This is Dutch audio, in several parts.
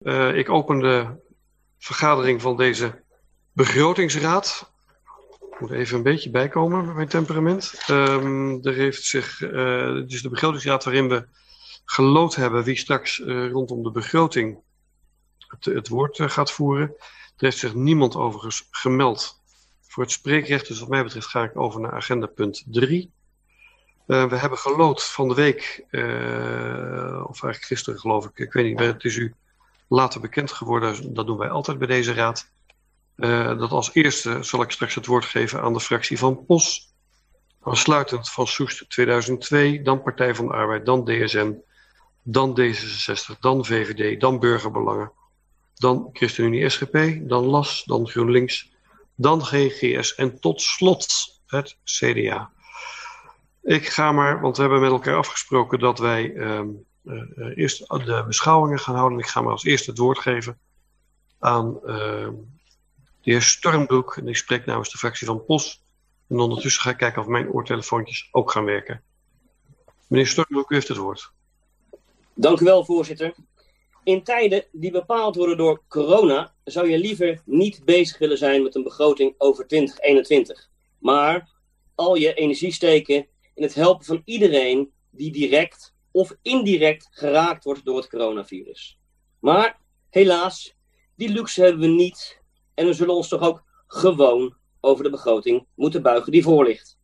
Uh, ik open de vergadering van deze begrotingsraad. Ik moet even een beetje bijkomen met mijn temperament. Um, er heeft zich, uh, het is de begrotingsraad waarin we gelood hebben wie straks uh, rondom de begroting het, het woord gaat voeren. Er heeft zich niemand overigens gemeld voor het spreekrecht. Dus wat mij betreft ga ik over naar agenda punt 3. Uh, we hebben gelood van de week, of eigenlijk gisteren geloof ik, ik weet niet, het is u later bekend geworden, dat doen wij altijd bij deze raad. Uh, dat als eerste zal ik straks het woord geven aan de fractie van POS. Aansluitend van Soest 2002, dan Partij van de Arbeid, dan DSN, dan D66, dan VVD, dan Burgerbelangen, dan ChristenUnie SGP, dan LAS, dan GroenLinks, dan GGS en tot slot het CDA. Ik ga maar, want we hebben met elkaar afgesproken dat wij uh, eerst de beschouwingen gaan houden. Ik ga maar als eerste het woord geven aan uh, de heer Stormbroek. En ik spreek namens de fractie van POS. En ondertussen ga ik kijken of mijn oortelefoontjes ook gaan werken. Meneer Stormbroek, u heeft het woord. Dank u wel, voorzitter. In tijden die bepaald worden door corona, zou je liever niet bezig willen zijn met een begroting over 2021. Maar al je energie steken in het helpen van iedereen die direct of indirect geraakt wordt door het coronavirus. Maar helaas, die luxe hebben we niet en we zullen ons toch ook gewoon over de begroting moeten buigen die voor ligt.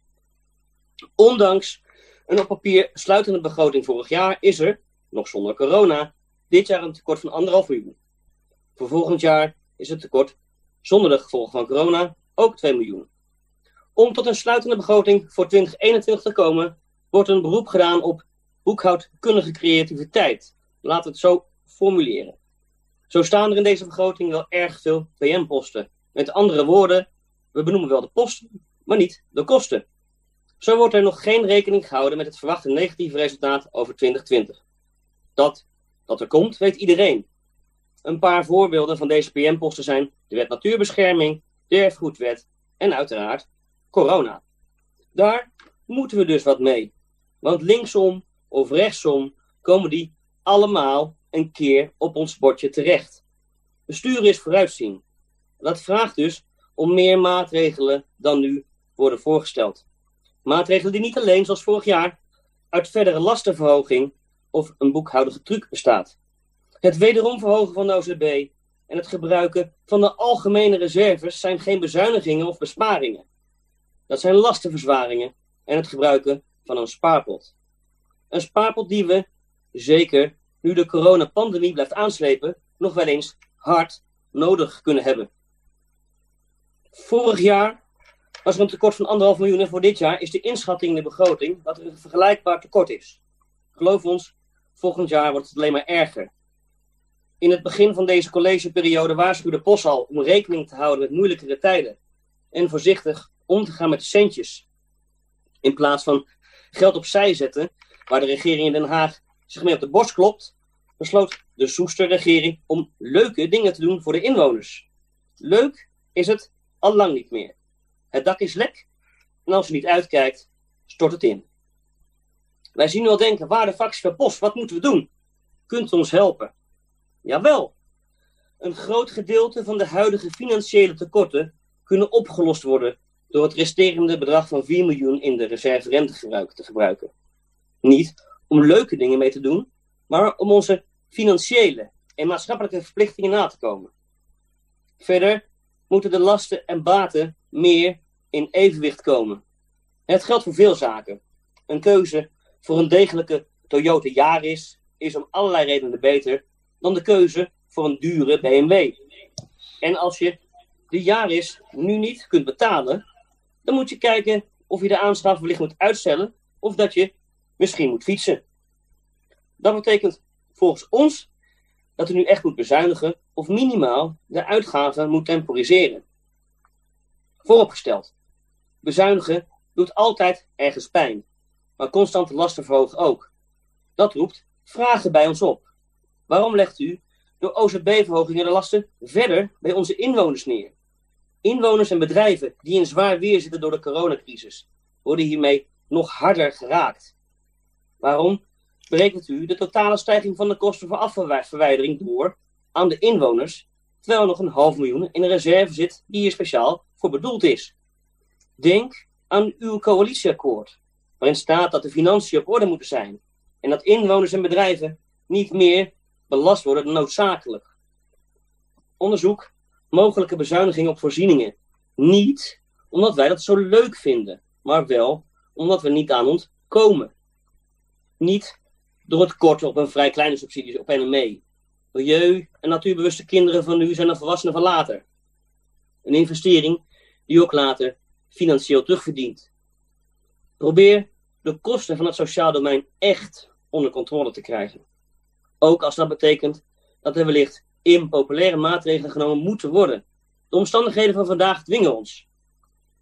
Ondanks een op papier sluitende begroting vorig jaar is er, nog zonder corona, dit jaar een tekort van anderhalf miljoen. Voor volgend jaar is het tekort, zonder de gevolgen van corona, ook 2 miljoen. Om tot een sluitende begroting voor 2021 te komen, wordt een beroep gedaan op boekhoudkundige creativiteit. We het zo formuleren. Zo staan er in deze begroting wel erg veel PM-posten. Met andere woorden, we benoemen wel de posten, maar niet de kosten. Zo wordt er nog geen rekening gehouden met het verwachte negatieve resultaat over 2020. Dat dat er komt, weet iedereen. Een paar voorbeelden van deze PM-posten zijn de wet natuurbescherming, de erfgoedwet en uiteraard corona. Daar moeten we dus wat mee. Want linksom of rechtsom komen die allemaal een keer op ons bordje terecht. Bestuur is vooruitzien. Dat vraagt dus om meer maatregelen dan nu worden voorgesteld. Maatregelen die niet alleen, zoals vorig jaar, uit verdere lastenverhoging of een boekhoudige truc bestaat. Het wederom verhogen van de OZB en het gebruiken van de algemene reserves zijn geen bezuinigingen of besparingen. Dat zijn lastenverzwaringen en het gebruiken van een spaarpot. Een spaarpot die we, zeker nu de coronapandemie blijft aanslepen, nog wel eens hard nodig kunnen hebben. Vorig jaar was er een tekort van anderhalf miljoen en voor dit jaar is de inschatting in de begroting dat er een vergelijkbaar tekort is. Geloof ons, volgend jaar wordt het alleen maar erger. In het begin van deze collegeperiode waarschuwde POS al om rekening te houden met moeilijkere tijden en voorzichtig om te gaan met centjes. In plaats van geld opzij zetten, waar de regering in Den Haag zich mee op de borst klopt, besloot de Soester regering om leuke dingen te doen voor de inwoners. Leuk is het al lang niet meer. Het dak is lek en als je niet uitkijkt, stort het in. Wij zien al denken, waar de fractie van Post, wat moeten we doen? Kunt u ons helpen? Jawel. Een groot gedeelte van de huidige financiële tekorten kunnen opgelost worden door het resterende bedrag van 4 miljoen in de reserverente te gebruiken. Niet om leuke dingen mee te doen, maar om onze financiële en maatschappelijke verplichtingen na te komen. Verder moeten de lasten en baten meer in evenwicht komen. Het geldt voor veel zaken. Een keuze voor een degelijke Toyota Yaris is om allerlei redenen beter dan de keuze voor een dure BMW. En als je de Yaris nu niet kunt betalen, dan moet je kijken of je de aanschaf wellicht moet uitstellen of dat je misschien moet fietsen. Dat betekent volgens ons dat u nu echt moet bezuinigen of minimaal de uitgaven moet temporiseren. Vooropgesteld, bezuinigen doet altijd ergens pijn, maar constante lasten verhogen ook. Dat roept vragen bij ons op. Waarom legt u door OZB-verhogingen de lasten verder bij onze inwoners neer? Inwoners en bedrijven die in zwaar weer zitten door de coronacrisis, worden hiermee nog harder geraakt. Waarom berekent u de totale stijging van de kosten voor afvalverwijdering door aan de inwoners, terwijl er nog een half miljoen in een reserve zit die hier speciaal voor bedoeld is. Denk aan uw coalitieakkoord, waarin staat dat de financiën op orde moeten zijn en dat inwoners en bedrijven niet meer belast worden dan noodzakelijk. Onderzoek mogelijke bezuinigingen op voorzieningen. Niet omdat wij dat zo leuk vinden, maar wel omdat we niet aan ontkomen. Niet door het korten op een vrij kleine subsidies op NME. Milieu- en natuurbewuste kinderen van nu zijn de volwassenen van later. Een investering die ook later financieel terugverdient. Probeer de kosten van het sociaal domein echt onder controle te krijgen. Ook als dat betekent dat er wellicht impopulaire maatregelen genomen moeten worden. De omstandigheden van vandaag dwingen ons.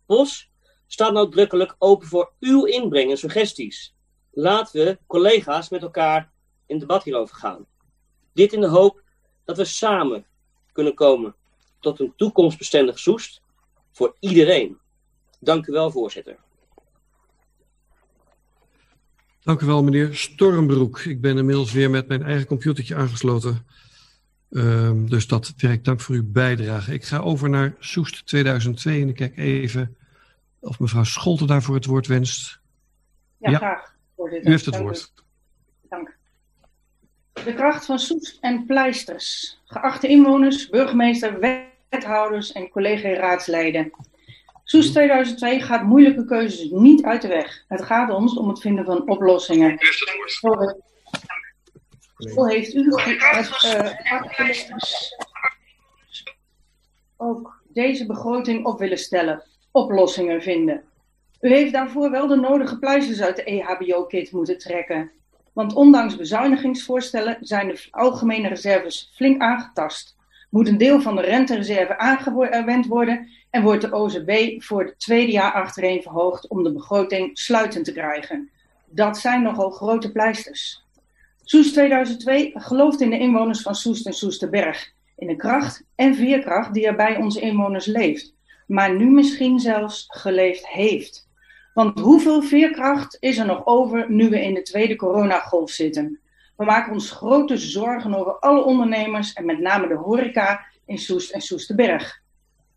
POS staat nadrukkelijk open voor uw inbreng en suggesties. Laten we collega's met elkaar in debat hierover gaan. Dit in de hoop dat we samen kunnen komen tot een toekomstbestendig Soest voor iedereen. Dank u wel, voorzitter. Dank u wel, meneer Stormbroek. Ik ben inmiddels weer met mijn eigen computertje aangesloten. Um, dus dat werkt. Dank voor uw bijdrage. Ik ga over naar Soest 2002 en ik kijk even of mevrouw Scholten daarvoor het woord wenst. Ja, ja. graag. Voorzitter. U heeft het woord. Dank. De kracht van Soest en pleisters. Geachte inwoners, burgemeester, wethouders en collega-raadsleden. Soest 2002 gaat moeilijke keuzes niet uit de weg. Het gaat ons om het vinden van oplossingen. Hoe heeft u het uh, ook deze begroting op willen stellen? Oplossingen vinden. U heeft daarvoor wel de nodige pluisjes uit de EHBO-kit moeten trekken. Want ondanks bezuinigingsvoorstellen zijn de algemene reserves flink aangetast. Moet een deel van de rentereserve aangewend worden en wordt de OZB voor het tweede jaar achtereen verhoogd om de begroting sluitend te krijgen. Dat zijn nogal grote pleisters. Soest 2002 gelooft in de inwoners van Soest en Soesterberg. In de kracht en veerkracht die er bij onze inwoners leeft. Maar nu misschien zelfs geleefd heeft. Want hoeveel veerkracht is er nog over nu we in de tweede coronagolf zitten? We maken ons grote zorgen over alle ondernemers en met name de horeca in Soest en Soesterberg.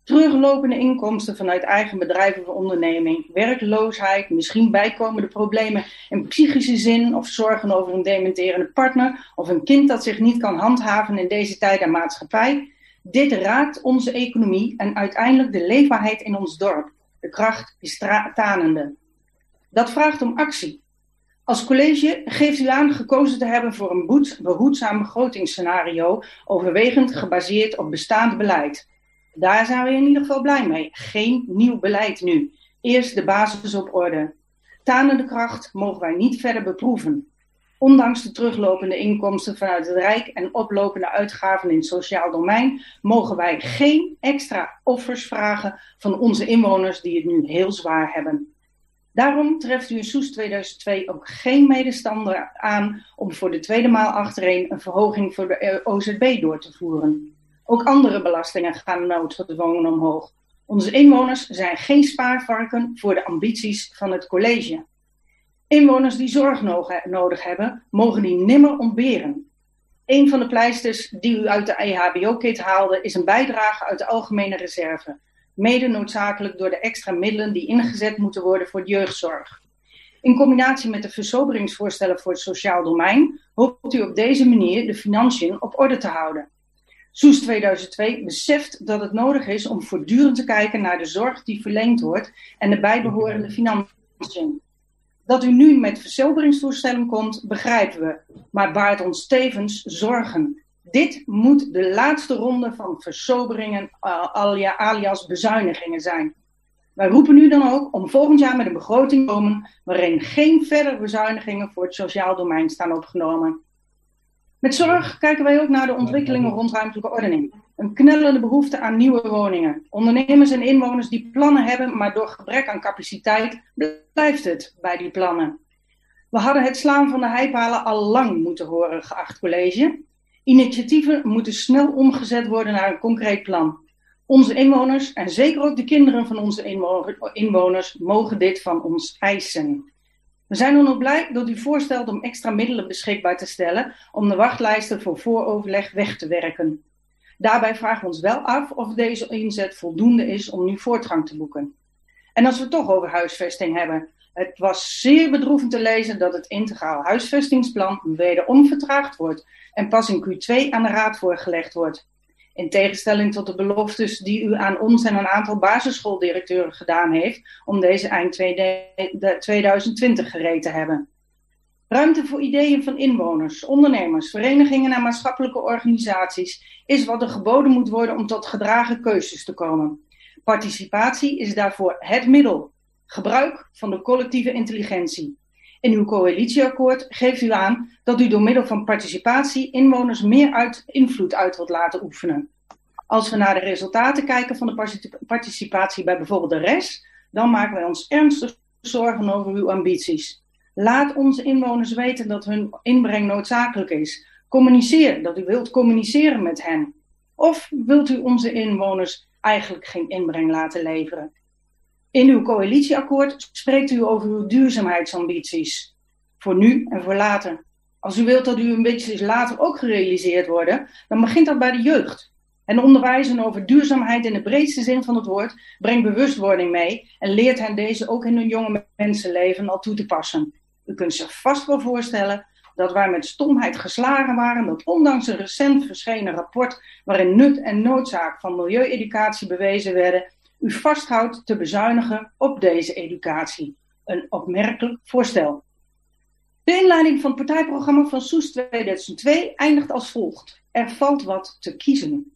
Teruglopende inkomsten vanuit eigen bedrijf of onderneming, werkloosheid, misschien bijkomende problemen in psychische zin of zorgen over een dementerende partner of een kind dat zich niet kan handhaven in deze tijd en maatschappij. Dit raakt onze economie en uiteindelijk de leefbaarheid in ons dorp. De kracht is tanende. Dat vraagt om actie. Als college geeft u aan gekozen te hebben voor een behoedzaam begrotingsscenario, overwegend gebaseerd op bestaand beleid. Daar zijn we in ieder geval blij mee. Geen nieuw beleid nu. Eerst de basis op orde. Tanende kracht mogen wij niet verder beproeven. Ondanks de teruglopende inkomsten vanuit het Rijk en oplopende uitgaven in het sociaal domein, mogen wij geen extra offers vragen van onze inwoners die het nu heel zwaar hebben. Daarom treft u in Soes 2002 ook geen medestander aan om voor de tweede maal achtereen een verhoging voor de OZB door te voeren. Ook andere belastingen gaan noodgedwongen omhoog. Onze inwoners zijn geen spaarvarken voor de ambities van het college. Inwoners die zorg nodig hebben, mogen die nimmer ontberen. Een van de pleisters die u uit de EHBO-kit haalde, is een bijdrage uit de algemene reserve. Mede noodzakelijk door de extra middelen die ingezet moeten worden voor de jeugdzorg. In combinatie met de versoberingsvoorstellen voor het sociaal domein hoopt u op deze manier de financiën op orde te houden. Soes 2002 beseft dat het nodig is om voortdurend te kijken naar de zorg die verleend wordt en de bijbehorende financiën. Dat u nu met versoberingsvoorstellen komt, begrijpen we, maar baart ons tevens zorgen. Dit moet de laatste ronde van versoberingen uh, alias bezuinigingen zijn. Wij roepen nu dan ook om volgend jaar met een begroting te komen waarin geen verdere bezuinigingen voor het sociaal domein staan opgenomen. Met zorg kijken wij ook naar de ontwikkelingen rond ruimtelijke ordening. Een knellende behoefte aan nieuwe woningen. Ondernemers en inwoners die plannen hebben, maar door gebrek aan capaciteit blijft het bij die plannen. We hadden het slaan van de heipalen al lang moeten horen, geacht college. Initiatieven moeten snel omgezet worden naar een concreet plan. Onze inwoners en zeker ook de kinderen van onze inwoners mogen dit van ons eisen. We zijn dan ook blij dat u voorstelt om extra middelen beschikbaar te stellen om de wachtlijsten voor vooroverleg weg te werken. Daarbij vragen we ons wel af of deze inzet voldoende is om nu voortgang te boeken. En als we het toch over huisvesting hebben. Het was zeer bedroevend te lezen dat het integraal huisvestingsplan wederom vertraagd wordt en pas in Q2 aan de Raad voorgelegd wordt. In tegenstelling tot de beloftes die u aan ons en een aantal basisschooldirecteuren gedaan heeft om deze eind 2020 gereed te hebben. Ruimte voor ideeën van inwoners, ondernemers, verenigingen en maatschappelijke organisaties is wat er geboden moet worden om tot gedragen keuzes te komen. Participatie is daarvoor het middel. Gebruik van de collectieve intelligentie. In uw coalitieakkoord geeft u aan dat u door middel van participatie inwoners meer uit, invloed uit wilt laten oefenen. Als we naar de resultaten kijken van de participatie bij bijvoorbeeld de RES, dan maken wij ons ernstig zorgen over uw ambities. Laat onze inwoners weten dat hun inbreng noodzakelijk is. Communiceer dat u wilt communiceren met hen. Of wilt u onze inwoners eigenlijk geen inbreng laten leveren? In uw coalitieakkoord spreekt u over uw duurzaamheidsambities. Voor nu en voor later. Als u wilt dat uw ambities later ook gerealiseerd worden, dan begint dat bij de jeugd. En onderwijzen over duurzaamheid in de breedste zin van het woord brengt bewustwording mee en leert hen deze ook in hun jonge mensenleven al toe te passen. U kunt zich vast wel voorstellen dat wij met stomheid geslagen waren dat ondanks een recent verschenen rapport waarin nut en noodzaak van milieueducatie bewezen werden, u vasthoudt te bezuinigen op deze educatie. Een opmerkelijk voorstel. De inleiding van het partijprogramma van Soes 2002 eindigt als volgt. Er valt wat te kiezen.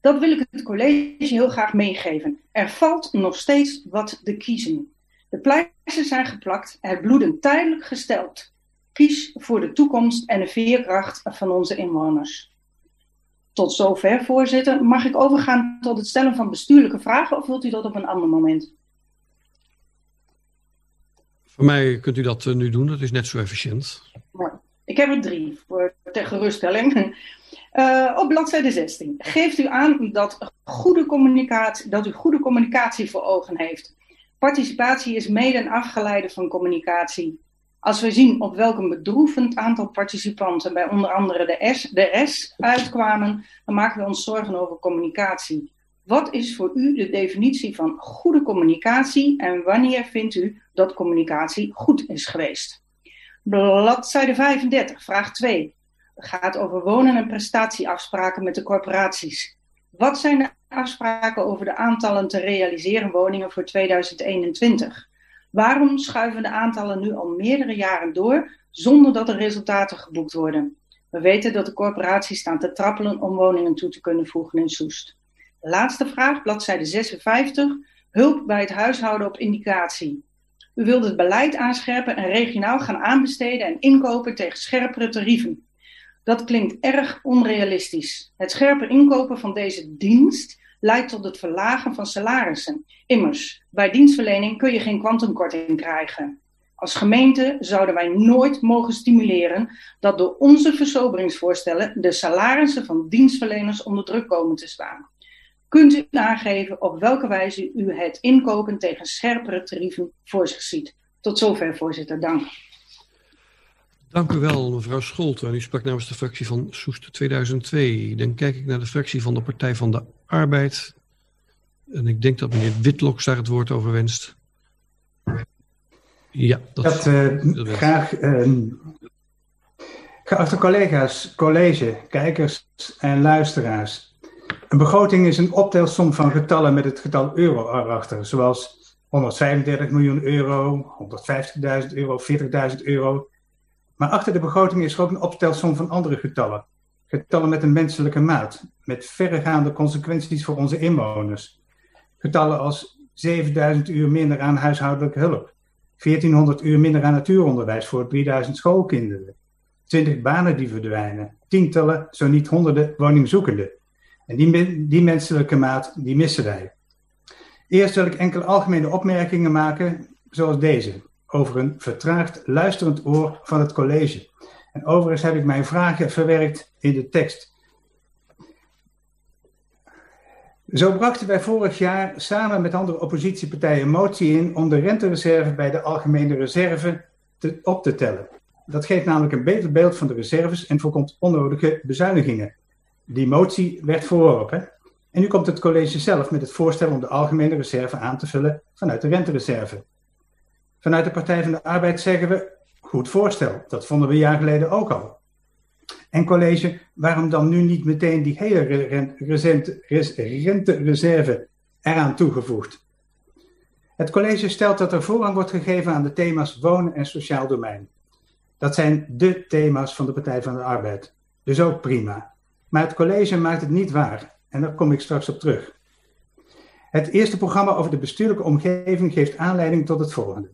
Dat wil ik het college heel graag meegeven. Er valt nog steeds wat te kiezen. De pleisters zijn geplakt, het bloeden tijdelijk gesteld. Kies voor de toekomst en de veerkracht van onze inwoners. Tot zover, voorzitter. Mag ik overgaan tot het stellen van bestuurlijke vragen of wilt u dat op een ander moment? Voor mij kunt u dat eh, nu doen, dat is net zo efficiënt. Ik heb er drie voor ter geruststelling. Uh, op bladzijde 16 geeft u aan dat, goede communicatie, dat u goede communicatie voor ogen heeft. Participatie is mede een afgeleide van communicatie. Als we zien op welk een bedroevend aantal participanten bij onder andere de, S, de S uitkwamen, dan maken we ons zorgen over communicatie. Wat is voor u de definitie van goede communicatie en wanneer vindt u dat communicatie goed is geweest? Bladzijde 35, vraag 2. Het gaat over wonen- en prestatieafspraken met de corporaties. Wat zijn de afspraken over de aantallen te realiseren woningen voor 2021? Waarom schuiven de aantallen nu al meerdere jaren door zonder dat er resultaten geboekt worden? We weten dat de corporaties staan te trappelen om woningen toe te kunnen voegen in Soest. Laatste vraag, bladzijde 56. Hulp bij het huishouden op indicatie. U wilt het beleid aanscherpen en regionaal gaan aanbesteden en inkopen tegen scherpere tarieven. Dat klinkt erg onrealistisch. Het scherper inkopen van deze dienst leidt tot het verlagen van salarissen. Immers, bij dienstverlening kun je geen kwantumkorting krijgen. Als gemeente zouden wij nooit mogen stimuleren dat door onze versoberingsvoorstellen de salarissen van dienstverleners onder druk komen te staan. Kunt u aangeven op welke wijze u het inkopen tegen scherpere tarieven voor zich ziet? Tot zover, voorzitter. Dank. Dank u wel, mevrouw Scholten. U sprak namens de fractie van Soest 2002. Dan kijk ik naar de fractie van de Partij van de Arbeid. En ik denk dat meneer Witloks daar het woord over wenst. Ja, dat, dat, uh, dat graag. Uh, geachte collega's, college, kijkers en luisteraars. Een begroting is een optelsom van getallen met het getal euro erachter, zoals 135 miljoen euro, 150.000 euro, 40.000 euro. Maar achter de begroting is er ook een optelsom van andere getallen. Getallen met een menselijke maat, met verregaande consequenties voor onze inwoners. Getallen als 7000 uur minder aan huishoudelijke hulp, 1400 uur minder aan natuuronderwijs voor 3000 schoolkinderen, 20 banen die verdwijnen, tientallen, zo niet honderden woningzoekenden. En die, die menselijke maat, die missen wij. Eerst wil ik enkele algemene opmerkingen maken, zoals deze over een vertraagd luisterend oor van het college. En overigens heb ik mijn vragen verwerkt in de tekst. Zo brachten wij vorig jaar samen met andere oppositiepartijen een motie in om de rentereserve bij de algemene reserve op te tellen. Dat geeft namelijk een beter beeld van de reserves en voorkomt onnodige bezuinigingen. Die motie werd verworpen. En nu komt het college zelf met het voorstel om de algemene reserve aan te vullen vanuit de rentereserve. Vanuit de Partij van de Arbeid zeggen we, goed voorstel, dat vonden we een jaar geleden ook al. En college, waarom dan nu niet meteen die hele rentereserve eraan toegevoegd? Het college stelt dat er voorrang wordt gegeven aan de thema's wonen en sociaal domein. Dat zijn de thema's van de Partij van de Arbeid. Dus ook prima. Maar het college maakt het niet waar. En daar kom ik straks op terug. Het eerste programma over de bestuurlijke omgeving geeft aanleiding tot het volgende.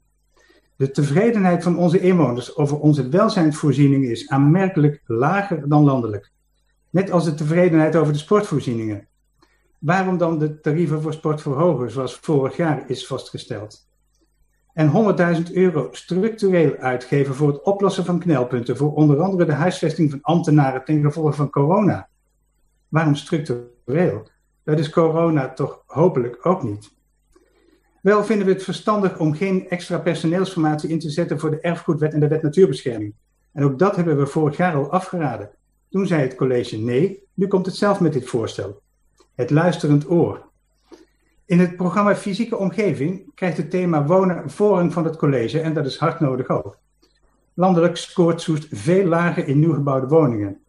De tevredenheid van onze inwoners over onze welzijnsvoorziening is aanmerkelijk lager dan landelijk. Net als de tevredenheid over de sportvoorzieningen. Waarom dan de tarieven voor sport verhogen, zoals vorig jaar is vastgesteld? En 100.000 euro structureel uitgeven voor het oplossen van knelpunten, voor onder andere de huisvesting van ambtenaren ten gevolge van corona. Waarom structureel? Dat is corona toch hopelijk ook niet. Wel vinden we het verstandig om geen extra personeelsformatie in te zetten voor de erfgoedwet en de wet natuurbescherming. En ook dat hebben we vorig jaar al afgeraden. Toen zei het college nee, nu komt het zelf met dit voorstel. Het luisterend oor. In het programma Fysieke Omgeving krijgt het thema wonen voorrang van het college en dat is hard nodig ook. Landelijk scoort Soest veel lager in nieuw gebouwde woningen.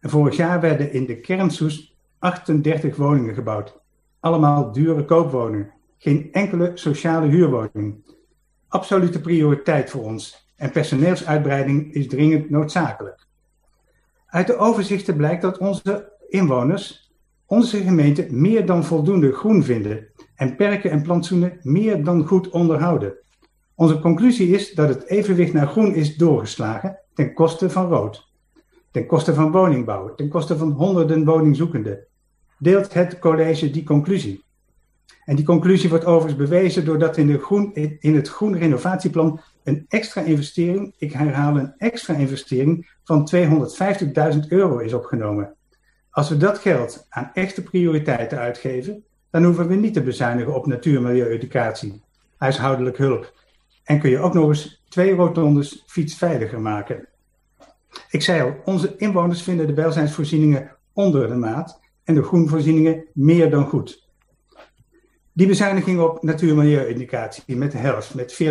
En vorig jaar werden in de kern Soest 38 woningen gebouwd. Allemaal dure koopwoningen. Geen enkele sociale huurwoning. Absolute prioriteit voor ons. En personeelsuitbreiding is dringend noodzakelijk. Uit de overzichten blijkt dat onze inwoners onze gemeente meer dan voldoende groen vinden en perken en plantsoenen meer dan goed onderhouden. Onze conclusie is dat het evenwicht naar groen is doorgeslagen ten koste van rood. Ten koste van woningbouw, ten koste van honderden woningzoekenden. Deelt het college die conclusie? En die conclusie wordt overigens bewezen doordat in, de groen, in het groen renovatieplan een extra investering, ik herhaal een extra investering van 250.000 euro is opgenomen. Als we dat geld aan echte prioriteiten uitgeven, dan hoeven we niet te bezuinigen op natuur, milieu, educatie, huishoudelijk hulp. En kun je ook nog eens twee rotondes fietsveiliger maken. Ik zei al, onze inwoners vinden de welzijnsvoorzieningen onder de maat en de groenvoorzieningen meer dan goed. Die bezuiniging op natuur, milieu, educatie met de helft, met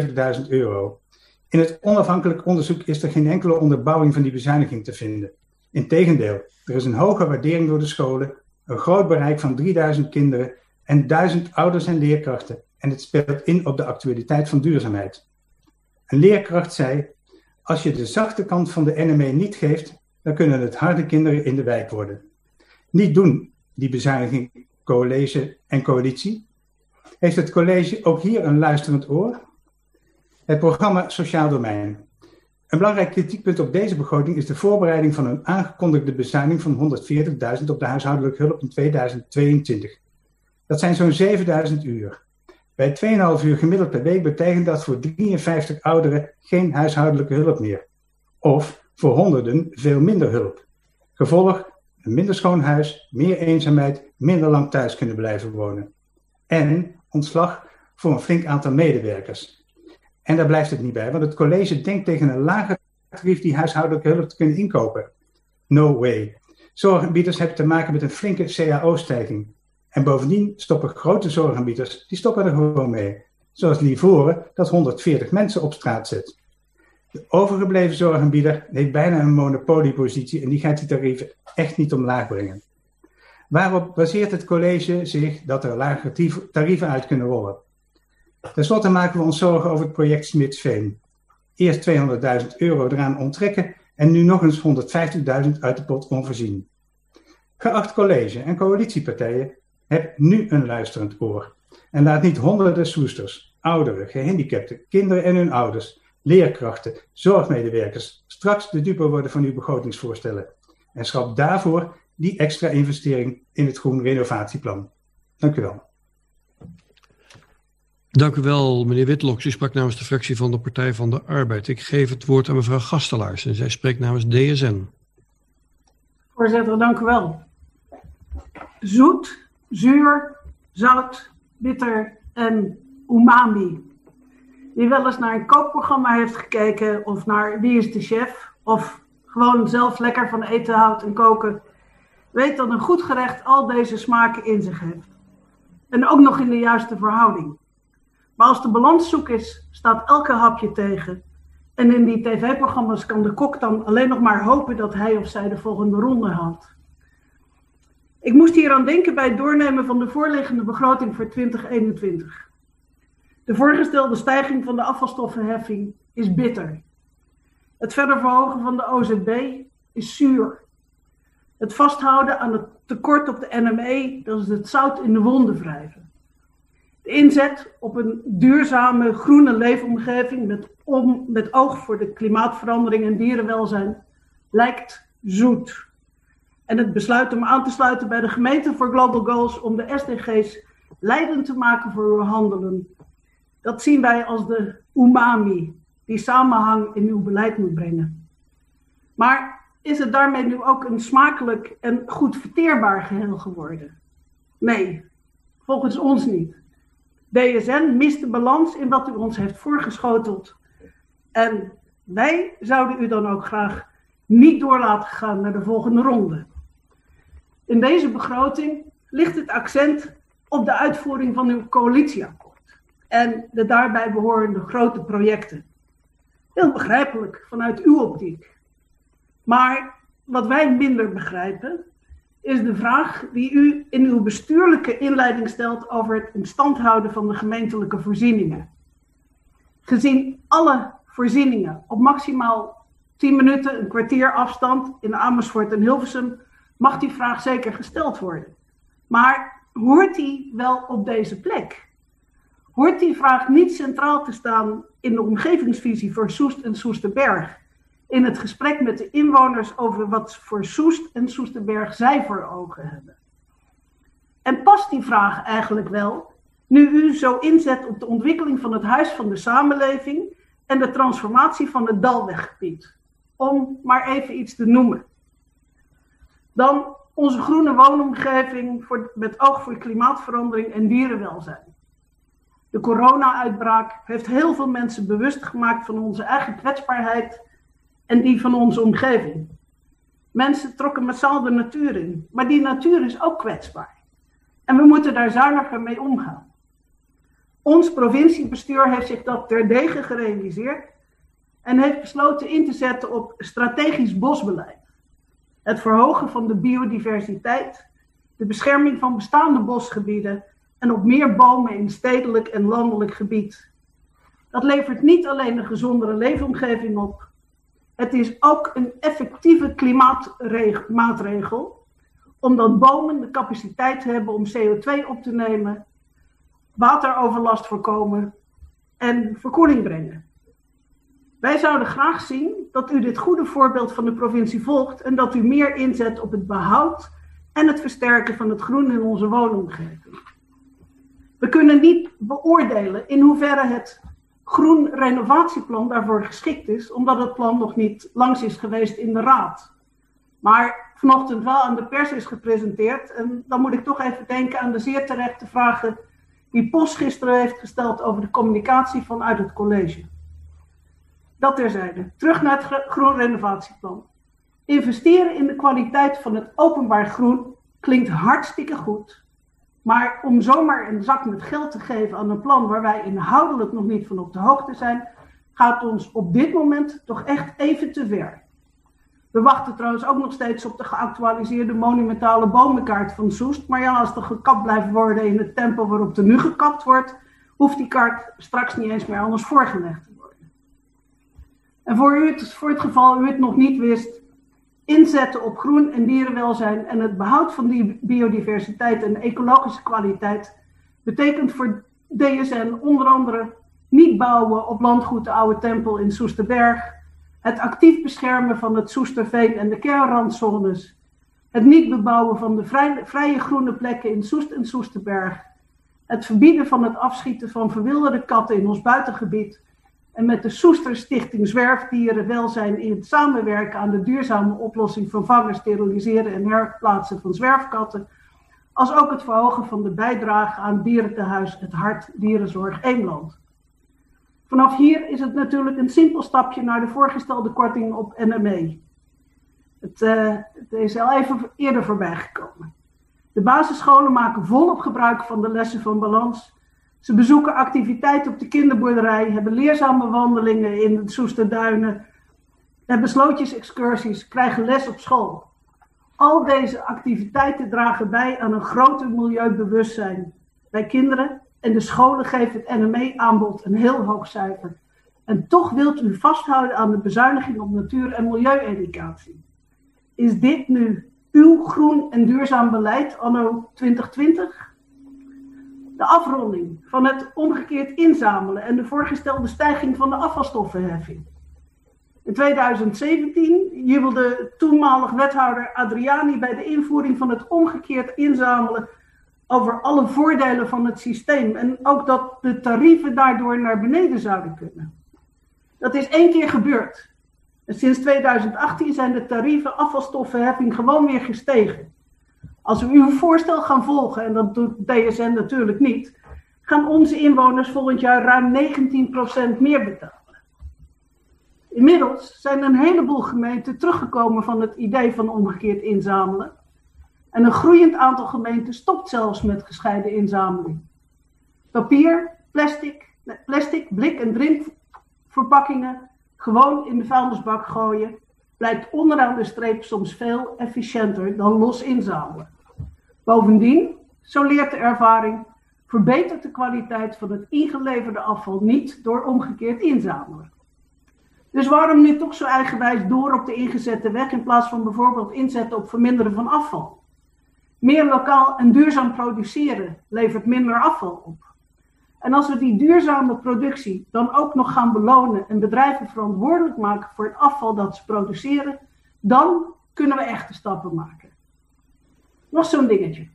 40.000 euro. In het onafhankelijk onderzoek is er geen enkele onderbouwing van die bezuiniging te vinden. Integendeel, er is een hoge waardering door de scholen, een groot bereik van 3000 kinderen en 1000 ouders en leerkrachten. En het speelt in op de actualiteit van duurzaamheid. Een leerkracht zei: Als je de zachte kant van de NME niet geeft, dan kunnen het harde kinderen in de wijk worden. Niet doen, die bezuiniging, college en coalitie. Heeft het college ook hier een luisterend oor? Het programma Sociaal Domein. Een belangrijk kritiekpunt op deze begroting is de voorbereiding van een aangekondigde bezuiniging van 140.000 op de huishoudelijke hulp in 2022. Dat zijn zo'n 7000 uur. Bij 2,5 uur gemiddeld per week betekent dat voor 53 ouderen geen huishoudelijke hulp meer. Of voor honderden veel minder hulp. Gevolg: een minder schoon huis, meer eenzaamheid, minder lang thuis kunnen blijven wonen. En ontslag voor een flink aantal medewerkers. En daar blijft het niet bij, want het college denkt tegen een lager tarief die huishoudelijke hulp te kunnen inkopen. No way. Zorgaanbieders hebben te maken met een flinke CAO-stijging. En bovendien stoppen grote zorgaanbieders, die stoppen er gewoon mee. Zoals Livoren, dat 140 mensen op straat zet. De overgebleven zorgaanbieder heeft bijna een monopoliepositie en die gaat die tarieven echt niet omlaag brengen. Waarop baseert het college zich dat er lagere tarieven uit kunnen rollen? Ten slotte maken we ons zorgen over het project Smitsveen. Eerst 200.000 euro eraan onttrekken en nu nog eens 150.000 uit de pot onvoorzien. Geacht college en coalitiepartijen, heb nu een luisterend oor. En laat niet honderden soesters, ouderen, gehandicapten, kinderen en hun ouders, leerkrachten, zorgmedewerkers straks de dupe worden van uw begrotingsvoorstellen. En schrap daarvoor die extra investering in het groen renovatieplan. Dank u wel. Dank u wel, meneer Witloks. U sprak namens de fractie van de Partij van de Arbeid. Ik geef het woord aan mevrouw Gastelaars en zij spreekt namens DSN. Voorzitter, dank u wel. Zoet, zuur, zout, bitter en umami. Wie wel eens naar een kookprogramma heeft gekeken of naar Wie is de Chef of gewoon zelf lekker van eten houdt en koken, weet dat een goed gerecht al deze smaken in zich heeft. En ook nog in de juiste verhouding. Maar als de balans zoek is, staat elke hapje tegen. En in die tv-programma's kan de kok dan alleen nog maar hopen dat hij of zij de volgende ronde haalt. Ik moest hier aan denken bij het doornemen van de voorliggende begroting voor 2021. De voorgestelde stijging van de afvalstoffenheffing is bitter. Het verder verhogen van de OZB is zuur. Het vasthouden aan het tekort op de NME, dat is het zout in de wonden wrijven. De inzet op een duurzame groene leefomgeving met, met oog voor de klimaatverandering en dierenwelzijn lijkt zoet. En het besluit om aan te sluiten bij de gemeente voor Global Goals om de SDG's leidend te maken voor uw handelen. Dat zien wij als de umami die samenhang in uw beleid moet brengen. Maar is het daarmee nu ook een smakelijk en goed verteerbaar geheel geworden? Nee, volgens ons niet. DSN mist de balans in wat u ons heeft voorgeschoteld. En wij zouden u dan ook graag niet door laten gaan naar de volgende ronde. In deze begroting ligt het accent op de uitvoering van uw coalitieakkoord en de daarbij behorende grote projecten. Heel begrijpelijk vanuit uw optiek. Maar wat wij minder begrijpen, is de vraag die u in uw bestuurlijke inleiding stelt over het in stand houden van de gemeentelijke voorzieningen. Gezien alle voorzieningen op maximaal 10 minuten, een kwartier afstand in Amersfoort en Hilversum, mag die vraag zeker gesteld worden. Maar hoort die wel op deze plek? Hoort die vraag niet centraal te staan in de omgevingsvisie voor Soest en Soesterberg? In het gesprek met de inwoners over wat voor Soest en Soesterberg zij voor ogen hebben. En past die vraag eigenlijk wel, nu u zo inzet op de ontwikkeling van het Huis van de Samenleving en de transformatie van het Dalweggebied, om maar even iets te noemen. Dan onze groene woonomgeving voor, met oog voor klimaatverandering en dierenwelzijn. De corona-uitbraak heeft heel veel mensen bewust gemaakt van onze eigen kwetsbaarheid en die van onze omgeving. Mensen trokken massaal de natuur in, maar die natuur is ook kwetsbaar. En we moeten daar zuiniger mee omgaan. Ons provinciebestuur heeft zich dat terdege gerealiseerd en heeft besloten in te zetten op strategisch bosbeleid. Het verhogen van de biodiversiteit, de bescherming van bestaande bosgebieden en op meer bomen in stedelijk en landelijk gebied. Dat levert niet alleen een gezondere leefomgeving op, het is ook een effectieve klimaatmaatregel, omdat bomen de capaciteit hebben om CO2 op te nemen, wateroverlast voorkomen en verkoeling brengen. Wij zouden graag zien dat u dit goede voorbeeld van de provincie volgt en dat u meer inzet op het behoud en het versterken van het groen in onze woonomgeving. We kunnen niet beoordelen in hoeverre het groen renovatieplan daarvoor geschikt is, omdat het plan nog niet langs is geweest in de raad. Maar vanochtend wel aan de pers is gepresenteerd. En dan moet ik toch even denken aan de zeer terechte vragen die Pos gisteren heeft gesteld over de communicatie vanuit het college. Dat terzijde. Terug naar het groen renovatieplan. Investeren in de kwaliteit van het openbaar groen klinkt hartstikke goed. Maar om zomaar een zak met geld te geven aan een plan waar wij inhoudelijk nog niet van op de hoogte zijn, gaat ons op dit moment toch echt even te ver. We wachten trouwens ook nog steeds op de geactualiseerde monumentale bomenkaart van Soest. Maar ja, als er gekapt blijft worden in het tempo waarop er nu gekapt wordt, hoeft die kaart straks niet eens meer anders voorgelegd te worden. En voor, u het, voor het geval u het nog niet wist, inzetten op groen en dierenwelzijn en het behoud van die biodiversiteit en ecologische kwaliteit betekent voor DSN onder andere niet bouwen op landgoed de Oude Tempel in Soesterberg, het actief beschermen van het Soesterveen en de kernrandzones, het niet bebouwen van de vrije, vrije groene plekken in Soest en Soesterberg, het verbieden van het afschieten van verwilderde katten in ons buitengebied en met de Soester Stichting Zwerfdierenwelzijn in het samenwerken aan de duurzame oplossing van vangen, steriliseren en herplaatsen van zwerfkatten, als ook het verhogen van de bijdrage aan dierentehuis Het Hart Dierenzorg Eemland. Vanaf hier is het natuurlijk een simpel stapje naar de voorgestelde korting op NME. Het, uh, het is al even eerder voorbij gekomen. De basisscholen maken volop gebruik van de lessen van balans. Ze bezoeken activiteiten op de kinderboerderij, hebben leerzame wandelingen in de Soesterduinen, hebben slootjesexcursies, krijgen les op school. Al deze activiteiten dragen bij aan een groter milieubewustzijn bij kinderen en de scholen geven het NME-aanbod een heel hoog cijfer. En toch wilt u vasthouden aan de bezuiniging op natuur- en milieueducatie. Is dit nu uw groen en duurzaam beleid anno 2020? De afronding van het omgekeerd inzamelen en de voorgestelde stijging van de afvalstoffenheffing. In 2017 jubelde toenmalig wethouder Adriani bij de invoering van het omgekeerd inzamelen over alle voordelen van het systeem en ook dat de tarieven daardoor naar beneden zouden kunnen. Dat is één keer gebeurd. En sinds 2018 zijn de tarieven afvalstoffenheffing gewoon weer gestegen. Als we uw voorstel gaan volgen, en dat doet DSN natuurlijk niet, gaan onze inwoners volgend jaar ruim 19% meer betalen. Inmiddels zijn een heleboel gemeenten teruggekomen van het idee van omgekeerd inzamelen. En een groeiend aantal gemeenten stopt zelfs met gescheiden inzameling. Papier, plastic, plastic blik- en drinkverpakkingen gewoon in de vuilnisbak gooien blijkt onderaan de streep soms veel efficiënter dan los inzamelen. Bovendien, zo leert de ervaring, verbetert de kwaliteit van het ingeleverde afval niet door omgekeerd inzamelen. Dus waarom nu toch zo eigenwijs door op de ingezette weg in plaats van bijvoorbeeld inzetten op verminderen van afval? Meer lokaal en duurzaam produceren levert minder afval op. En als we die duurzame productie dan ook nog gaan belonen en bedrijven verantwoordelijk maken voor het afval dat ze produceren, dan kunnen we echte stappen maken. Nog zo'n dingetje.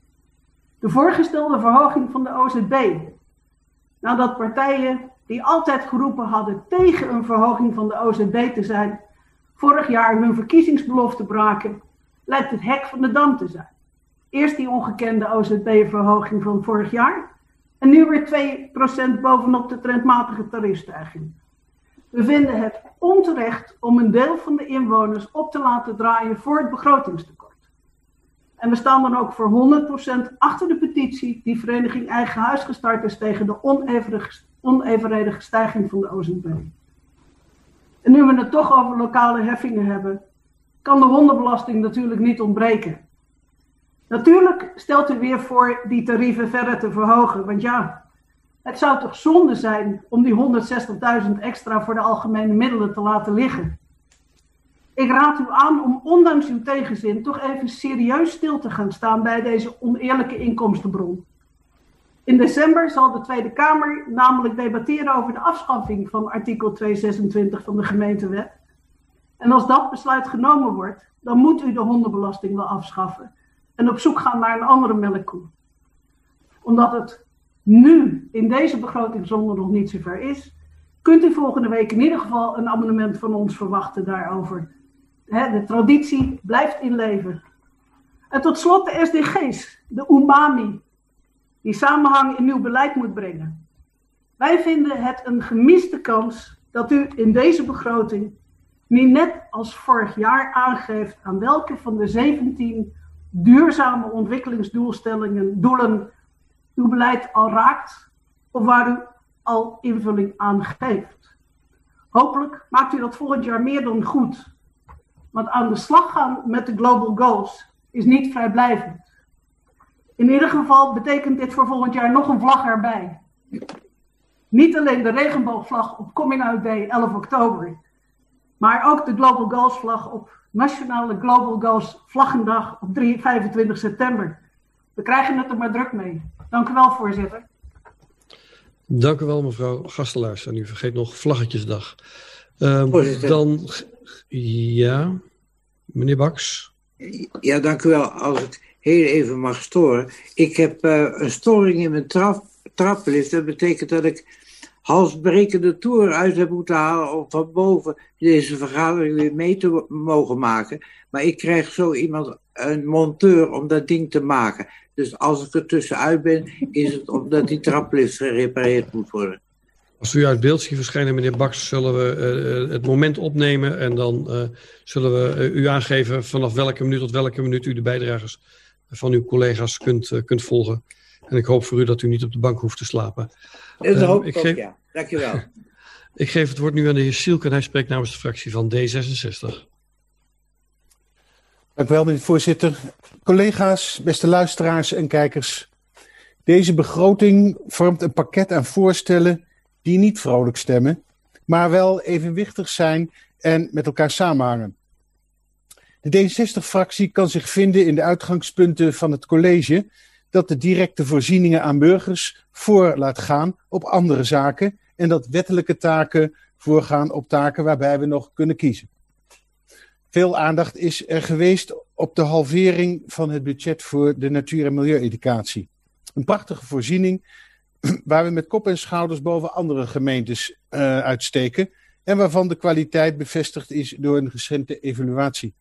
De voorgestelde verhoging van de OZB. Nadat partijen die altijd geroepen hadden tegen een verhoging van de OZB te zijn, vorig jaar hun verkiezingsbelofte braken, lijkt het hek van de dam te zijn. Eerst die ongekende OZB-verhoging van vorig jaar en nu weer 2% bovenop de trendmatige tariefstijging. We vinden het onterecht om een deel van de inwoners op te laten draaien voor het begrotingstekort. En we staan dan ook voor 100% achter de petitie die Vereniging Eigen Huis gestart is tegen de onevenredige stijging van de OZB. En nu we het toch over lokale heffingen hebben, kan de hondenbelasting natuurlijk niet ontbreken. Natuurlijk stelt u weer voor die tarieven verder te verhogen. Want ja, het zou toch zonde zijn om die 160.000 extra voor de algemene middelen te laten liggen. Ik raad u aan om ondanks uw tegenzin toch even serieus stil te gaan staan bij deze oneerlijke inkomstenbron. In december zal de Tweede Kamer namelijk debatteren over de afschaffing van artikel 226 van de gemeentewet. En als dat besluit genomen wordt, dan moet u de hondenbelasting wel afschaffen en op zoek gaan naar een andere melkkoe. Omdat het nu in deze begrotingszonde nog niet zover is, kunt u volgende week in ieder geval een amendement van ons verwachten daarover. De traditie blijft in leven. En tot slot de SDG's, de umami, die samenhang in nieuw beleid moet brengen. Wij vinden het een gemiste kans dat u in deze begroting niet net als vorig jaar aangeeft aan welke van de 17 duurzame ontwikkelingsdoelstellingen, doelen, uw beleid al raakt of waar u al invulling aan geeft. Hopelijk maakt u dat volgend jaar meer dan goed. Want aan de slag gaan met de Global Goals is niet vrijblijvend. In ieder geval betekent dit voor volgend jaar nog een vlag erbij. Niet alleen de regenboogvlag op Coming Out Day 11 oktober, maar ook de Global Goals vlag op Nationale Global Goals Vlaggendag op 3, 25 september. We krijgen het er maar druk mee. Dank u wel, voorzitter. Dank u wel, mevrouw Gastelaars. En u vergeet nog Vlaggetjesdag. Uh, dan, ja, meneer Baks. Ja, dank u wel. Als ik heel even mag storen. Ik heb uh, een storing in mijn trap, traplift. Dat betekent dat ik halsbrekende toer uit heb moeten halen om van boven deze vergadering weer mee te mogen maken. Maar ik krijg zo iemand, een monteur, om dat ding te maken. Dus als ik er tussenuit ben, is het omdat die traplift gerepareerd moet worden. Als u uit beeld ziet verschijnen, meneer Baks, zullen we het moment opnemen en dan zullen we u aangeven vanaf welke minuut tot welke minuut u de bijdragers van uw collega's kunt, kunt volgen. En ik hoop voor u dat u niet op de bank hoeft te slapen. Dat hoop ik, ik geef... ja. Dankjewel. ik geef het woord nu aan de heer Sielke en hij spreekt namens de fractie van D66. Dank u wel, meneer voorzitter. Collega's, beste luisteraars en kijkers. Deze begroting vormt een pakket aan voorstellen die niet vrolijk stemmen, maar wel evenwichtig zijn en met elkaar samenhangen. De D66-fractie kan zich vinden in de uitgangspunten van het college dat de directe voorzieningen aan burgers voor laat gaan op andere zaken en dat wettelijke taken voorgaan op taken waarbij we nog kunnen kiezen. Veel aandacht is er geweest op de halvering van het budget voor de natuur- en milieueducatie. Een prachtige voorziening waar we met kop en schouders boven andere gemeentes uh, uitsteken en waarvan de kwaliteit bevestigd is door een recente evaluatie.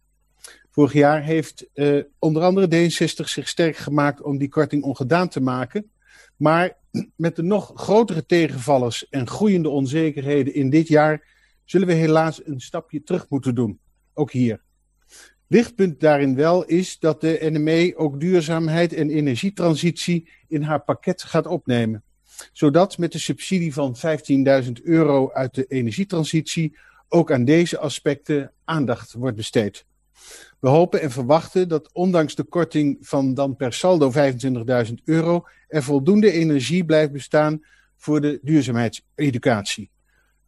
Vorig jaar heeft uh, onder andere D66 zich sterk gemaakt om die korting ongedaan te maken. Maar met de nog grotere tegenvallers en groeiende onzekerheden in dit jaar zullen we helaas een stapje terug moeten doen. Ook hier. Lichtpunt daarin wel is dat de NME ook duurzaamheid en energietransitie in haar pakket gaat opnemen. Zodat met de subsidie van 15.000 euro uit de energietransitie ook aan deze aspecten aandacht wordt besteed. We hopen en verwachten dat ondanks de korting van dan per saldo 25.000 euro er voldoende energie blijft bestaan voor de duurzaamheidseducatie.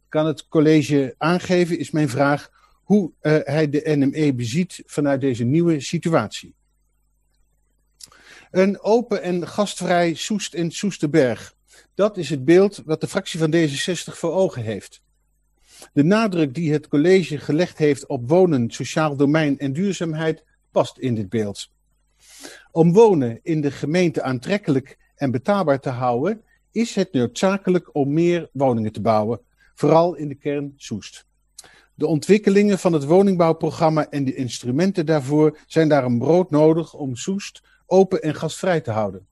Kan het college aangeven, is mijn vraag, hoe uh, hij de NME beziet vanuit deze nieuwe situatie. Een open en gastvrij Soest en Soesterberg. Dat is het beeld wat de fractie van D66 voor ogen heeft. De nadruk die het college gelegd heeft op wonen, sociaal domein en duurzaamheid past in dit beeld. Om wonen in de gemeente aantrekkelijk en betaalbaar te houden, is het noodzakelijk om meer woningen te bouwen, vooral in de kern Soest. De ontwikkelingen van het woningbouwprogramma en de instrumenten daarvoor zijn daarom brood nodig om Soest open en gastvrij te houden.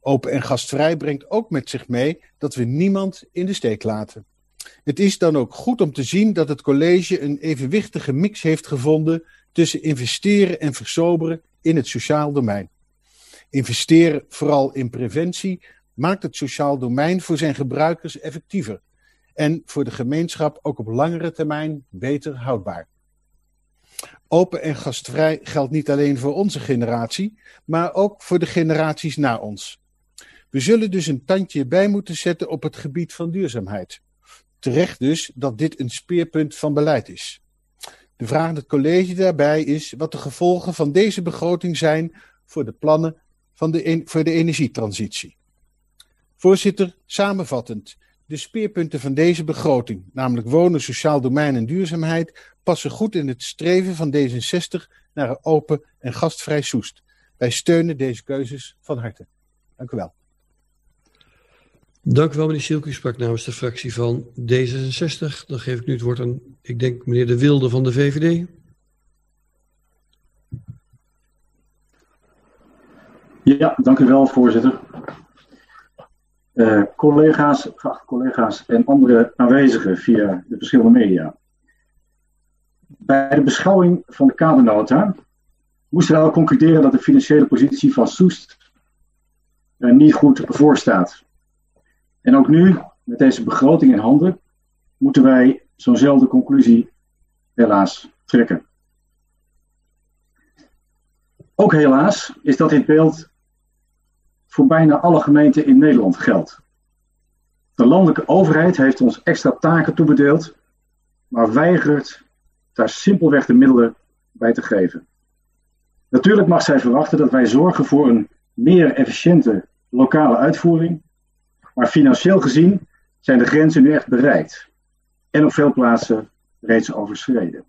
Open en gastvrij brengt ook met zich mee dat we niemand in de steek laten. Het is dan ook goed om te zien dat het college een evenwichtige mix heeft gevonden tussen investeren en versoberen in het sociaal domein. Investeren vooral in preventie maakt het sociaal domein voor zijn gebruikers effectiever en voor de gemeenschap ook op langere termijn beter houdbaar. Open en gastvrij geldt niet alleen voor onze generatie, maar ook voor de generaties na ons. We zullen dus een tandje bij moeten zetten op het gebied van duurzaamheid. Terecht dus dat dit een speerpunt van beleid is. De vraag aan het college daarbij is wat de gevolgen van deze begroting zijn voor de plannen van de, voor de energietransitie. Voorzitter, samenvattend. De speerpunten van deze begroting, namelijk wonen, sociaal domein en duurzaamheid, passen goed in het streven van D66 naar een open en gastvrij Soest. Wij steunen deze keuzes van harte. Dank u wel. Dank u wel, meneer Silke. U sprak namens de fractie van D66. Dan geef ik nu het woord aan, ik denk, meneer De Wilde van de VVD. Ja, dank u wel, voorzitter. Uh, collega's, collega's en andere aanwezigen via de verschillende media. Bij de beschouwing van de kadernota moesten we al concluderen dat de financiële positie van Soest er niet goed voor staat. En ook nu, met deze begroting in handen, moeten wij zo'nzelfde conclusie helaas trekken. Ook helaas is dat dit beeld voor bijna alle gemeenten in Nederland geldt. De landelijke overheid heeft ons extra taken toebedeeld, maar weigert daar simpelweg de middelen bij te geven. Natuurlijk mag zij verwachten dat wij zorgen voor een meer efficiënte lokale uitvoering maar financieel gezien zijn de grenzen nu echt bereikt. En op veel plaatsen reeds overschreden.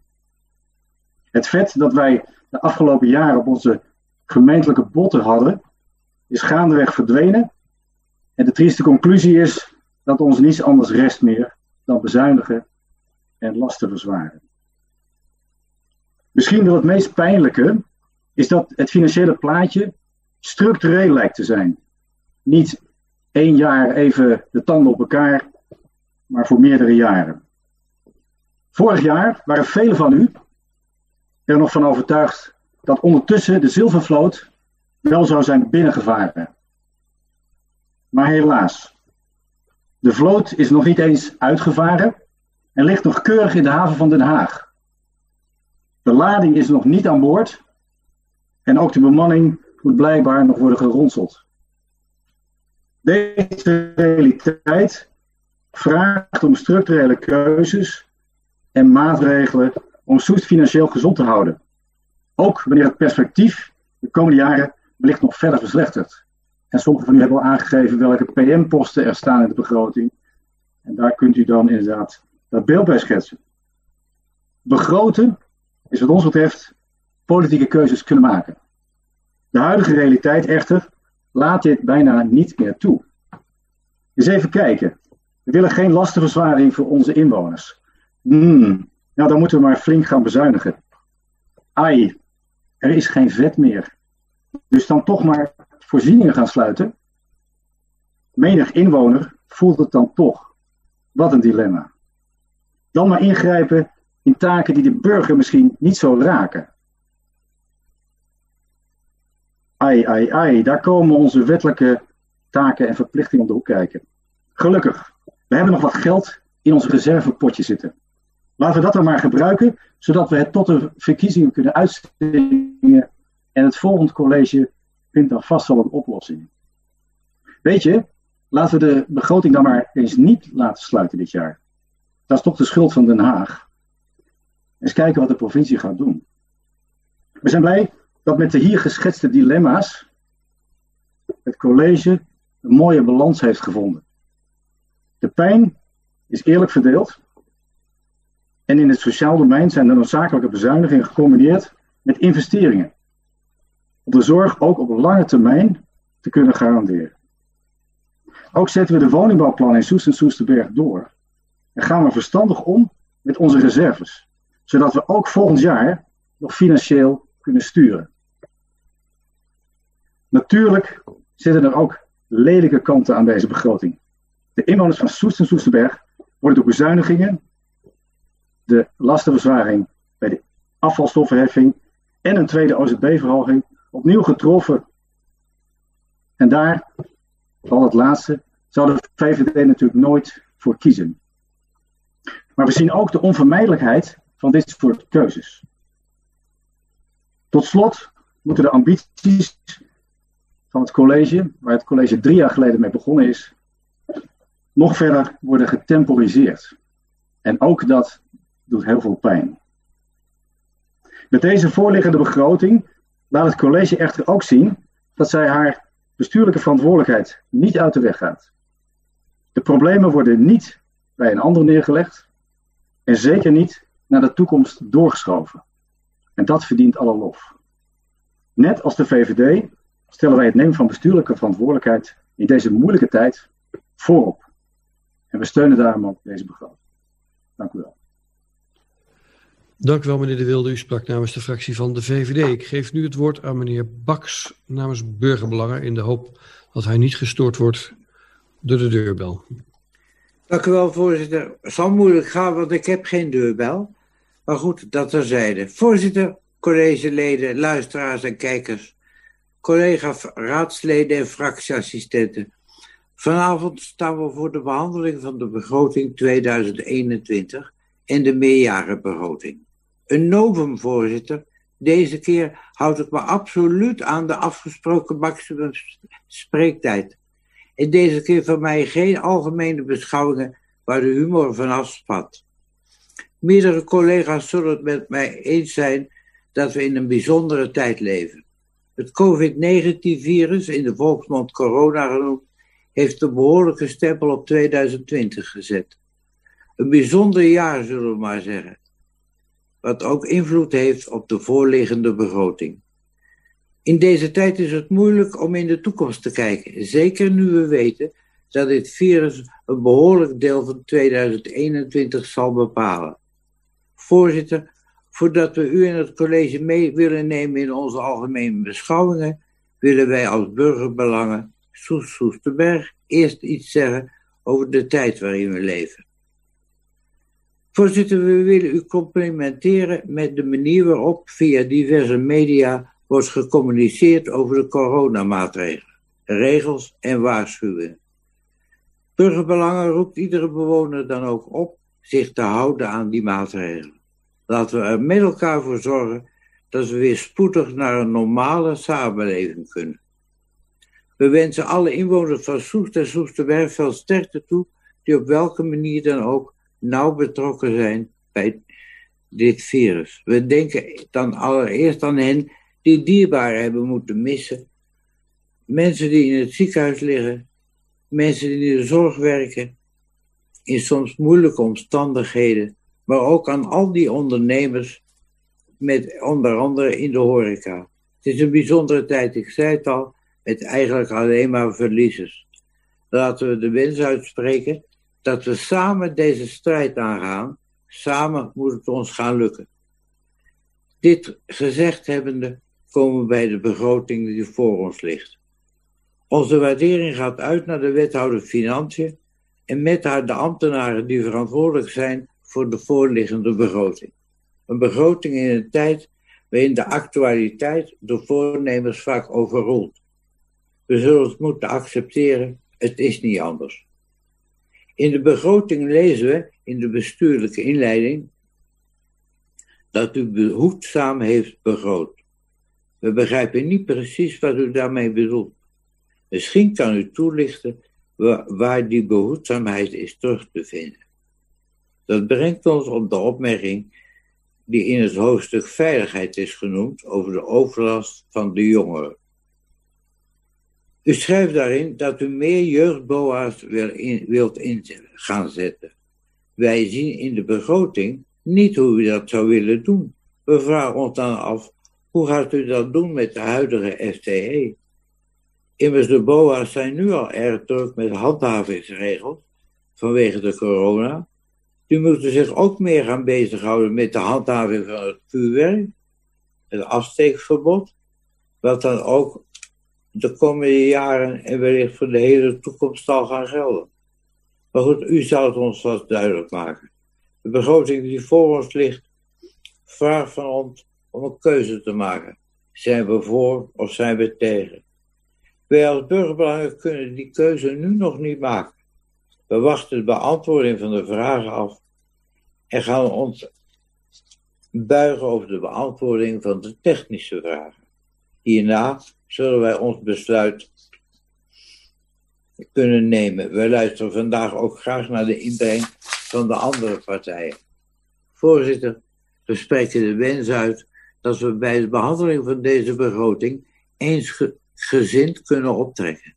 Het vet dat wij de afgelopen jaren op onze gemeentelijke botten hadden, is gaandeweg verdwenen. En de trieste conclusie is dat ons niets anders rest meer dan bezuinigen en lasten verzwaren. Misschien wel het meest pijnlijke is dat het financiële plaatje structureel lijkt te zijn. Niet één jaar even de tanden op elkaar maar voor meerdere jaren. Vorig jaar waren velen van u er nog van overtuigd dat ondertussen de zilvervloot wel zou zijn binnengevaren. Maar helaas, de vloot is nog niet eens uitgevaren en ligt nog keurig in de haven van Den Haag. De lading is nog niet aan boord en ook de bemanning moet blijkbaar nog worden geronseld. Deze realiteit vraagt om structurele keuzes en maatregelen om Soest financieel gezond te houden. Ook wanneer het perspectief de komende jaren wellicht nog verder verslechtert. En sommigen van u hebben al aangegeven welke PM-posten er staan in de begroting. En daar kunt u dan inderdaad dat beeld bij schetsen. Begroten is wat ons betreft politieke keuzes kunnen maken. De huidige realiteit echter laat dit bijna niet meer toe. Eens even kijken. We willen geen lastenverzwaring voor onze inwoners. Hmm, nou dan moeten we maar flink gaan bezuinigen. Ai, er is geen vet meer. Dus dan toch maar voorzieningen gaan sluiten. Menig inwoner voelt het dan toch. Wat een dilemma. Dan maar ingrijpen in taken die de burger misschien niet zo raken. Ai, ai, ai, daar komen onze wettelijke taken en verplichtingen om de hoek kijken. Gelukkig, we hebben nog wat geld in ons reservepotje zitten. Laten we dat dan maar gebruiken, zodat we het tot de verkiezingen kunnen uitstingen. En het volgende college vindt dan vast wel een oplossing. Weet je, laten we de begroting dan maar eens niet laten sluiten dit jaar. Dat is toch de schuld van Den Haag. Eens kijken wat de provincie gaat doen. We zijn blij dat met de hier geschetste dilemma's het college een mooie balans heeft gevonden. De pijn is eerlijk verdeeld. En in het sociaal domein zijn de noodzakelijke bezuinigingen gecombineerd met investeringen. De zorg ook op lange termijn te kunnen garanderen. Ook zetten we de woningbouwplan in Soest en Soesterberg door. En gaan we verstandig om met onze reserves. Zodat we ook volgend jaar nog financieel kunnen sturen. Natuurlijk zitten er ook lelijke kanten aan deze begroting. De inwoners van Soest en Soesterberg worden door bezuinigingen, de lastenverzwaring bij de afvalstoffenheffing en een tweede OZB-verhoging opnieuw getroffen. En daar, vooral het laatste, zou de VVD natuurlijk nooit voor kiezen. Maar we zien ook de onvermijdelijkheid van dit soort keuzes. Tot slot moeten de ambities van het college, waar het college drie jaar geleden mee begonnen is, nog verder worden getemporiseerd. En ook dat doet heel veel pijn. Met deze voorliggende begroting laat het college echter ook zien dat zij haar bestuurlijke verantwoordelijkheid niet uit de weg gaat. De problemen worden niet bij een ander neergelegd en zeker niet naar de toekomst doorgeschoven. En dat verdient alle lof. Net als de VVD stellen wij het nemen van bestuurlijke verantwoordelijkheid in deze moeilijke tijd voorop. En we steunen daarom ook deze begroting. Dank u wel. Dank u wel, meneer De Wilde. U sprak namens de fractie van de VVD. Ik geef nu het woord aan meneer Baks namens Burgerbelangen in de hoop dat hij niet gestoord wordt door de deurbel. Dank u wel, voorzitter. Het zal moeilijk gaan, want ik heb geen deurbel. Maar goed, dat terzijde. Voorzitter, collegeleden, luisteraars en kijkers, collega-raadsleden en fractieassistenten. Vanavond staan we voor de behandeling van de begroting 2021 en de meerjarenbegroting. Een novum, voorzitter. Deze keer houd ik me absoluut aan de afgesproken maximum spreektijd. En deze keer van mij geen algemene beschouwingen waar de humor van afspat. Meerdere collega's zullen het met mij eens zijn dat we in een bijzondere tijd leven. Het COVID-19-virus, in de volksmond corona genoemd, heeft een behoorlijke stempel op 2020 gezet. Een bijzonder jaar, zullen we maar zeggen. Wat ook invloed heeft op de voorliggende begroting. In deze tijd is het moeilijk om in de toekomst te kijken, zeker nu we weten dat dit virus een behoorlijk deel van 2021 zal bepalen. Voorzitter, voordat we u en het college mee willen nemen in onze algemene beschouwingen, willen wij als burgerbelangen Soes Soesterberg eerst iets zeggen over de tijd waarin we leven. Voorzitter, we willen u complimenteren met de manier waarop via diverse media wordt gecommuniceerd over de coronamaatregelen, regels en waarschuwingen. Burgerbelangen roept iedere bewoner dan ook op zich te houden aan die maatregelen. Laten we er met elkaar voor zorgen dat we weer spoedig naar een normale samenleving kunnen. We wensen alle inwoners van Soest en Soesterberg veel sterkte toe, die op welke manier dan ook nauw betrokken zijn bij dit virus. We denken dan allereerst aan hen die dierbaren hebben moeten missen, mensen die in het ziekenhuis liggen, mensen die in de zorg werken, in soms moeilijke omstandigheden, maar ook aan al die ondernemers, met onder andere in de horeca. Het is een bijzondere tijd, ik zei het al, met eigenlijk alleen maar verliezers. Laten we de wens uitspreken dat we samen deze strijd aangaan. Samen moet het ons gaan lukken. Dit gezegd hebbende komen we bij de begroting die voor ons ligt. Onze waardering gaat uit naar de wethouder Financiën en met haar de ambtenaren die verantwoordelijk zijn voor de voorliggende begroting. Een begroting in een tijd waarin de actualiteit de voornemers vaak overroelt. We zullen het moeten accepteren, het is niet anders. In de begroting lezen we in de bestuurlijke inleiding dat u behoedzaam heeft begroot. We begrijpen niet precies wat u daarmee bedoelt. Misschien kan u toelichten waar, die behoedzaamheid is terug te vinden. Dat brengt ons op de opmerking die in het hoofdstuk veiligheid is genoemd over de overlast van de jongeren. U schrijft daarin dat u meer jeugdboa's wil in, wilt in gaan zetten. Wij zien in de begroting niet hoe u dat zou willen doen. We vragen ons dan af, hoe gaat u dat doen met de huidige FTE? Immers de BOA's zijn nu al erg druk met handhavingsregels vanwege de corona. Die moeten zich ook meer gaan bezighouden met de handhaving van het vuurwerk, het afsteekverbod, wat dan ook de komende jaren en wellicht voor de hele toekomst zal gaan gelden. Maar goed, u zou het ons wat duidelijk maken. De begroting die voor ons ligt, vraagt van ons om een keuze te maken. Zijn we voor of zijn we tegen? Wij als burgerbelangen kunnen die keuze nu nog niet maken. We wachten de beantwoording van de vragen af en gaan ons buigen over de beantwoording van de technische vragen. Hierna zullen wij ons besluit kunnen nemen. Wij luisteren vandaag ook graag naar de inbreng van de andere partijen. Voorzitter, we spreken de wens uit dat we bij de behandeling van deze begroting eensgezind kunnen optrekken.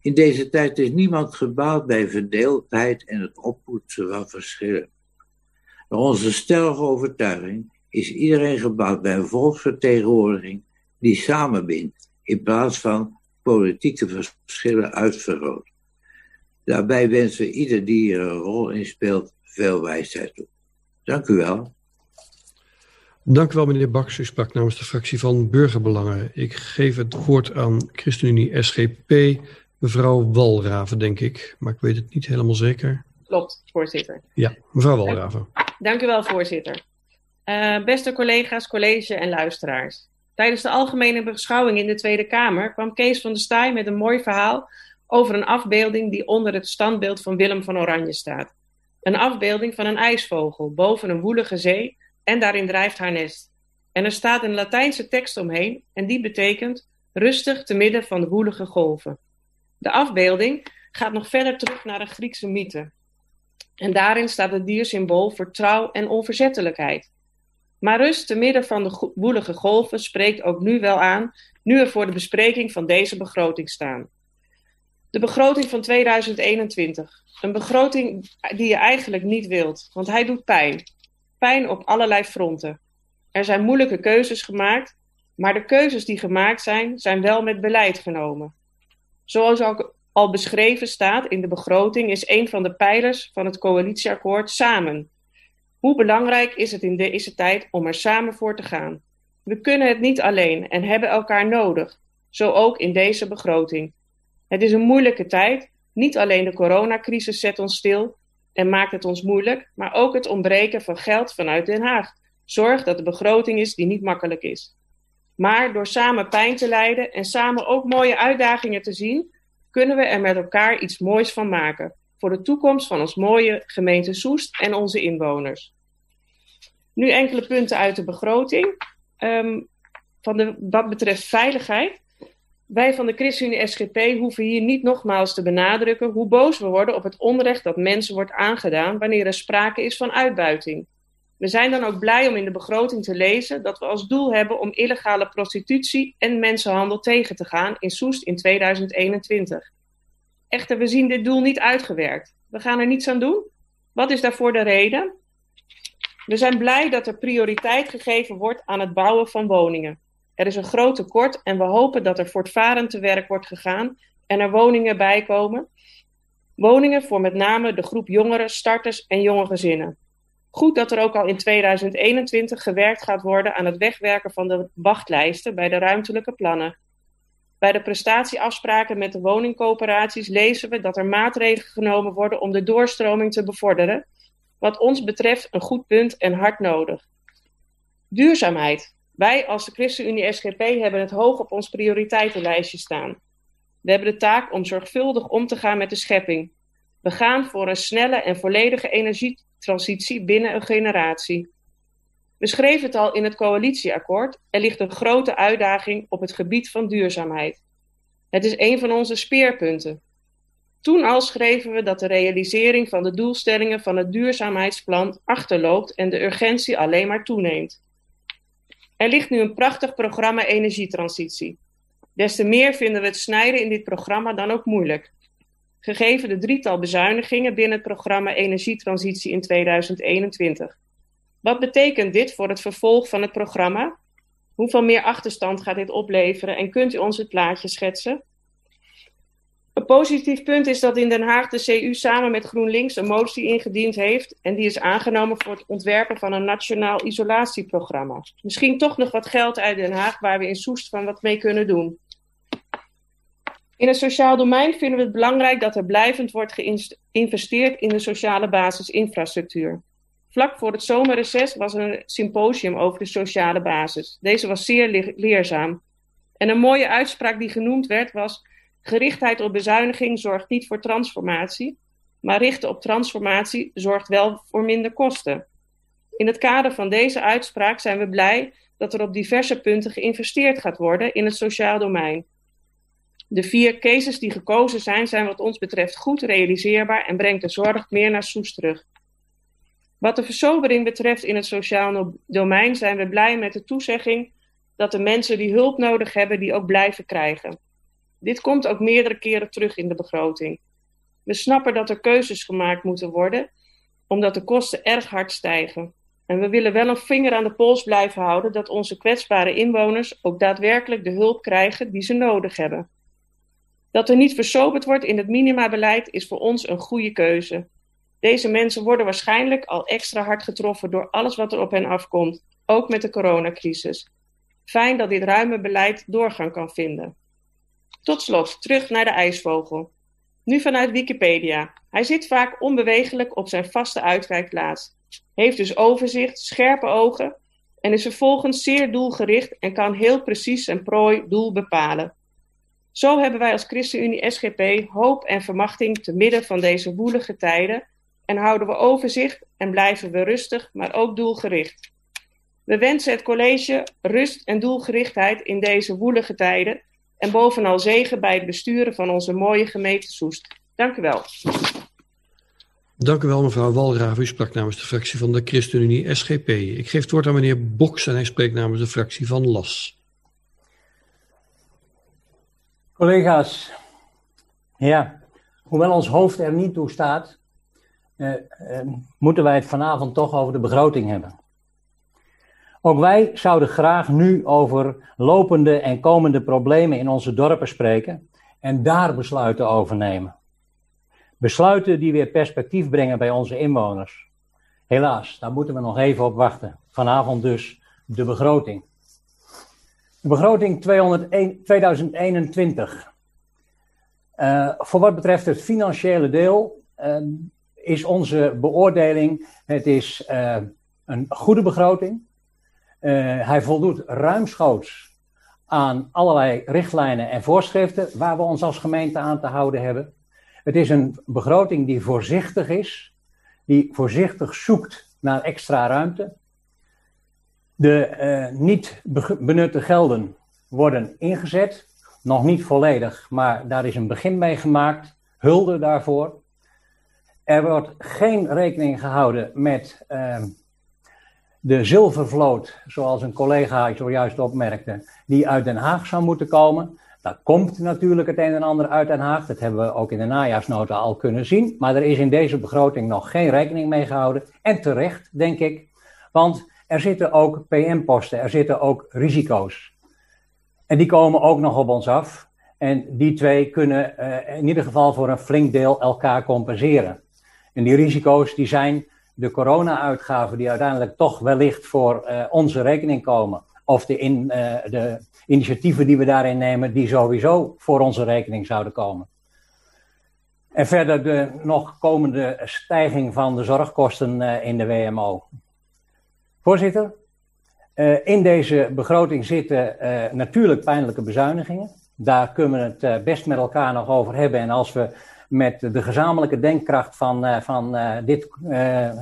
In deze tijd is niemand gebaat bij verdeeldheid en het oppoetsen van verschillen. Naar onze stellige overtuiging is iedereen gebaat bij een volksvertegenwoordiging die samenbindt in plaats van politieke verschillen uitvergroot. Daarbij wensen we ieder die hier een rol in speelt veel wijsheid toe. Dank u wel. Dank u wel, meneer Baks. U sprak namens de fractie van Burgerbelangen. Ik geef het woord aan ChristenUnie SGP, mevrouw Walraven, denk ik. Maar ik weet het niet helemaal zeker. Klopt, voorzitter. Ja, mevrouw Walraven. Dank u wel, voorzitter. Uh, beste collega's, college en luisteraars. Tijdens de algemene beschouwing in de Tweede Kamer kwam Kees van der Staaij met een mooi verhaal over een afbeelding die onder het standbeeld van Willem van Oranje staat. Een afbeelding van een ijsvogel boven een woelige zee en daarin drijft haar nest. En er staat een Latijnse tekst omheen en die betekent rustig te midden van de woelige golven. De afbeelding gaat nog verder terug naar een Griekse mythe. En daarin staat het diersymbool voor trouw en onverzettelijkheid. Maar rust te midden van de woelige golven spreekt ook nu wel aan, nu er voor de bespreking van deze begroting staan. De begroting van 2021. Een begroting die je eigenlijk niet wilt, want hij doet pijn. Pijn op allerlei fronten. Er zijn moeilijke keuzes gemaakt, maar de keuzes die gemaakt zijn, zijn wel met beleid genomen. Zoals ook al beschreven staat in de begroting, is een van de pijlers van het coalitieakkoord samen. Hoe belangrijk is het in deze tijd om er samen voor te gaan? We kunnen het niet alleen en hebben elkaar nodig, zo ook in deze begroting. Het is een moeilijke tijd. Niet alleen de coronacrisis zet ons stil. en maakt het ons moeilijk, maar ook het ontbreken van geld vanuit Den Haag zorgt dat de begroting is die niet makkelijk is. Maar door samen pijn te lijden en samen ook mooie uitdagingen te zien, kunnen we er met elkaar iets moois van maken voor de toekomst van ons mooie gemeente Soest en onze inwoners. Nu enkele punten uit de begroting. Um, van de, wat betreft veiligheid. Wij van de ChristenUnie SGP hoeven hier niet nogmaals te benadrukken hoe boos we worden op het onrecht dat mensen wordt aangedaan wanneer er sprake is van uitbuiting. We zijn dan ook blij om in de begroting te lezen dat we als doel hebben om illegale prostitutie en mensenhandel tegen te gaan in Soest in 2021. Echter, we zien dit doel niet uitgewerkt. We gaan er niets aan doen. Wat is daarvoor de reden? We zijn blij dat er prioriteit gegeven wordt aan het bouwen van woningen. Er is een groot tekort en we hopen dat er voortvarend te werk wordt gegaan en er woningen bijkomen. Woningen voor met name de groep jongeren, starters en jonge gezinnen. Goed dat er ook al in 2021 gewerkt gaat worden aan het wegwerken van de wachtlijsten bij de ruimtelijke plannen. Bij de prestatieafspraken met de woningcoöperaties lezen we dat er maatregelen genomen worden om de doorstroming te bevorderen. Wat ons betreft een goed punt en hard nodig. Duurzaamheid. Wij als de ChristenUnie SGP hebben het hoog op ons prioriteitenlijstje staan. We hebben de taak om zorgvuldig om te gaan met de schepping. We gaan voor een snelle en volledige energietransitie binnen een generatie. We schreven het al in het coalitieakkoord. Er ligt een grote uitdaging op het gebied van duurzaamheid. Het is een van onze speerpunten. Toen al schreven we dat de realisering van de doelstellingen van het duurzaamheidsplan achterloopt en de urgentie alleen maar toeneemt. Er ligt nu een prachtig programma energietransitie. Des te meer vinden we het snijden in dit programma dan ook moeilijk. Gegeven de drietal bezuinigingen binnen het programma Energietransitie in 2021. Wat betekent dit voor het vervolg van het programma? Hoeveel meer achterstand gaat dit opleveren en kunt u ons het plaatje schetsen? Een positief punt is dat in Den Haag de CU samen met GroenLinks een motie ingediend heeft en die is aangenomen voor het ontwerpen van een nationaal isolatieprogramma. Misschien toch nog wat geld uit Den Haag waar we in Soest van wat mee kunnen doen. In het sociaal domein vinden we het belangrijk dat er blijvend wordt geïnvesteerd in de sociale basisinfrastructuur. Vlak voor het zomerreces was er een symposium over de sociale basis. Deze was zeer leerzaam. En een mooie uitspraak die genoemd werd was: gerichtheid op bezuiniging zorgt niet voor transformatie, maar richten op transformatie zorgt wel voor minder kosten. In het kader van deze uitspraak zijn we blij dat er op diverse punten geïnvesteerd gaat worden in het sociaal domein. De vier cases die gekozen zijn, zijn wat ons betreft goed realiseerbaar en brengt de zorg meer naar Soes terug. Wat de versobering betreft in het sociaal domein zijn we blij met de toezegging dat de mensen die hulp nodig hebben, die ook blijven krijgen. Dit komt ook meerdere keren terug in de begroting. We snappen dat er keuzes gemaakt moeten worden, omdat de kosten erg hard stijgen. En we willen wel een vinger aan de pols blijven houden dat onze kwetsbare inwoners ook daadwerkelijk de hulp krijgen die ze nodig hebben. Dat er niet versoberd wordt in het minimabeleid is voor ons een goede keuze. Deze mensen worden waarschijnlijk al extra hard getroffen door alles wat er op hen afkomt, ook met de coronacrisis. Fijn dat dit ruime beleid doorgang kan vinden. Tot slot, terug naar de ijsvogel. Nu vanuit Wikipedia. Hij zit vaak onbewegelijk op zijn vaste uitkijkplaats, heeft dus overzicht, scherpe ogen en is vervolgens zeer doelgericht en kan heel precies zijn prooi doel bepalen. Zo hebben wij als ChristenUnie SGP hoop en vermachting te midden van deze woelige tijden en houden we overzicht en blijven we rustig, maar ook doelgericht. We wensen het college rust en doelgerichtheid in deze woelige tijden en bovenal zegen bij het besturen van onze mooie gemeente Soest. Dank u wel. Dank u wel, mevrouw Walraaf. U sprak namens de fractie van de ChristenUnie SGP. Ik geef het woord aan meneer Boks en hij spreekt namens de fractie van LAS. Collega's, ja, hoewel ons hoofd er niet toe staat, eh, eh, moeten wij het vanavond toch over de begroting hebben. Ook wij zouden graag nu over lopende en komende problemen in onze dorpen spreken en daar besluiten over nemen. Besluiten die weer perspectief brengen bij onze inwoners. Helaas, daar moeten we nog even op wachten. Vanavond dus de begroting. De begroting 201, 2021. Uh, voor wat betreft het financiële deel uh, is onze beoordeling, het is een goede begroting. hij voldoet ruimschoots aan allerlei richtlijnen en voorschriften waar we ons als gemeente aan te houden hebben. Het is een begroting die voorzichtig is, die voorzichtig zoekt naar extra ruimte. De uh, niet benutte gelden worden ingezet. Nog niet volledig, maar daar is een begin mee gemaakt. Hulde daarvoor. Er wordt geen rekening gehouden met uh, de zilvervloot, zoals een collega zojuist opmerkte, die uit Den Haag zou moeten komen. Daar komt natuurlijk het een en ander uit Den Haag. Dat hebben we ook in de najaarsnota al kunnen zien. Maar er is in deze begroting nog geen rekening mee gehouden. En terecht, denk ik. Want er zitten ook PM-posten, er zitten ook risico's. En die komen ook nog op ons af. En die twee kunnen uh, in ieder geval voor een flink deel elkaar compenseren. En die risico's die zijn de corona-uitgaven die uiteindelijk toch wellicht voor uh, onze rekening komen. Of de, in, uh, de initiatieven die we daarin nemen, die sowieso voor onze rekening zouden komen. En verder de nog komende stijging van de zorgkosten uh, in de WMO. Voorzitter, in deze begroting zitten natuurlijk pijnlijke bezuinigingen. Daar kunnen we het best met elkaar nog over hebben. En als we met de gezamenlijke denkkracht van, van, dit,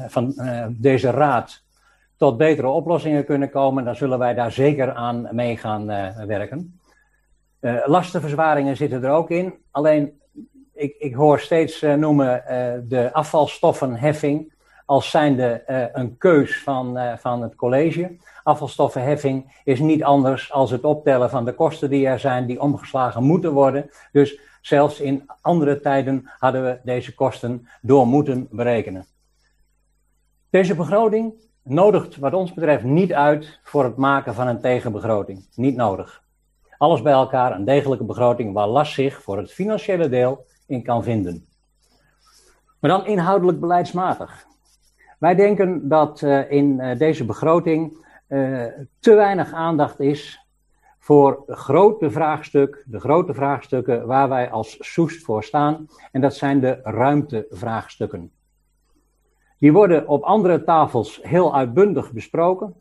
van deze raad tot betere oplossingen kunnen komen, dan zullen wij daar zeker aan mee gaan uh, werken. Uh, lastenverzwaringen zitten er ook in. Alleen, ik, ik hoor steeds uh, noemen de afvalstoffenheffing als zijnde een keus van, van het college. Afvalstoffenheffing is niet anders als het optellen van de kosten die er zijn, die omgeslagen moeten worden. Dus zelfs in andere tijden hadden we deze kosten door moeten berekenen. Deze begroting nodigt wat ons betreft niet uit voor het maken van een tegenbegroting. Niet nodig. Alles bij elkaar een degelijke begroting waar last zich voor het financiële deel in kan vinden. Maar dan inhoudelijk beleidsmatig. Wij denken dat uh, in uh, deze begroting uh, te weinig aandacht is voor grote vraagstuk, de grote vraagstukken waar wij als Soest voor staan. En dat zijn de ruimtevraagstukken. Die worden op andere tafels heel uitbundig besproken.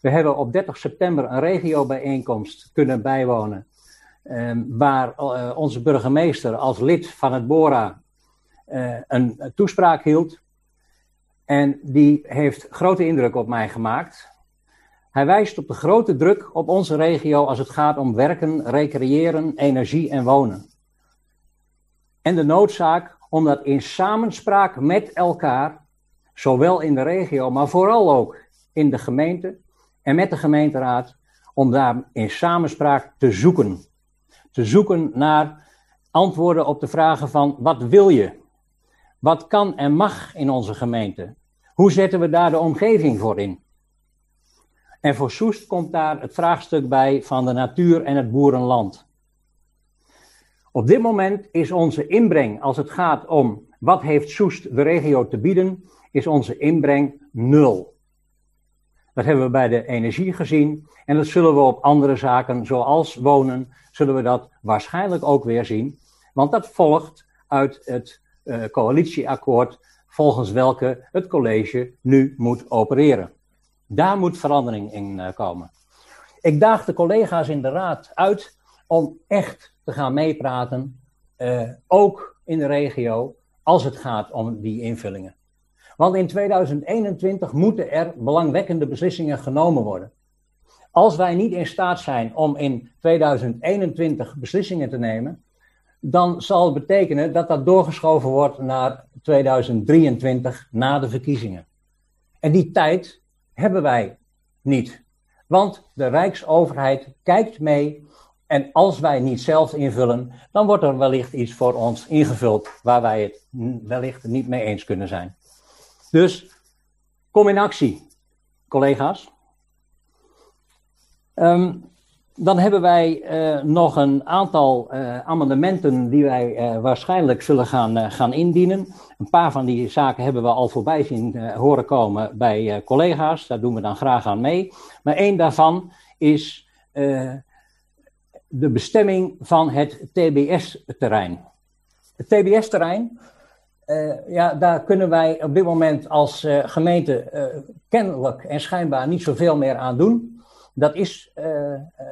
We hebben op 30 september een regiobijeenkomst kunnen bijwonen. Eh, waar uh, onze burgemeester als lid van het BORA uh, een toespraak hield. En die heeft grote indruk op mij gemaakt. Hij wijst op de grote druk op onze regio als het gaat om werken, recreëren, energie en wonen. En de noodzaak om dat in samenspraak met elkaar zowel in de regio, maar vooral ook in de gemeente en met de gemeenteraad, om daar in samenspraak te zoeken. Te zoeken naar antwoorden op de vragen van wat wil je? Wat kan en mag in onze gemeente? Hoe zetten we daar de omgeving voor in? En voor Soest komt daar het vraagstuk bij van de natuur en het boerenland. Op dit moment is onze inbreng als het gaat om wat heeft Soest de regio te bieden, is onze inbreng nul. Dat hebben we bij de energie gezien en dat zullen we op andere zaken, zoals wonen, zullen we dat waarschijnlijk ook weer zien. Want dat volgt uit het uh, coalitieakkoord volgens welke het college nu moet opereren. Daar moet verandering in uh, komen. Ik daag de collega's in de raad uit om echt te gaan meepraten, uh, ook in de regio, als het gaat om die invullingen. Want in 2021 moeten er belangwekkende beslissingen genomen worden. Als wij niet in staat zijn om in 2021 beslissingen te nemen, dan zal het betekenen dat dat doorgeschoven wordt naar 2023 na de verkiezingen. En die tijd hebben wij niet. Want de Rijksoverheid kijkt mee en als wij niet zelf invullen, dan wordt er wellicht iets voor ons ingevuld waar wij het wellicht niet mee eens kunnen zijn. Dus kom in actie, collega's. Um, dan hebben wij uh, nog een aantal uh, amendementen die wij uh, waarschijnlijk zullen gaan, gaan indienen. Een paar van die zaken hebben we al voorbij zien horen komen bij collega's. Daar doen we dan graag aan mee. Maar één daarvan is de bestemming van het TBS-terrein. Het TBS-terrein ja, daar kunnen wij op dit moment als gemeente kennelijk en schijnbaar niet zoveel meer aan doen. Dat is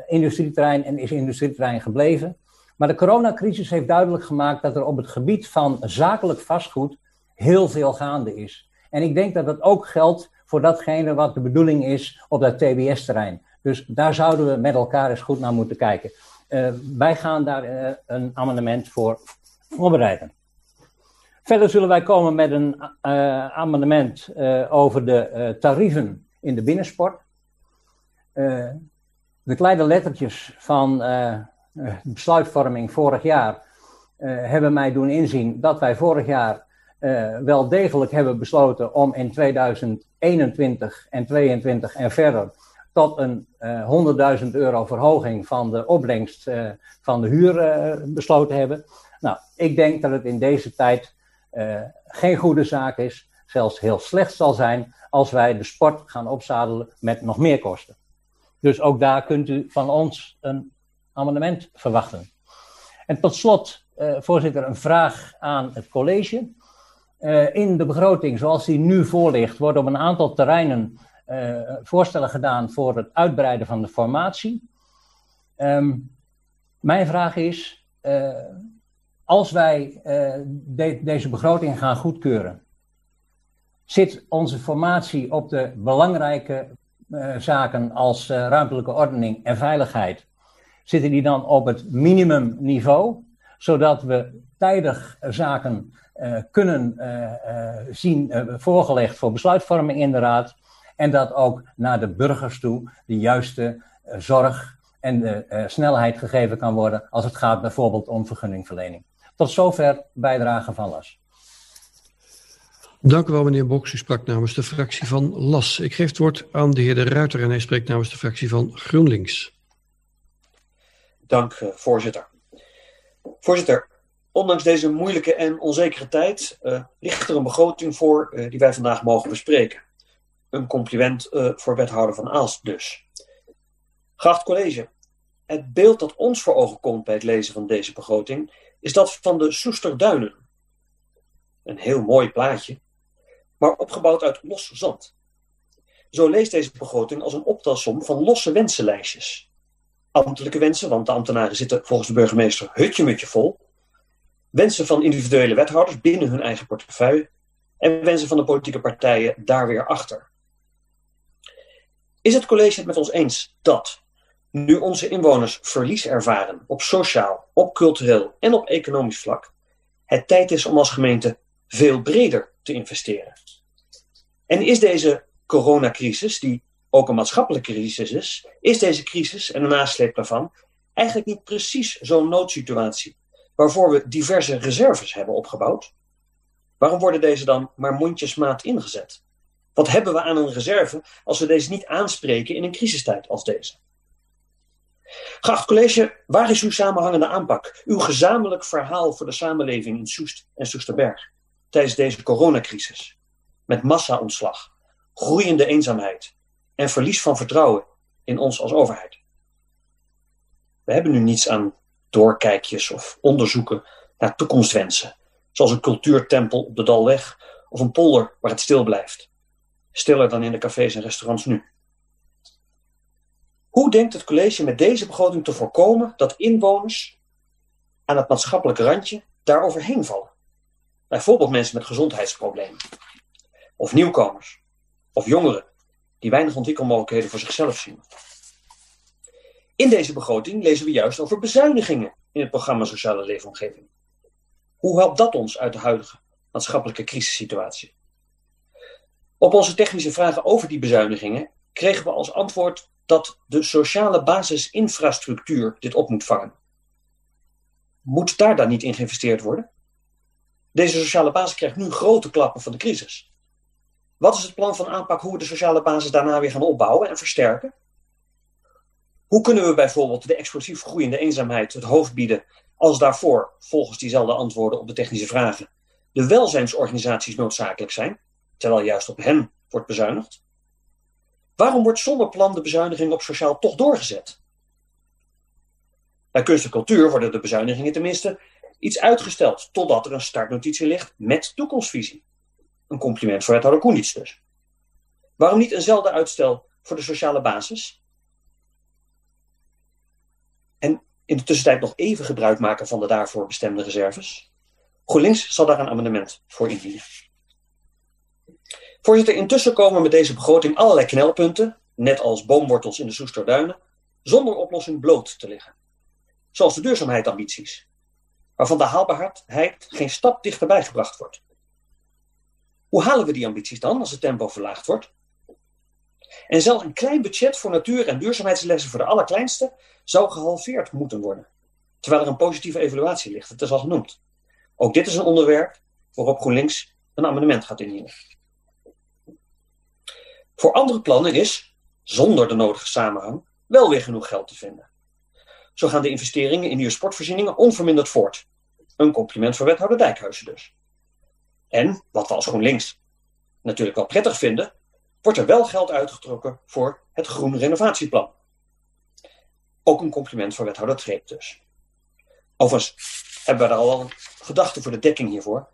industrieterrein en is industrieterrein gebleven. Maar de coronacrisis heeft duidelijk gemaakt dat er op het gebied van zakelijk vastgoed heel veel gaande is. En ik denk dat dat ook geldt voor datgene wat de bedoeling is op dat TBS-terrein. Dus daar zouden we met elkaar eens goed naar moeten kijken. Uh, wij gaan daar uh, een amendement voor voorbereiden. Verder zullen wij komen met een uh, amendement over de tarieven in de binnensport. De kleine lettertjes van besluitvorming vorig jaar hebben mij doen inzien dat wij vorig jaar wel degelijk hebben besloten om in 2021 en 2022 en verder tot een uh, 100.000 euro verhoging van de opbrengst van de huur uh, besloten hebben. Nou, ik denk dat het in deze tijd geen goede zaak is, zelfs heel slecht zal zijn, als wij de sport gaan opzadelen met nog meer kosten. Dus ook daar kunt u van ons een amendement verwachten. En tot slot, voorzitter, een vraag aan het college. in de begroting zoals die nu voor ligt, worden op een aantal terreinen uh, voorstellen gedaan voor het uitbreiden van de formatie. Um, mijn vraag is, als wij de, deze begroting gaan goedkeuren, zit onze formatie op de belangrijke zaken als ruimtelijke ordening en veiligheid, zitten die dan op het minimumniveau, zodat we tijdig zaken kunnen zien voorgelegd voor besluitvorming in de Raad en dat ook naar de burgers toe de juiste zorg en de snelheid gegeven kan worden als het gaat bijvoorbeeld om vergunningverlening. Tot zover bijdrage van LAS. Dank u wel, meneer Boks. U sprak namens de fractie van LAS. Ik geef het woord aan de heer De Ruiter en hij spreekt namens de fractie van GroenLinks. Dank, uh, voorzitter. Voorzitter, ondanks deze moeilijke en onzekere tijd uh, ligt er een begroting voor uh, die wij vandaag mogen bespreken. Een compliment voor wethouder van Aalst dus. Geacht college, het beeld dat ons voor ogen komt bij het lezen van deze begroting is dat van de Soesterduinen. Een heel mooi plaatje, maar opgebouwd uit los zand. Zo leest deze begroting als een optelsom van losse wensenlijstjes. Ambtelijke wensen, want de ambtenaren zitten volgens de burgemeester hutje-mutje vol. Wensen van individuele wethouders binnen hun eigen portefeuille. En wensen van de politieke partijen daar weer achter. Is het college het met ons eens dat, nu onze inwoners verlies ervaren op sociaal, op cultureel en op economisch vlak, het tijd is om als gemeente veel breder te investeren? En is deze coronacrisis, die ook een maatschappelijke crisis is, is deze crisis en de nasleep daarvan eigenlijk niet precies zo'n noodsituatie waarvoor we diverse reserves hebben opgebouwd? Waarom worden deze dan maar mondjesmaat ingezet? Wat hebben we aan een reserve als we deze niet aanspreken in een crisistijd als deze? Geacht college, waar is uw samenhangende aanpak? Uw gezamenlijk verhaal voor de samenleving in Soest en Soesterberg tijdens deze coronacrisis? Met massa-ontslag, groeiende eenzaamheid en verlies van vertrouwen in ons als overheid. We hebben nu niets aan doorkijkjes of onderzoeken naar toekomstwensen, zoals een cultuurtempel op de Dalweg of een polder waar het stil blijft stiller dan in de cafés en restaurants nu. Hoe denkt het college met deze begroting te voorkomen dat inwoners aan het maatschappelijke randje daar overheen vallen? Bijvoorbeeld mensen met gezondheidsproblemen, of nieuwkomers, of jongeren die weinig ontwikkelmogelijkheden voor zichzelf zien. In deze begroting lezen we juist over bezuinigingen in het programma Sociale Leefomgeving. Hoe helpt dat ons uit de huidige maatschappelijke crisissituatie? Op onze technische vragen over die bezuinigingen kregen we als antwoord dat de sociale basisinfrastructuur dit op moet vangen. Moet daar dan niet in geïnvesteerd worden? Deze sociale basis krijgt nu grote klappen van de crisis. Wat is het plan van aanpak hoe we de sociale basis daarna weer gaan opbouwen en versterken? Hoe kunnen we bijvoorbeeld de explosief groeiende eenzaamheid het hoofd bieden als daarvoor, volgens diezelfde antwoorden op de technische vragen, de welzijnsorganisaties noodzakelijk zijn? terwijl juist op hen wordt bezuinigd? Waarom wordt zonder plan de bezuiniging op sociaal toch doorgezet? Bij kunst en cultuur worden de bezuinigingen tenminste iets uitgesteld totdat er een startnotitie ligt met toekomstvisie. Een compliment voor wethouder Koenits dus. Waarom niet eenzelfde uitstel voor de sociale basis? En in de tussentijd nog even gebruik maken van de daarvoor bestemde reserves? GroenLinks zal daar een amendement voor indienen. Voorzitter, intussen komen met deze begroting allerlei knelpunten, net als boomwortels in de Soesterduinen, zonder oplossing bloot te liggen. Zoals de duurzaamheidsambities, waarvan de haalbaarheid geen stap dichterbij gebracht wordt. Hoe halen we die ambities dan als het tempo verlaagd wordt? En zelfs een klein budget voor natuur- en duurzaamheidslessen voor de allerkleinste zou gehalveerd moeten worden. Terwijl er een positieve evaluatie ligt, het is al genoemd. Ook dit is een onderwerp waarop GroenLinks een amendement gaat indienen. Voor andere plannen is, zonder de nodige samenhang, wel weer genoeg geld te vinden. Zo gaan de investeringen in nieuwe sportvoorzieningen onverminderd voort. Een compliment voor wethouder Dijkhuizen dus. En, wat we als GroenLinks natuurlijk wel prettig vinden, wordt er wel geld uitgetrokken voor het groen renovatieplan. Ook een compliment voor wethouder Treep dus. Overigens hebben we daar al een gedachte voor de dekking hiervoor.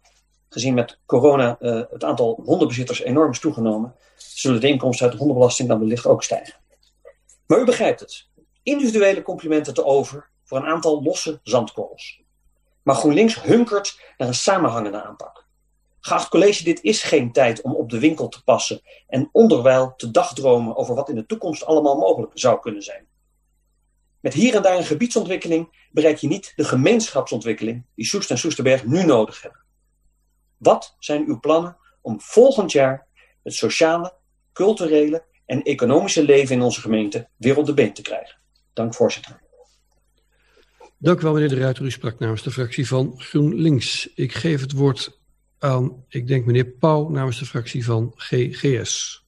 Gezien met corona uh, het aantal hondenbezitters enorm is toegenomen, zullen de inkomsten uit de hondenbelasting dan wellicht ook stijgen. Maar u begrijpt het. Individuele complimenten te over voor een aantal losse zandkorrels. Maar GroenLinks hunkert naar een samenhangende aanpak. Geacht college, dit is geen tijd om op de winkel te passen en onderwijl te dagdromen over wat in de toekomst allemaal mogelijk zou kunnen zijn. Met hier en daar een gebiedsontwikkeling bereik je niet de gemeenschapsontwikkeling die Soest en Soesterberg nu nodig hebben. Wat zijn uw plannen om volgend jaar het sociale, culturele en economische leven in onze gemeente weer op de been te krijgen? Dank voorzitter. Dank u wel meneer De Ruiter. U sprak namens de fractie van GroenLinks. Ik geef het woord aan, ik denk meneer Pauw namens de fractie van GGS.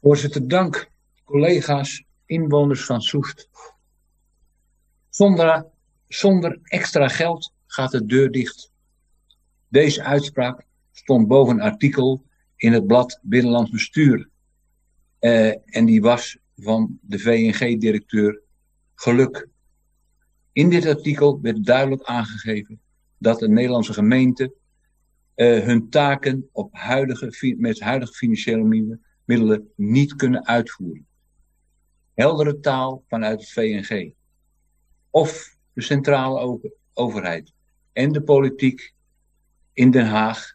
Voorzitter, dank. Collega's, inwoners van Soest. Zonder, zonder extra geld gaat de deur dicht. Deze uitspraak stond boven een artikel in het blad Binnenlands Bestuur. Uh, en die was van de VNG-directeur Geluk. In dit artikel werd duidelijk aangegeven dat de Nederlandse gemeenten uh, hun taken op huidige, met huidige financiële middelen niet kunnen uitvoeren. Heldere taal vanuit het VNG. Of de centrale overheid en de politiek in Den Haag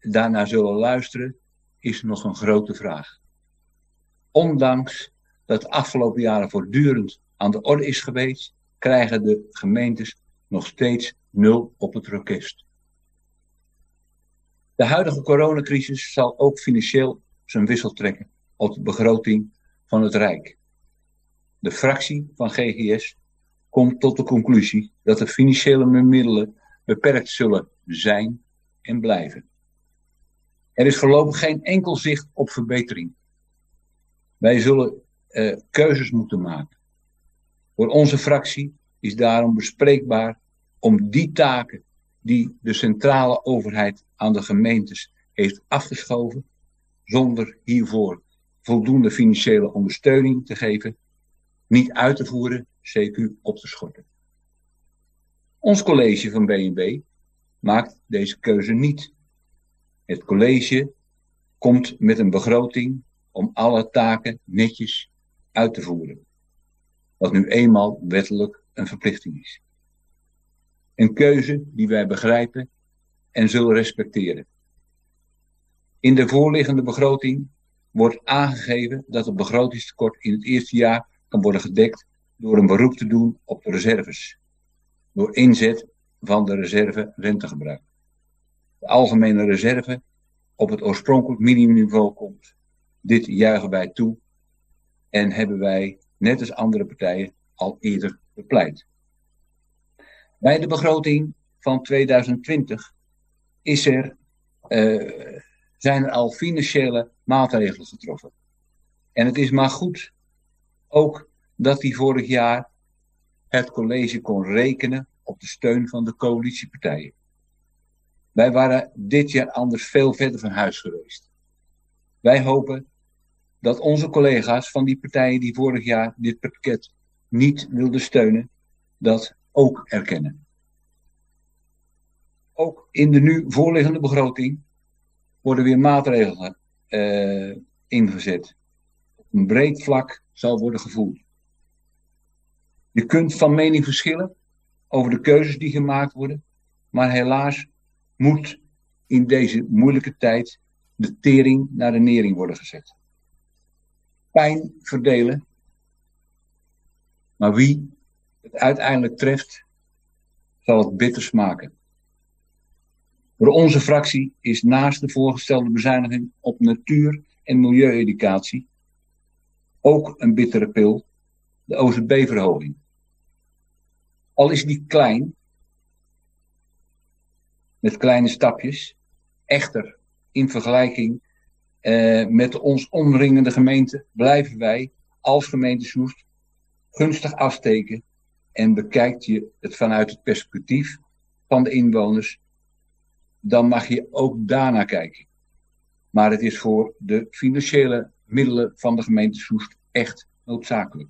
daarnaar zullen luisteren, is nog een grote vraag. Ondanks dat de afgelopen jaren voortdurend aan de orde is geweest, krijgen de gemeentes nog steeds nul op het orkest. De huidige coronacrisis zal ook financieel zijn wissel trekken op de begroting van het Rijk. De fractie van GGS komt tot de conclusie dat de financiële middelen beperkt zullen zijn en blijven. Er is voorlopig geen enkel zicht op verbetering. Wij zullen uh, keuzes moeten maken. Voor onze fractie is daarom bespreekbaar om die taken die de centrale overheid aan de gemeentes heeft afgeschoven, zonder hiervoor voldoende financiële ondersteuning te geven, niet uit te voeren, CQ op te schorten. Ons college van BNB maakt deze keuze niet. Het college komt met een begroting om alle taken netjes uit te voeren. Wat nu eenmaal wettelijk een verplichting is. Een keuze die wij begrijpen en zullen respecteren. In de voorliggende begroting wordt aangegeven dat het begrotingstekort in het eerste jaar kan worden gedekt door een beroep te doen op de reserves. Door inzet van de reserve rentegebruik. De algemene reserve op het oorspronkelijk minimumniveau komt. Dit juichen wij toe en hebben wij, net als andere partijen, al eerder bepleit. Bij de begroting van 2020 is er, uh, zijn er al financiële maatregelen getroffen. En het is maar goed ook dat die vorig jaar het college kon rekenen op de steun van de coalitiepartijen. Wij waren dit jaar anders veel verder van huis geweest. Wij hopen dat onze collega's van die partijen die vorig jaar dit pakket niet wilden steunen, dat ook erkennen. ook in de nu voorliggende begroting worden weer maatregelen uh, ingezet. Een breed vlak zal worden gevoeld. Je kunt van mening verschillen over de keuzes die gemaakt worden, maar helaas moet in deze moeilijke tijd de tering naar de nering worden gezet. Pijn verdelen, maar wie het uiteindelijk treft, zal het bitter smaken. Voor onze fractie is naast de voorgestelde bezuiniging op natuur- en milieueducatie ook een bittere pil de OZB-verhoging. Al is die klein, met kleine stapjes, echter in vergelijking eh, met ons omringende gemeente blijven wij als gemeente Soest gunstig afsteken en bekijkt je het vanuit het perspectief van de inwoners, dan mag je ook daarna kijken. Maar het is voor de financiële middelen van de gemeente Soest echt noodzakelijk.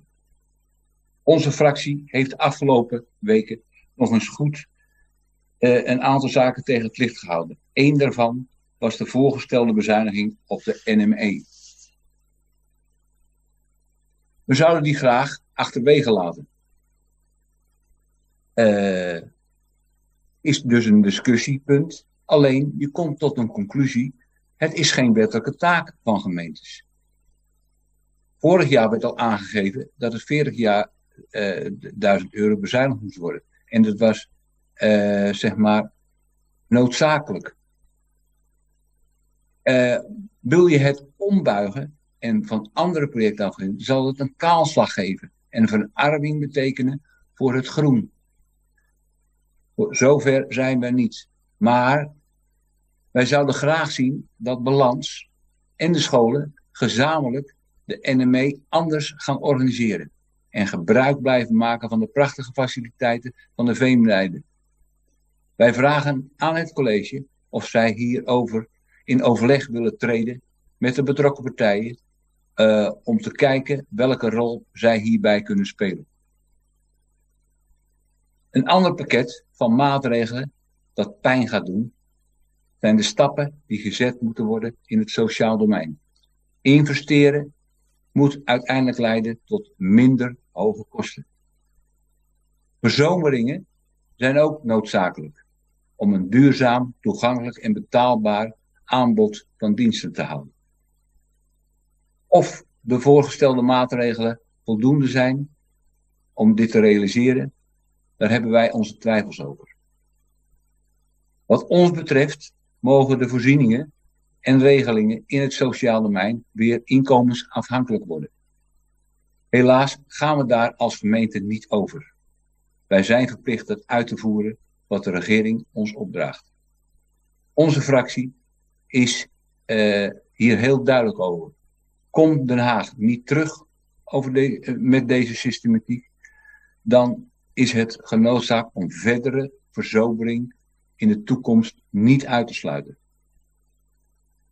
Onze fractie heeft de afgelopen weken nog eens goed uh, een aantal zaken tegen het licht gehouden. Eén daarvan was de voorgestelde bezuiniging op de NME. We zouden die graag achterwege laten. Uh, is dus een discussiepunt. Alleen, je komt tot een conclusie. Het is geen wettelijke taak van gemeentes. Vorig jaar werd al aangegeven dat het 40 jaar uh, 1000 euro bezuinigd moest worden. En dat was, uh, zeg maar, noodzakelijk. Uh, wil je het ombuigen en van andere projecten afgaan, zal het een kaalslag geven en verarming betekenen voor het groen. Zover zijn we niet. Maar wij zouden graag zien dat balans en de scholen gezamenlijk de NME anders gaan organiseren. En gebruik blijven maken van de prachtige faciliteiten van de Veemlijden. Wij vragen aan het college of zij hierover in overleg willen treden met de betrokken partijen. Uh, om te kijken welke rol zij hierbij kunnen spelen. Een ander pakket van maatregelen dat pijn gaat doen, zijn de stappen die gezet moeten worden in het sociaal domein. Investeren moet uiteindelijk leiden tot minder hoge kosten. Verzomeringen zijn ook noodzakelijk om een duurzaam, toegankelijk en betaalbaar aanbod van diensten te houden. Of de voorgestelde maatregelen voldoende zijn om dit te realiseren, daar hebben wij onze twijfels over. Wat ons betreft mogen de voorzieningen en regelingen in het sociaal domein weer inkomensafhankelijk worden. Helaas gaan we daar als gemeente niet over. Wij zijn verplicht het uit te voeren wat de regering ons opdraagt. Onze fractie is uh, hier heel duidelijk over. Komt Den Haag niet terug over de, uh, met deze systematiek, dan is het genoodzaakt om verdere verzobering in de toekomst niet uit te sluiten.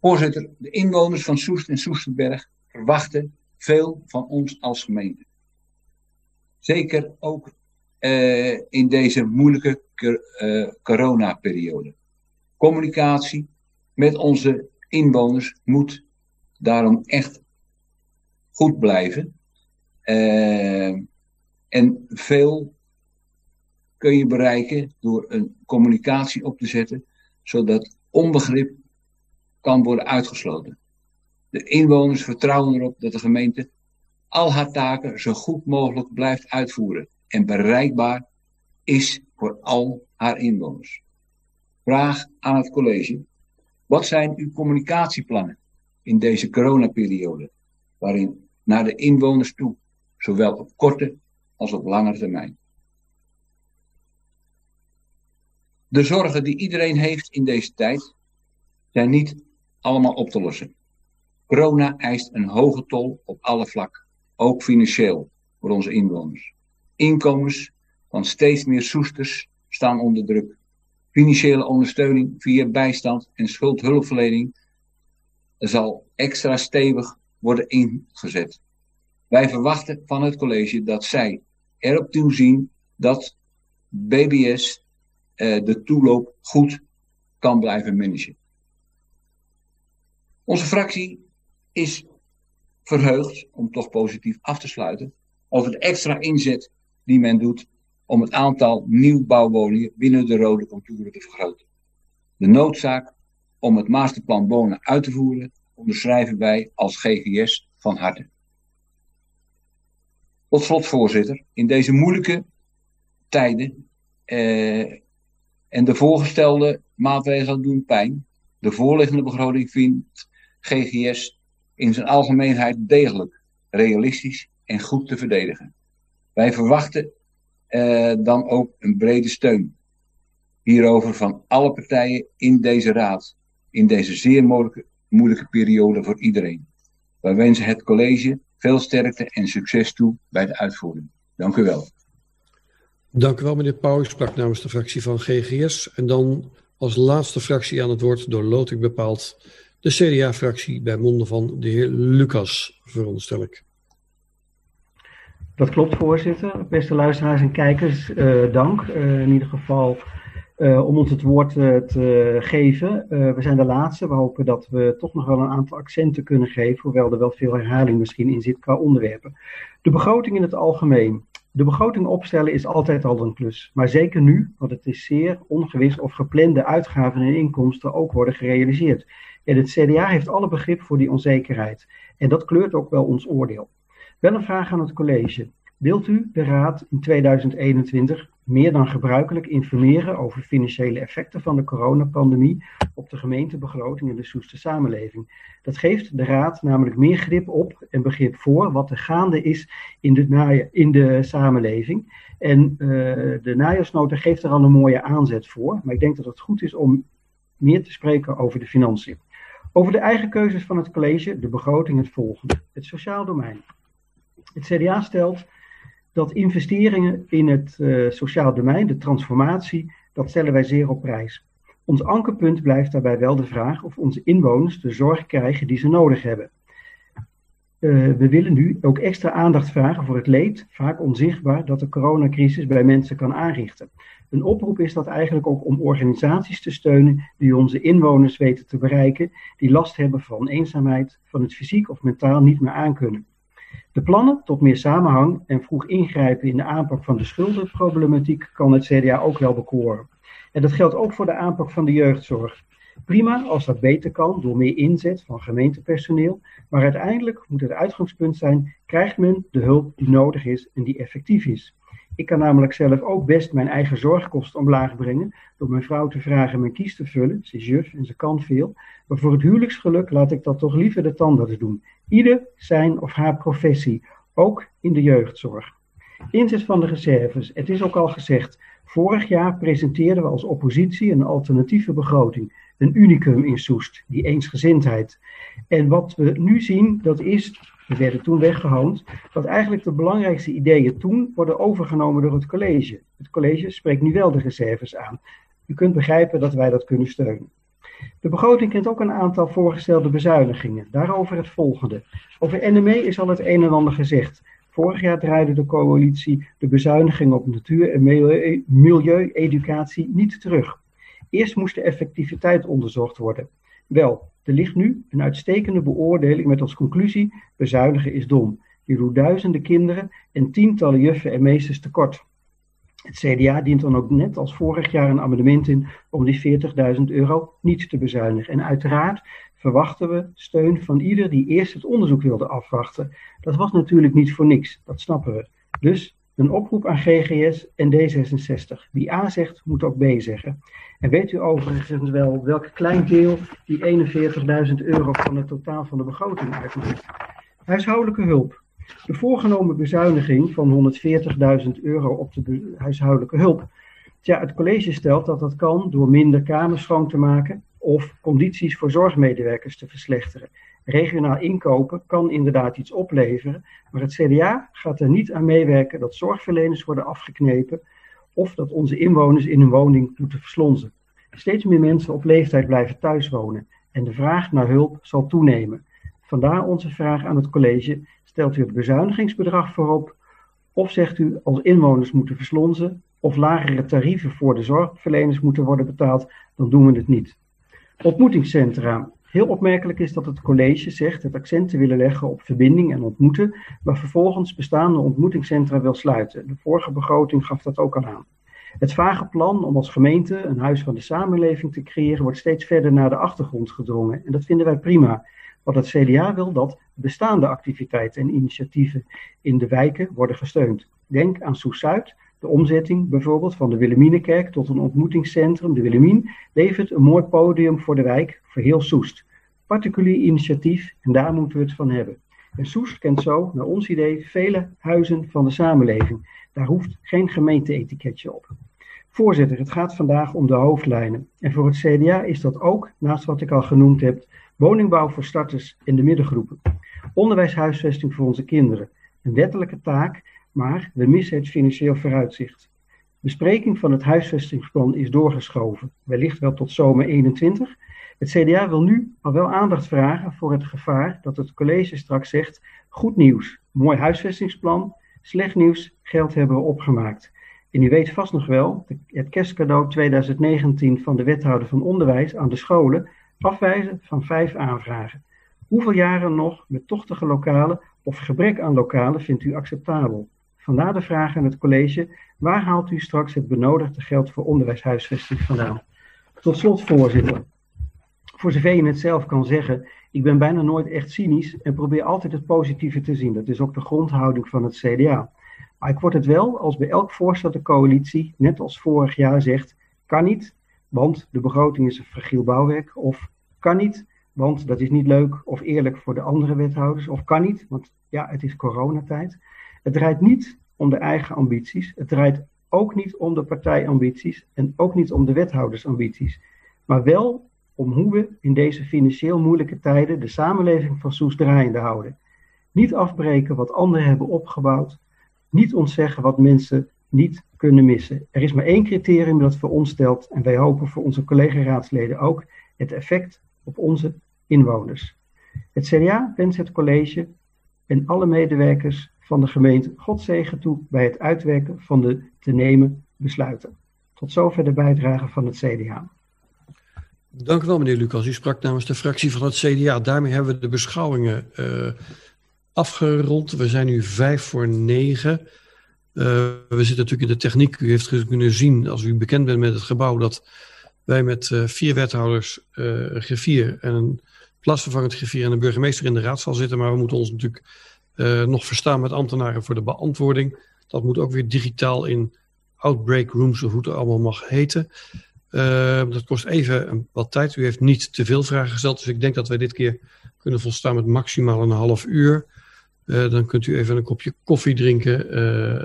Voorzitter, de inwoners van Soest en Soesterberg verwachten veel van ons als gemeente. Zeker ook uh, in deze moeilijke uh, coronaperiode. Communicatie met onze inwoners moet daarom echt goed blijven. Uh, en veel kun je bereiken door een communicatie op te zetten, zodat onbegrip kan worden uitgesloten. De inwoners vertrouwen erop dat de gemeente al haar taken zo goed mogelijk blijft uitvoeren en bereikbaar is voor al haar inwoners. Vraag aan het college. Wat zijn uw communicatieplannen in deze coronaperiode, waarin naar de inwoners toe, zowel op korte als op langere termijn? De zorgen die iedereen heeft in deze tijd zijn niet allemaal op te lossen. Corona eist een hoge tol op alle vlakken, ook financieel voor onze inwoners. Inkomens van steeds meer soesters staan onder druk. Financiële ondersteuning via bijstand en schuldhulpverlening zal extra stevig worden ingezet. Wij verwachten van het college dat zij erop toezien dat BBS uh, de toeloop goed kan blijven managen. Onze fractie is verheugd, om toch positief af te sluiten, over de extra inzet die men doet om het aantal nieuwbouwwoningen binnen de rode contouren te vergroten. De noodzaak om het masterplan wonen uit te voeren onderschrijven wij als GGS van harte. Tot slot, voorzitter, in deze moeilijke tijden eh, en de voorgestelde maatregelen doen pijn. De voorliggende begroting vindt GGS in zijn algemeenheid degelijk, realistisch en goed te verdedigen. Wij verwachten uh, dan ook een brede steun hierover van alle partijen in deze raad, in deze zeer moeilijke, moeilijke periode voor iedereen. Wij wensen het college veel sterkte en succes toe bij de uitvoering. Dank u wel. Dank u wel, meneer Pauw. Ik sprak namens de fractie van GGS. En dan als laatste fractie aan het woord door loting bepaald de CDA-fractie bij monden van de heer Lucas, veronderstel ik. Dat klopt, voorzitter. Beste luisteraars en kijkers, uh, dank. Uh, in ieder geval uh, om ons het woord te geven. we zijn de laatste. We hopen dat we toch nog wel een aantal accenten kunnen geven, hoewel er wel veel herhaling misschien in zit qua onderwerpen. De begroting in het algemeen. De begroting opstellen is altijd al een klus, maar zeker nu, want het is zeer ongewis of geplande uitgaven en inkomsten ook worden gerealiseerd. En het CDA heeft alle begrip voor die onzekerheid. En dat kleurt ook wel ons oordeel. Wel een vraag aan het college. Wilt u de Raad in 2021 meer dan gebruikelijk informeren over financiële effecten van de coronapandemie op de gemeentebegroting en de Soeste samenleving? Dat geeft de Raad namelijk meer grip op en begrip voor wat er gaande is in de, in de samenleving. En uh, de najaarsnota geeft er al een mooie aanzet voor, maar ik denk dat het goed is om meer te spreken over de financiën. Over de eigen keuzes van het college, de begroting het volgende. Het sociaal domein. Het CDA stelt dat investeringen in het uh, sociaal domein, de transformatie, dat stellen wij zeer op prijs. Ons ankerpunt blijft daarbij wel de vraag of onze inwoners de zorg krijgen die ze nodig hebben. Uh, we willen nu ook extra aandacht vragen voor het leed, vaak onzichtbaar, dat de coronacrisis bij mensen kan aanrichten. Een oproep is dat eigenlijk ook om organisaties te steunen die onze inwoners weten te bereiken, die last hebben van eenzaamheid, van het fysiek of mentaal niet meer aankunnen. De plannen tot meer samenhang en vroeg ingrijpen in de aanpak van de schuldenproblematiek kan het CDA ook wel bekoren. En dat geldt ook voor de aanpak van de jeugdzorg. Prima als dat beter kan door meer inzet van gemeentepersoneel, maar uiteindelijk moet het uitgangspunt zijn: krijgt men de hulp die nodig is en die effectief is? Ik kan namelijk zelf ook best mijn eigen zorgkosten omlaag brengen door mijn vrouw te vragen mijn kies te vullen. Ze is juf en ze kan veel. Maar voor het huwelijksgeluk laat ik dat toch liever de tandarts doen. Ieder zijn of haar professie, ook in de jeugdzorg. Inzet van de reserves. Het is ook al gezegd, vorig jaar presenteerden we als oppositie een alternatieve begroting. Een unicum in Soest, die eensgezindheid. En wat we nu zien, dat is we werden toen weggehoond, dat eigenlijk de belangrijkste ideeën toen worden overgenomen door het college. Het college spreekt nu wel de reserves aan. U kunt begrijpen dat wij dat kunnen steunen. De begroting kent ook een aantal voorgestelde bezuinigingen. Daarover het volgende. Over NME is al het een en ander gezegd. Vorig jaar draaide de coalitie de bezuinigingen op natuur- en milieu-educatie niet terug. Eerst moest de effectiviteit onderzocht worden. Wel, er ligt nu een uitstekende beoordeling met als conclusie: bezuinigen is dom. Je doet duizenden kinderen en tientallen juffen en meesters tekort. Het CDA dient dan ook net als vorig jaar een amendement in om die 40.000 euro niet te bezuinigen. En uiteraard verwachten we steun van ieder die eerst het onderzoek wilde afwachten. Dat was natuurlijk niet voor niks, dat snappen we. Dus een oproep aan GGS en D66. Wie A zegt, moet ook B zeggen. En weet u overigens wel welk klein deel die 41.000 euro van het totaal van de begroting uitmaakt? Huishoudelijke hulp. De voorgenomen bezuiniging van 140.000 euro op de huishoudelijke hulp. Tja, het college stelt dat dat kan door minder kamers schoon te maken of condities voor zorgmedewerkers te verslechteren. Regionaal inkopen kan inderdaad iets opleveren, maar het CDA gaat er niet aan meewerken dat zorgverleners worden afgeknepen of dat onze inwoners in hun woning moeten verslonzen. Steeds meer mensen op leeftijd blijven thuis wonen en de vraag naar hulp zal toenemen. Vandaar onze vraag aan het college: stelt u het bezuinigingsbedrag voorop of zegt u als inwoners moeten verslonzen, of lagere tarieven voor de zorgverleners moeten worden betaald, dan doen we het niet. Ontmoetingscentra. Heel opmerkelijk is dat het college zegt het accent te willen leggen op verbinding en ontmoeten, maar vervolgens bestaande ontmoetingscentra wil sluiten. De vorige begroting gaf dat ook al aan. Het vage plan om als gemeente een huis van de samenleving te creëren wordt steeds verder naar de achtergrond gedrongen. En dat vinden wij prima. Want het CDA wil dat bestaande activiteiten en initiatieven in de wijken worden gesteund. Denk aan Soes Zuid, de omzetting bijvoorbeeld van de Willeminekerk tot een ontmoetingscentrum, de Willemien, levert een mooi podium voor de wijk, voor heel Soest. Particulier initiatief en daar moeten we het van hebben. En Soest kent zo, naar ons idee, vele huizen van de samenleving. Daar hoeft geen gemeente-etiketje op. Voorzitter, het gaat vandaag om de hoofdlijnen. En voor het CDA is dat ook, naast wat ik al genoemd heb, woningbouw voor starters in de middengroepen. Onderwijshuisvesting voor onze kinderen. Een wettelijke taak, maar we missen het financieel vooruitzicht. Bespreking van het huisvestingsplan is doorgeschoven, wellicht wel tot zomer 21. Het CDA wil nu al wel aandacht vragen voor het gevaar dat het college straks zegt: goed nieuws, mooi huisvestingsplan, slecht nieuws, geld hebben we opgemaakt. En u weet vast nog wel, het kerstcadeau 2019 van de wethouder van onderwijs aan de scholen, afwijzen van vijf aanvragen. Hoeveel jaren nog met tochtige lokalen of gebrek aan lokalen vindt u acceptabel? Vandaar de vraag aan het college, waar haalt u straks het benodigde geld voor onderwijshuisvesting vandaan? Tot slot, voorzitter. Voor zover je het zelf kan zeggen, ik ben bijna nooit echt cynisch en probeer altijd het positieve te zien. Dat is ook de grondhouding van het CDA. Maar ik word het wel als bij elk voorstel de coalitie, net als vorig jaar, zegt: kan niet, want de begroting is een fragiel bouwwerk. Of kan niet, want dat is niet leuk of eerlijk voor de andere wethouders. Of kan niet, want ja, het is coronatijd. Het draait niet om de eigen ambities. Het draait ook niet om de partijambities en ook niet om de wethoudersambities. Maar wel om hoe we in deze financieel moeilijke tijden de samenleving van Soes draaiende houden. Niet afbreken wat anderen hebben opgebouwd, niet ontzeggen wat mensen niet kunnen missen. Er is maar één criterium dat voor ons stelt en wij hopen voor onze collega-raadsleden ook het effect op onze inwoners. Het CDA wenst het college en alle medewerkers van de gemeente God zegen toe bij het uitwerken van de te nemen besluiten. Tot zover de bijdrage van het CDA. Dank u wel, meneer Lucas. U sprak namens de fractie van het CDA. Daarmee hebben we de beschouwingen uh, afgerond. We zijn nu vijf voor negen. Uh, we zitten natuurlijk in de techniek. U heeft kunnen zien, als u bekend bent met het gebouw, dat wij met uh, vier wethouders, griffier en een plaatsvervangend griffier en een burgemeester in de raadzaal zitten. Maar we moeten ons natuurlijk nog verstaan met ambtenaren voor de beantwoording. Dat moet ook weer digitaal in outbreak rooms, of hoe het allemaal mag heten. dat kost even wat tijd. U heeft niet te veel vragen gesteld, dus ik denk dat wij dit keer kunnen volstaan met maximaal een half uur. Uh, dan kunt u even een kopje koffie drinken.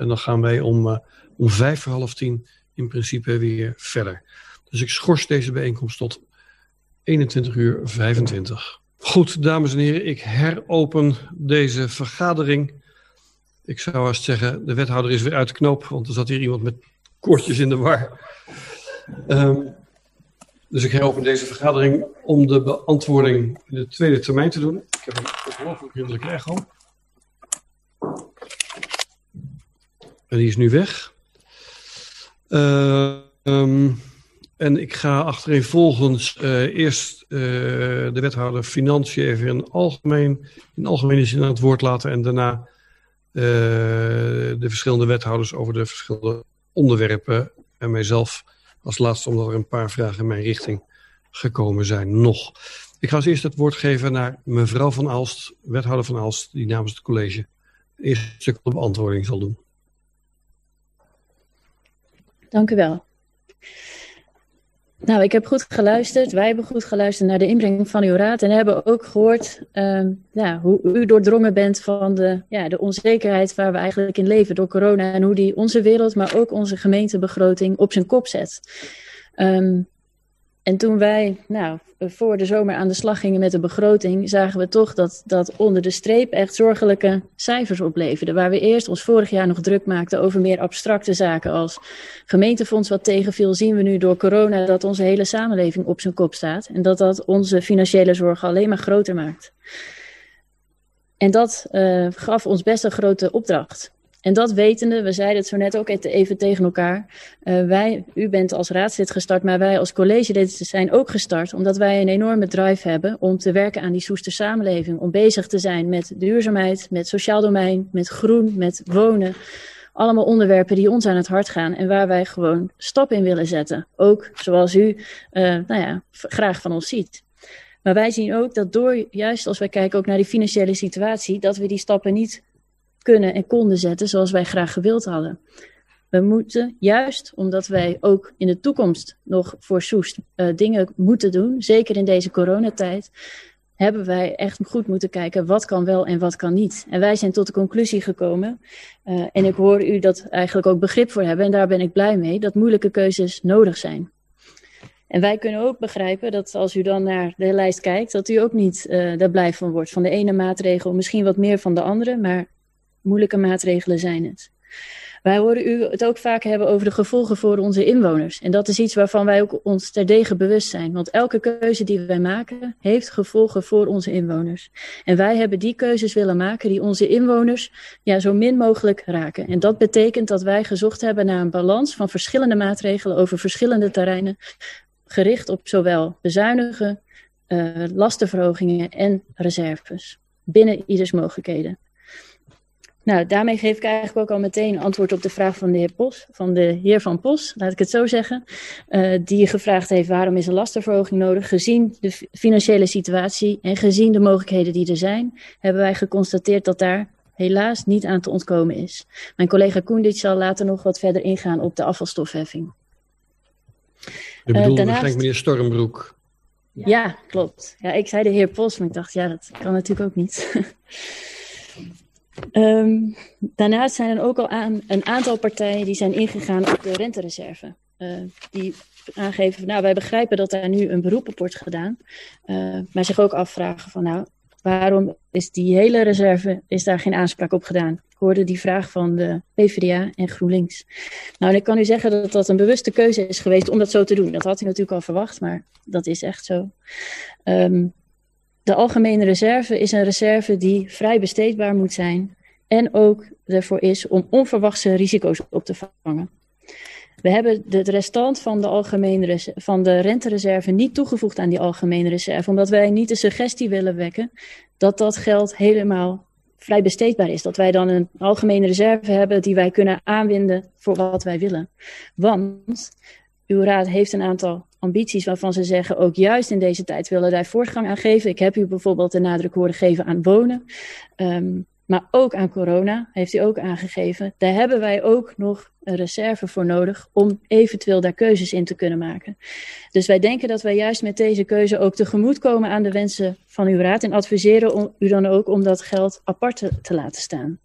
En dan gaan wij om, om vijf voor half tien in principe weer verder. Dus ik schors deze bijeenkomst tot 21 uur 25. Goed, dames en heren, ik heropen deze vergadering. Ik zou haast zeggen, de wethouder is weer uit de knoop, want er zat hier iemand met koortjes in de war. Um, dus ik heropen deze vergadering om de beantwoording in de tweede termijn te doen. Ik heb een ongelooflijk vriendelijke echo. En die is nu weg. Uh, en ik ga achtereenvolgens uh, eerst uh, de wethouder Financiën even in algemeen, in algemene zin aan het woord laten. En daarna de verschillende wethouders over de verschillende onderwerpen. En mijzelf als laatste, omdat er een paar vragen in mijn richting gekomen zijn nog. Ik ga als eerst het woord geven naar mevrouw Van Aalst, wethouder Van Aalst, die namens het college eerste stuk de beantwoording zal doen. Dank u wel. Nou, ik heb goed geluisterd. Wij hebben goed geluisterd naar de inbreng van uw raad. En hebben ook gehoord um, ja, hoe u doordrongen bent van de, ja, de onzekerheid waar we eigenlijk in leven door corona. En hoe die onze wereld, maar ook onze gemeentebegroting op zijn kop zet. Um, en toen wij nou, voor de zomer aan de slag gingen met de begroting, zagen we toch dat, dat onder de streep echt zorgelijke cijfers opleverden. Waar we eerst ons vorig jaar nog druk maakten over meer abstracte zaken als gemeentefonds wat tegenviel, zien we nu door corona dat onze hele samenleving op zijn kop staat. En dat dat onze financiële zorgen alleen maar groter maakt. En dat uh, gaf ons best een grote opdracht. En dat wetende, we zeiden het zo net ook even tegen elkaar. Uh, wij, u bent als raadslid gestart, maar wij als college zijn ook gestart. Omdat wij een enorme drive hebben om te werken aan die Soester samenleving. Om bezig te zijn met duurzaamheid, met sociaal domein, met groen, met wonen. Allemaal onderwerpen die ons aan het hart gaan en waar wij gewoon stap in willen zetten. Ook zoals u uh, nou ja, graag van ons ziet. Maar wij zien ook dat door, juist als wij kijken ook naar die financiële situatie, dat we die stappen niet kunnen en konden zetten zoals wij graag gewild hadden. We moeten juist omdat wij ook in de toekomst nog voor Soest uh, dingen moeten doen, zeker in deze coronatijd, hebben wij echt goed moeten kijken wat kan wel en wat kan niet. En wij zijn tot de conclusie gekomen, uh, en ik hoor u dat eigenlijk ook begrip voor hebben, en daar ben ik blij mee, dat moeilijke keuzes nodig zijn. En wij kunnen ook begrijpen dat als u dan naar de lijst kijkt, dat u ook niet uh, daar blij van wordt. Van de ene maatregel, misschien wat meer van de andere, maar moeilijke maatregelen zijn het. Wij horen u het ook vaak hebben over de gevolgen voor onze inwoners. En dat is iets waarvan wij ook ons terdege bewust zijn. Want elke keuze die wij maken, heeft gevolgen voor onze inwoners. En wij hebben die keuzes willen maken die onze inwoners ja, zo min mogelijk raken. En dat betekent dat wij gezocht hebben naar een balans van verschillende maatregelen over verschillende terreinen. Gericht op zowel bezuinigen, uh, lastenverhogingen en reserves. Binnen ieders mogelijkheden. Nou, daarmee geef ik eigenlijk ook al meteen antwoord op de vraag van de heer Pos, van de heer Van Pos, laat ik het zo zeggen, uh, die gevraagd heeft waarom is een lastenverhoging nodig. Gezien de financiële situatie en gezien de mogelijkheden die er zijn, hebben wij geconstateerd dat daar helaas niet aan te ontkomen is. Mijn collega Koendit zal later nog wat verder ingaan op de afvalstofheffing. Je bedoelt uh, daarnaast... meneer Stormbroek. Ja. ja, klopt. Ja, ik zei de heer Pos, maar ik dacht, ja, dat kan natuurlijk ook niet. Um, daarnaast zijn er ook al aan, een aantal partijen die zijn ingegaan op de rentereserve. Uh, die aangeven, nou wij begrijpen dat daar nu een beroep op wordt gedaan. Uh, maar zich ook afvragen van nou, waarom is die hele reserve, is daar geen aanspraak op gedaan? Ik hoorde die vraag van de PvdA en GroenLinks. Nou, en ik kan u zeggen dat dat een bewuste keuze is geweest om dat zo te doen. Dat had u natuurlijk al verwacht, maar dat is echt zo. Um, de algemene reserve is een reserve die vrij besteedbaar moet zijn en ook ervoor is om onverwachte risico's op te vangen. We hebben het restant van de, algemene van de rentereserve niet toegevoegd aan die algemene reserve, omdat wij niet de suggestie willen wekken dat dat geld helemaal vrij besteedbaar is. Dat wij dan een algemene reserve hebben die wij kunnen aanwenden voor wat wij willen. Want uw raad heeft een aantal ambities waarvan ze zeggen, ook juist in deze tijd willen daar voortgang aan geven. Ik heb u bijvoorbeeld de nadruk horen geven aan wonen, um, maar ook aan corona, heeft u ook aangegeven. Daar hebben wij ook nog een reserve voor nodig om eventueel daar keuzes in te kunnen maken. Dus wij denken dat wij juist met deze keuze ook tegemoet komen aan de wensen van uw raad en adviseren u dan ook om dat geld apart te, te laten staan.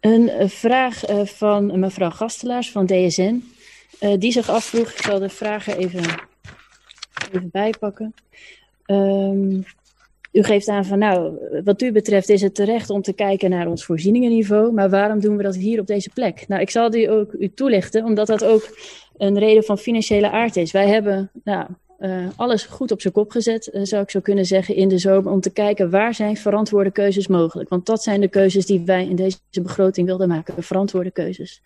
Een vraag uh, van mevrouw Gastelaars van DSN. Uh, die zich afvroeg, ik zal de vragen even, even bijpakken. Um, u geeft aan van, nou, wat u betreft is het terecht om te kijken naar ons voorzieningenniveau, maar waarom doen we dat hier op deze plek? Nou, ik zal die ook u toelichten, omdat dat ook een reden van financiële aard is. Wij hebben, nou, uh, alles goed op zijn kop gezet, uh, zou ik zo kunnen zeggen, in de zomer. Om te kijken waar zijn verantwoorde keuzes mogelijk. Want dat zijn de keuzes die wij in deze begroting wilden maken. Verantwoorde keuzes.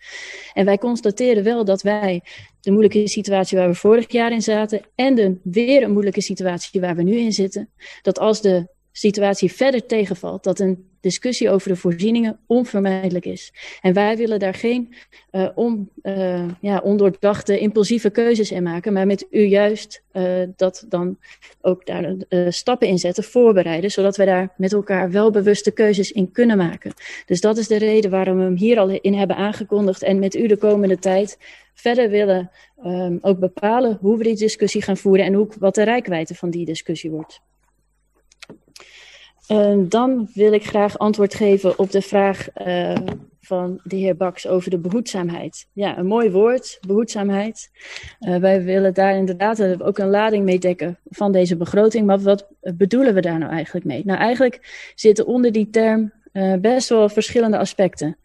En wij constateren wel dat wij de moeilijke situatie waar we vorig jaar in zaten. En de weer een moeilijke situatie waar we nu in zitten. Dat als de situatie verder tegenvalt, dat een discussie over de voorzieningen onvermijdelijk is. En wij willen daar geen uh, on, uh, ja, ondoordachte, impulsieve keuzes in maken, maar met u juist uh, dat dan ook daar stappen in zetten, voorbereiden, zodat wij daar met elkaar wel bewuste keuzes in kunnen maken. Dus dat is de reden waarom we hem hier al in hebben aangekondigd en met u de komende tijd verder willen um, ook bepalen hoe we die discussie gaan voeren en hoe, wat de rijkwijde van die discussie wordt. Uh, dan wil ik graag antwoord geven op de vraag uh, van de heer Baks over de behoedzaamheid. Ja, een mooi woord, behoedzaamheid. Uh, wij willen daar inderdaad ook een lading mee dekken van deze begroting. Maar wat bedoelen we daar nou eigenlijk mee? Nou, eigenlijk zitten onder die term best wel verschillende aspecten.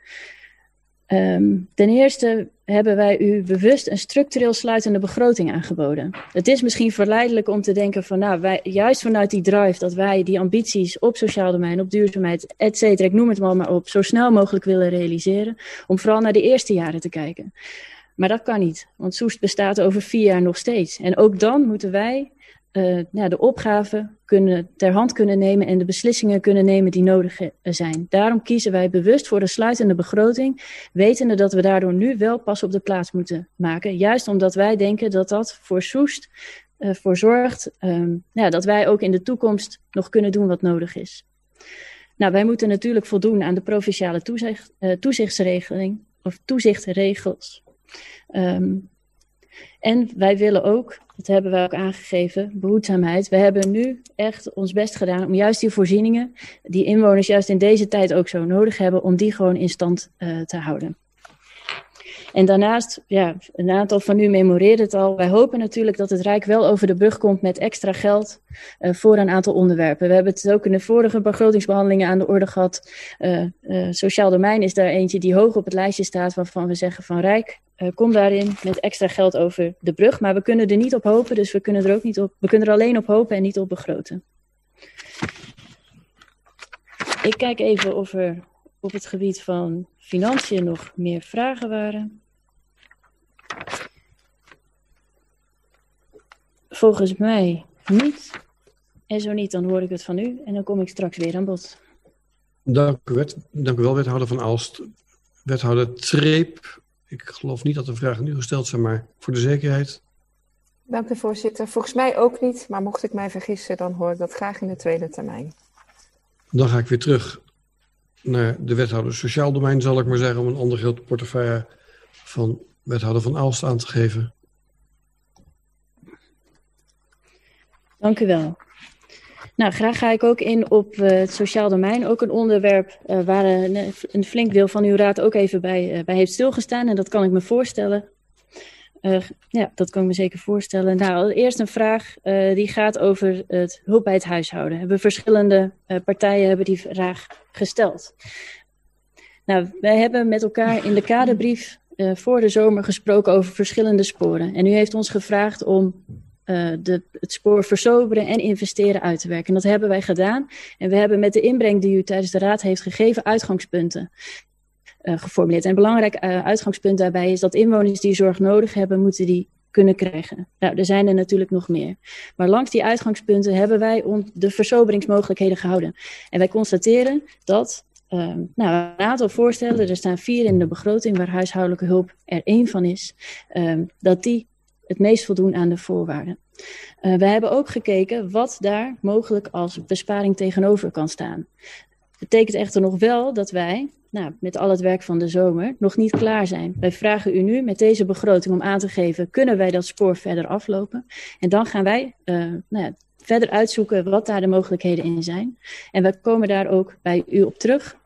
Um, ten eerste hebben wij u bewust een structureel sluitende begroting aangeboden. Het is misschien verleidelijk om te denken van, nou, wij, juist vanuit die drive dat wij die ambities op sociaal domein, op duurzaamheid, et cetera, ik noem het maar, maar op, zo snel mogelijk willen realiseren, om vooral naar de eerste jaren te kijken. Maar dat kan niet, want Soest bestaat over vier jaar nog steeds. En ook dan moeten wij uh, ja, de opgave kunnen, ter hand kunnen nemen en de beslissingen kunnen nemen die nodig eh, zijn. Daarom kiezen wij bewust voor de sluitende begroting, wetende dat we daardoor nu wel pas op de plaats moeten maken. Juist omdat wij denken dat dat voor Soest uh, voor zorgt ja, dat wij ook in de toekomst nog kunnen doen wat nodig is. Nou, wij moeten natuurlijk voldoen aan de provinciale toezicht, toezichtsregeling of toezichtregels. Um, en wij willen ook, dat hebben we ook aangegeven, behoedzaamheid. We hebben nu echt ons best gedaan om juist die voorzieningen, die inwoners juist in deze tijd ook zo nodig hebben, om die gewoon in stand uh, te houden. En daarnaast, ja, een aantal van u memoreert het al. Wij hopen natuurlijk dat het Rijk wel over de brug komt met extra geld uh, voor een aantal onderwerpen. We hebben het ook in de vorige begrotingsbehandelingen aan de orde gehad. Uh, uh, sociaal domein is daar eentje die hoog op het lijstje staat, waarvan we zeggen van Rijk, kom daarin met extra geld over de brug. Maar we kunnen er niet op hopen, dus we kunnen er ook niet op, we kunnen er alleen op hopen en niet op begroten. Ik kijk even of er op het gebied van financiën nog meer vragen waren. Volgens mij niet. En zo niet, dan hoor ik het van u en dan kom ik straks weer aan bod. Dank u, wet, dank u wel, wethouder van Alst. Wethouder Treep, ik geloof niet dat de vragen nu gesteld zijn, maar voor de zekerheid. Dank u, voorzitter. Volgens mij ook niet, maar mocht ik mij vergissen, dan hoor ik dat graag in de tweede termijn. Dan ga ik weer terug naar de wethouder sociaal domein, zal ik maar zeggen, om een ander grote portefeuille van wethouder van Aalst aan te geven. Dank u wel. Nou, graag ga ik ook in op uh, het sociaal domein. Ook een onderwerp uh, waar een, een, flink deel van uw raad ook even bij, bij heeft stilgestaan. En dat kan ik me voorstellen. Uh, ja, dat kan ik me zeker voorstellen. Nou, eerst een vraag uh, die gaat over het hulp bij het huishouden. Hebben verschillende uh, partijen hebben die vraag gesteld. Nou, wij hebben met elkaar in de kaderbrief voor de zomer gesproken over verschillende sporen. En u heeft ons gevraagd om de, het spoor versoberen en investeren uit te werken. En dat hebben wij gedaan. En we hebben met de inbreng die u tijdens de raad heeft gegeven uitgangspunten geformuleerd. En een belangrijk uh, uitgangspunt daarbij is dat inwoners die zorg nodig hebben, moeten die kunnen krijgen. Nou, er zijn er natuurlijk nog meer. Maar langs die uitgangspunten hebben wij de versoberingsmogelijkheden gehouden. En wij constateren dat uh, nou, een aantal voorstellen, er staan vier in de begroting waar huishoudelijke hulp er één van is, ehm, dat die het meest voldoen aan de voorwaarden. Uh, we hebben ook gekeken wat daar mogelijk als besparing tegenover kan staan. Dat betekent echter nog wel dat wij nou, met al het werk van de zomer nog niet klaar zijn. Wij vragen u nu met deze begroting om aan te geven, kunnen wij dat spoor verder aflopen? En dan gaan wij uh, nou ja, verder uitzoeken wat daar de mogelijkheden in zijn. En we komen daar ook bij u op terug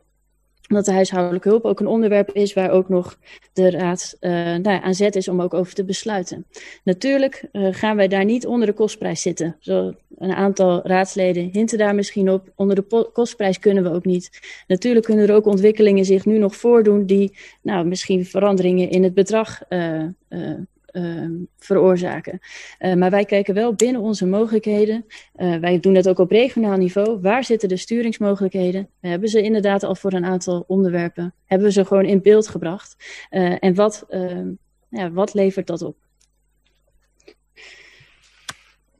omdat de huishoudelijke hulp ook een onderwerp is waar ook nog de raad uh, nou, aan zet is om ook over te besluiten. Natuurlijk uh, gaan wij daar niet onder de kostprijs zitten. Zo een aantal raadsleden hinten daar misschien op. Onder de kostprijs kunnen we ook niet. Natuurlijk kunnen er ook ontwikkelingen zich nu nog voordoen die nou, misschien veranderingen in het bedrag uh, uh, veroorzaken. Uh, maar wij kijken wel binnen onze mogelijkheden. Uh, wij doen dat ook op regionaal niveau. Waar zitten de sturingsmogelijkheden? We hebben ze inderdaad al voor een aantal onderwerpen. Hebben we ze gewoon in beeld gebracht. en wat, ehm, ja, wat levert dat op?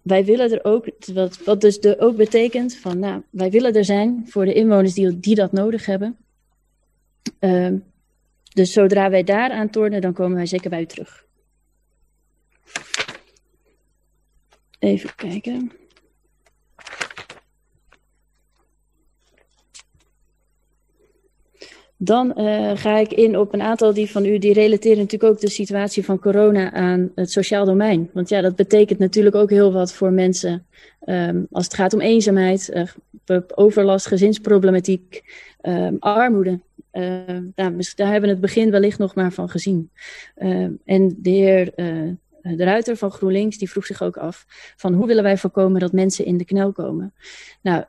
Wij willen er ook, wat, wat dus de, ook betekent van, nou, wij willen er zijn voor de inwoners die, die dat nodig hebben. Ehm, dus zodra wij daar aan tornen, dan komen wij zeker bij u terug. Even kijken. Dan uh, ga ik in op een aantal die van u, die relateren natuurlijk ook de situatie van corona aan het sociaal domein. Want ja, dat betekent natuurlijk ook heel wat voor mensen um, als het gaat om eenzaamheid, uh, overlast, gezinsproblematiek, um, armoede. Uh, daar, daar, hebben we het begin wellicht nog maar van gezien. en de heer eh, de Ruiter van GroenLinks, die vroeg zich ook af van hoe willen wij voorkomen dat mensen in de knel komen. Nou,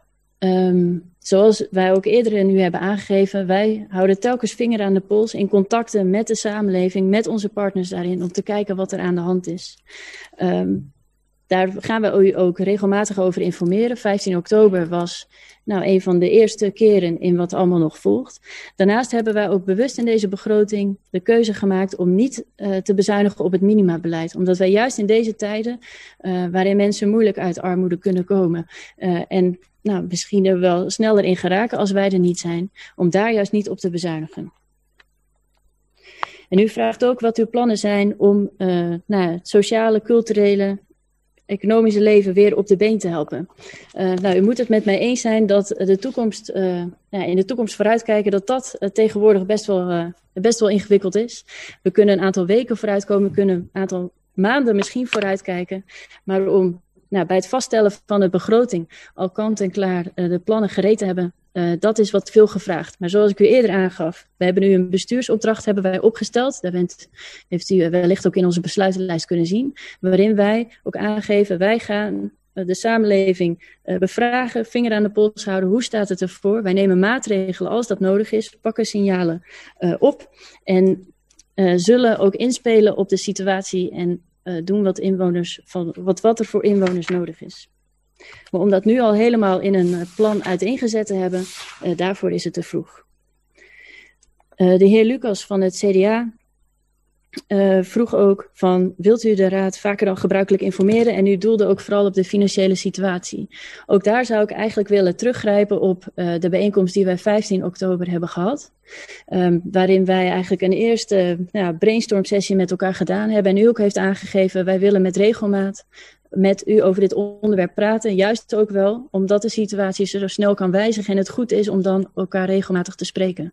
Ehm, zoals wij ook eerder nu hebben aangegeven, wij houden telkens vinger aan de pols in contacten met de samenleving, met onze partners daarin, om te kijken wat er aan de hand is. Ehm, daar gaan we u ook regelmatig over informeren. 15 oktober was nou een van de eerste keren in wat allemaal nog volgt. Daarnaast hebben wij ook bewust in deze begroting de keuze gemaakt om niet uh, te bezuinigen op het minimabeleid. Omdat wij juist in deze tijden, uh, waarin mensen moeilijk uit armoede kunnen komen uh, en nou, misschien er wel sneller in geraken als wij er niet zijn, om daar juist niet op te bezuinigen. En u vraagt ook wat uw plannen zijn om uh, nou, sociale, culturele, economische leven weer op de been te helpen. Uh, nou, u moet het met mij eens zijn dat de toekomst, ja, in de toekomst vooruitkijken, dat dat uh, tegenwoordig best wel, best wel ingewikkeld is. We kunnen een aantal weken vooruitkomen, we kunnen een aantal maanden misschien vooruitkijken. Maar om nou, bij het vaststellen van de begroting al kant en klaar de plannen gereed te hebben, uh, dat is wat veel gevraagd. Maar zoals ik u eerder aangaf, we hebben nu een bestuursopdracht hebben wij opgesteld. Daar bent, heeft u wellicht ook in onze besluitenlijst kunnen zien. Waarin wij ook aangeven, wij gaan de samenleving uh, bevragen, vinger aan de pols houden. Hoe staat het ervoor? Wij nemen maatregelen als dat nodig is, pakken signalen op. En zullen ook inspelen op de situatie en doen wat, inwoners van, wat, wat er voor inwoners nodig is. Maar om dat nu al helemaal in een plan uiteengezet te hebben, uh, daarvoor is het te vroeg. Uh, de heer Lucas van het CDA vroeg ook van, wilt u de raad vaker dan gebruikelijk informeren? En u doelde ook vooral op de financiële situatie. Ook daar zou ik eigenlijk willen teruggrijpen op de bijeenkomst die wij 15 oktober hebben gehad. Um, waarin wij eigenlijk een eerste nou, brainstorm sessie met elkaar gedaan hebben. En u ook heeft aangegeven, wij willen met regelmaat met u over dit onderwerp praten. Juist ook wel omdat de situatie zo snel kan wijzigen en het goed is om dan elkaar regelmatig te spreken.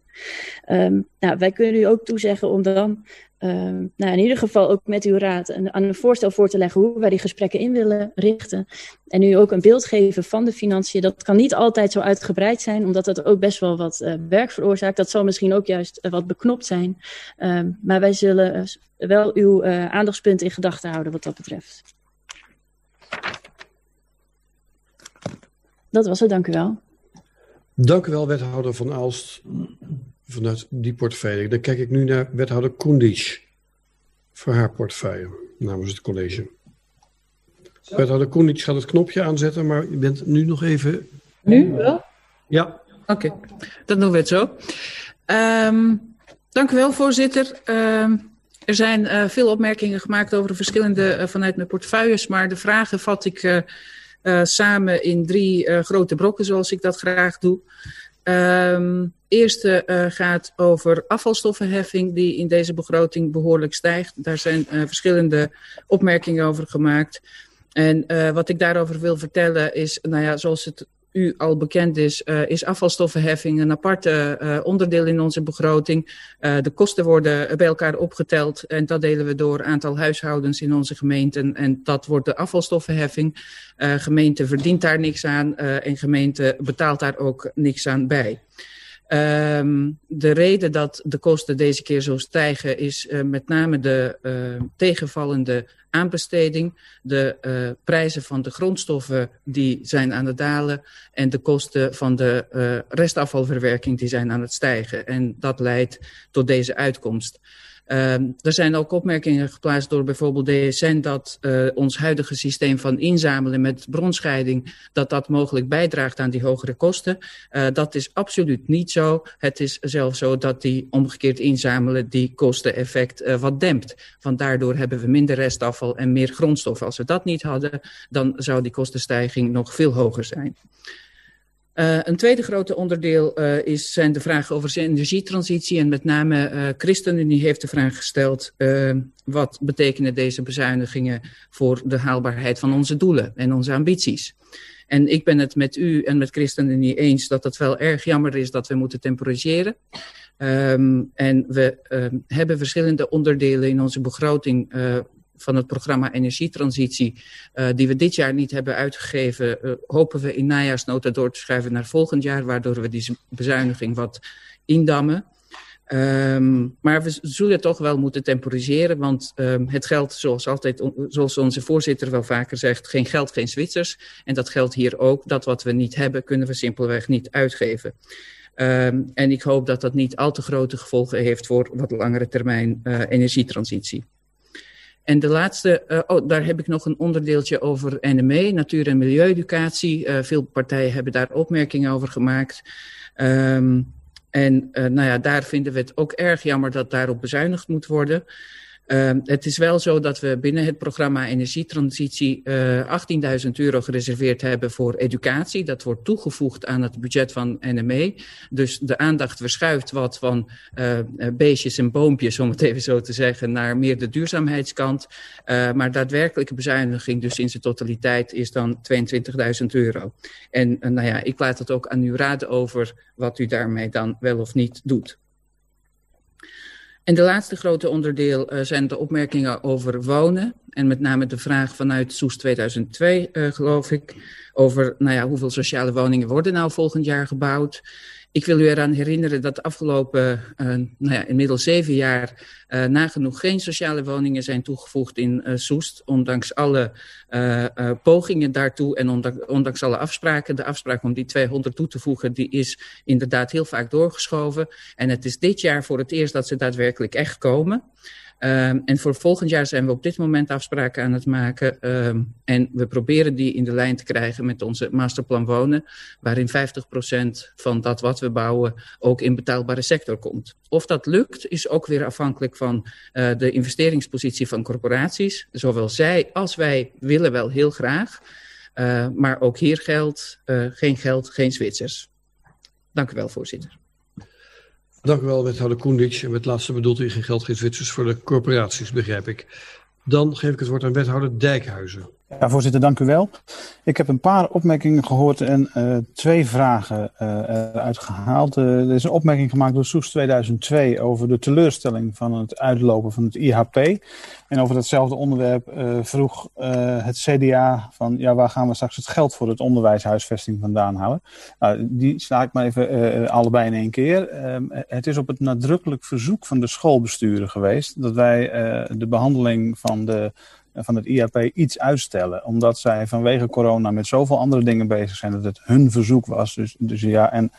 Um, nou, wij kunnen u ook toezeggen om dan um, nou, in ieder geval ook met uw raad een, aan een voorstel voor te leggen hoe wij die gesprekken in willen richten. En u ook een beeld geven van de financiën. Dat kan niet altijd zo uitgebreid zijn, omdat dat ook best wel wat uh, werk veroorzaakt. Dat zal misschien ook juist uh, wat beknopt zijn. Um, maar wij zullen uh, wel uw aandachtspunt in gedachten houden wat dat betreft. Dat was het, dank u wel. Dank u wel, wethouder Van Aalst, vanuit die portefeuille. Dan kijk ik nu naar wethouder Koendisch voor haar portefeuille namens het college. Zo. Wethouder Koendisch gaat het knopje aanzetten, maar u bent nu nog even... Nu wel? Ja. Oké, okay. dan doen we het zo. Um, dank u wel, voorzitter. Um, er zijn uh, veel opmerkingen gemaakt over de verschillende uh, vanuit mijn portefeuilles, maar de vragen vat ik uh, samen in drie grote brokken, zoals ik dat graag doe. Um, eerste gaat over afvalstoffenheffing, die in deze begroting behoorlijk stijgt. Daar zijn verschillende opmerkingen over gemaakt. En wat ik daarover wil vertellen is, nou ja, zoals het u al bekend is, uh, is afvalstoffenheffing een aparte uh, onderdeel in onze begroting. Uh, de kosten worden bij elkaar opgeteld en dat delen we door aantal huishoudens in onze gemeenten. En dat wordt de afvalstoffenheffing. gemeente verdient daar niks aan en gemeente betaalt daar ook niks aan bij. Um, de reden dat de kosten deze keer zo stijgen is uh, met name de uh, tegenvallende aanbesteding, de uh, prijzen van de grondstoffen die zijn aan het dalen en de kosten van de restafvalverwerking die zijn aan het stijgen. En dat leidt tot deze uitkomst. Um, er zijn ook opmerkingen geplaatst door bijvoorbeeld DSN dat uh, ons huidige systeem van inzamelen met bronscheiding, dat dat mogelijk bijdraagt aan die hogere kosten. Uh, dat is absoluut niet zo. Het is zelfs zo dat die omgekeerd inzamelen die kosteneffect uh, wat dempt. Want daardoor hebben we minder restafval en meer grondstoffen. Als we dat niet hadden, dan zou die kostenstijging nog veel hoger zijn. Uh, een tweede grote onderdeel uh, is, zijn de vragen over de energietransitie. En met name uh, ChristenUnie heeft de vraag gesteld... wat betekenen deze bezuinigingen voor de haalbaarheid van onze doelen en onze ambities? En ik ben het met u en met ChristenUnie eens dat het wel erg jammer is dat we moeten temporiseren. Um, en we um, hebben verschillende onderdelen in onze begroting van het programma Energietransitie, uh, die we dit jaar niet hebben uitgegeven, uh, hopen we in najaarsnota door te schuiven naar volgend jaar, waardoor we die bezuiniging wat indammen. Ehm, maar we zullen toch wel moeten temporiseren, want um, het geldt zoals altijd, zoals onze voorzitter wel vaker zegt, geen geld, geen Zwitsers. En dat geldt hier ook. Dat wat we niet hebben, kunnen we simpelweg niet uitgeven. Um, en ik hoop dat dat niet al te grote gevolgen heeft voor wat langere termijn uh, energietransitie. En de laatste, uh, oh, daar heb ik nog een onderdeeltje over NME, natuur- en milieueducatie. Uh, veel partijen hebben daar opmerkingen over gemaakt. Um, en uh, nou ja, daar vinden we het ook erg jammer dat daarop bezuinigd moet worden. Uh, het is wel zo dat we binnen het programma Energietransitie uh, 18.000 euro gereserveerd hebben voor educatie. Dat wordt toegevoegd aan het budget van NME. Dus de aandacht verschuift wat van uh, beestjes en boompjes, om het even zo te zeggen, naar meer de duurzaamheidskant. Maar daadwerkelijke bezuiniging, dus in zijn totaliteit, is dan 22.000 euro. En nou ja, ik laat het ook aan u raden over wat u daarmee dan wel of niet doet. En de laatste grote onderdeel uh, zijn de opmerkingen over wonen. En met name de vraag vanuit Soes 2002, uh, geloof ik, over nou ja, hoeveel sociale woningen worden nou volgend jaar gebouwd. Ik wil u eraan herinneren dat de afgelopen, uh, nou ja, inmiddels zeven jaar, uh, nagenoeg geen sociale woningen zijn toegevoegd in uh, Soest. Ondanks alle pogingen daartoe en ondanks alle afspraken. De afspraak om die 200 toe te voegen, die is inderdaad heel vaak doorgeschoven. En het is dit jaar voor het eerst dat ze daadwerkelijk echt komen. Um, en voor volgend jaar zijn we op dit moment afspraken aan het maken. Um, en we proberen die in de lijn te krijgen met onze masterplan wonen. Waarin 50% van dat wat we bouwen ook in betaalbare sector komt. Of dat lukt is ook weer afhankelijk van uh, de investeringspositie van corporaties. Zowel zij als wij willen wel heel graag. Uh, maar ook hier geldt uh, geen geld, geen Zwitsers. Dank u wel, voorzitter. Dank u wel, wethouder Koendic. En met laatste bedoelt u geen geld, Zwitsers voor de corporaties, begrijp ik. Dan geef ik het woord aan wethouder Dijkhuizen. Ja, voorzitter, dank u wel. Ik heb een paar opmerkingen gehoord en uh, twee vragen uh, eruit gehaald. Uh, er is een opmerking gemaakt door Soes 2002 over de teleurstelling van het uitlopen van het IHP. En over datzelfde onderwerp vroeg het CDA van ja, waar gaan we straks het geld voor het onderwijshuisvesting vandaan halen? Nou, die sla ik maar even allebei in één keer. Ehm, het is op het nadrukkelijk verzoek van de schoolbesturen geweest dat wij de behandeling van de van het IAP iets uitstellen. Omdat zij vanwege corona met zoveel andere dingen bezig zijn dat het hun verzoek was. Dus, dus ja, en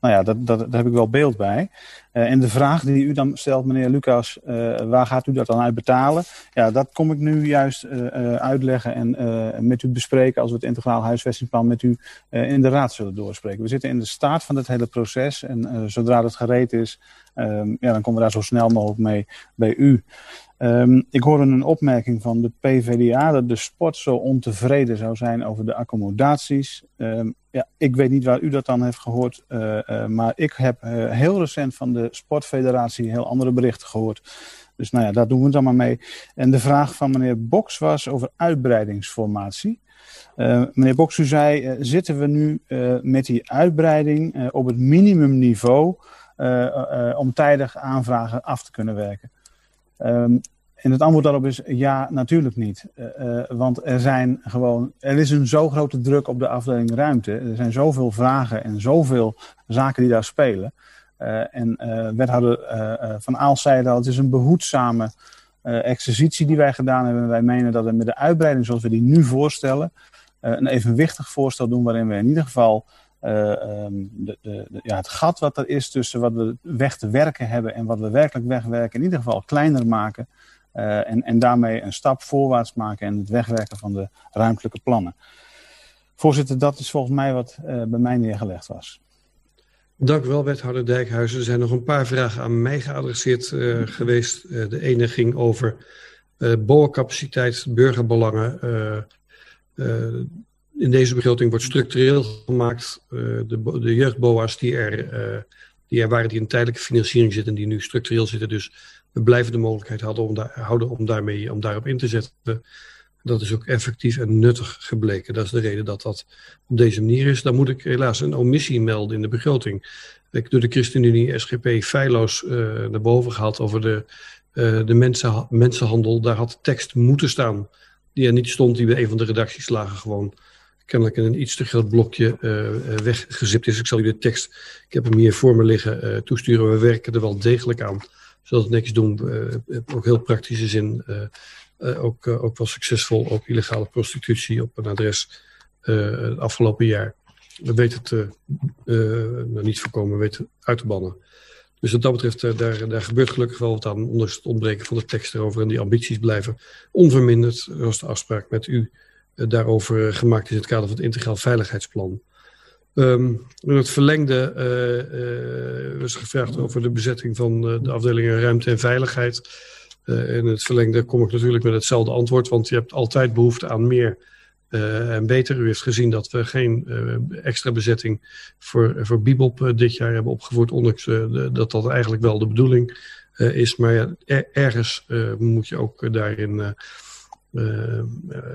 nou ja, dat, dat, daar heb ik wel beeld bij. Uh, en de vraag die u dan stelt, meneer Lucas, uh, waar gaat u dat dan uit betalen? Ja, dat kom ik nu juist uh, uitleggen en met u bespreken als we het integraal huisvestingsplan met u in de raad zullen doorspreken. We zitten in de start van het hele proces en zodra het gereed is, um, ja, dan komen we daar zo snel mogelijk mee bij u. Um, ik hoorde een opmerking van de PvdA dat de sport zo ontevreden zou zijn over de accommodaties. Um, ja, ik weet niet waar u dat dan heeft gehoord, uh, uh, maar ik heb uh, heel recent van de Sportfederatie heel andere berichten gehoord. Dus nou ja, daar doen we het maar mee. En de vraag van meneer Boks was over uitbreidingsformatie. meneer Boks, u zei, zitten we nu met die uitbreiding op het minimumniveau om tijdig aanvragen af te kunnen werken? Um, en het antwoord daarop is ja, natuurlijk niet. Uh, uh, want er zijn gewoon, er is een zo grote druk op de afdeling ruimte. Er zijn zoveel vragen en zoveel zaken die daar spelen. Uh, en wethouder Van Aal zei dat het is een behoedzame exercitie die wij gedaan hebben. Wij menen dat we met de uitbreiding zoals we die nu voorstellen, een evenwichtig voorstel doen waarin we in ieder geval um, de, de, de, ja, het gat wat er is tussen wat we weg te werken hebben en wat we werkelijk wegwerken, in ieder geval kleiner maken. Uh, en, en daarmee een stap voorwaarts maken en het wegwerken van de ruimtelijke plannen. Voorzitter, dat is volgens mij wat uh, bij mij neergelegd was. Dank u wel, wethouder Dijkhuizen. Er zijn nog een paar vragen aan mij geadresseerd geweest. de ene ging over boorcapaciteit, burgerbelangen in deze begroting wordt structureel gemaakt. Uh, de, de jeugdboa's die er, uh, die er waren, die in tijdelijke financiering zitten, die nu structureel zitten. Dus we blijven de mogelijkheid houden om, daar, houden om, daarmee, om daarop in te zetten. Dat is ook effectief en nuttig gebleken. Dat is de reden dat dat op deze manier is. Dan moet ik helaas een omissie melden in de begroting. Ik door de ChristenUnie SGP feilloos uh, naar boven gehaald over de, de mensen, mensenhandel. Daar had tekst moeten staan die er niet stond, die bij een van de redacties lagen gewoon kennelijk in een iets te groot blokje uh, weggezipt is. Ik zal u de tekst, ik heb hem hier voor me liggen, toesturen. We werken er wel degelijk aan, zodat het netjes doen. ook heel praktische zin. ook, ook wel succesvol op illegale prostitutie op een adres het afgelopen jaar. We weten het niet voorkomen, we weten uit te bannen. Dus wat dat betreft, eh, daar, daar gebeurt gelukkig wel wat aan, onder het ontbreken van de tekst erover. En die ambities blijven onverminderd, zoals de afspraak met u daarover gemaakt is in het kader van het Integraal Veiligheidsplan. Um, in het verlengde uh, was gevraagd over de bezetting van de afdelingen ruimte en veiligheid. in het verlengde kom ik natuurlijk met hetzelfde antwoord, want je hebt altijd behoefte aan meer en beter. U heeft gezien dat we geen extra bezetting voor, voor Bibop dit jaar hebben opgevoerd, ondanks dat dat eigenlijk wel de bedoeling is. Maar ja, er, ergens moet je ook daarin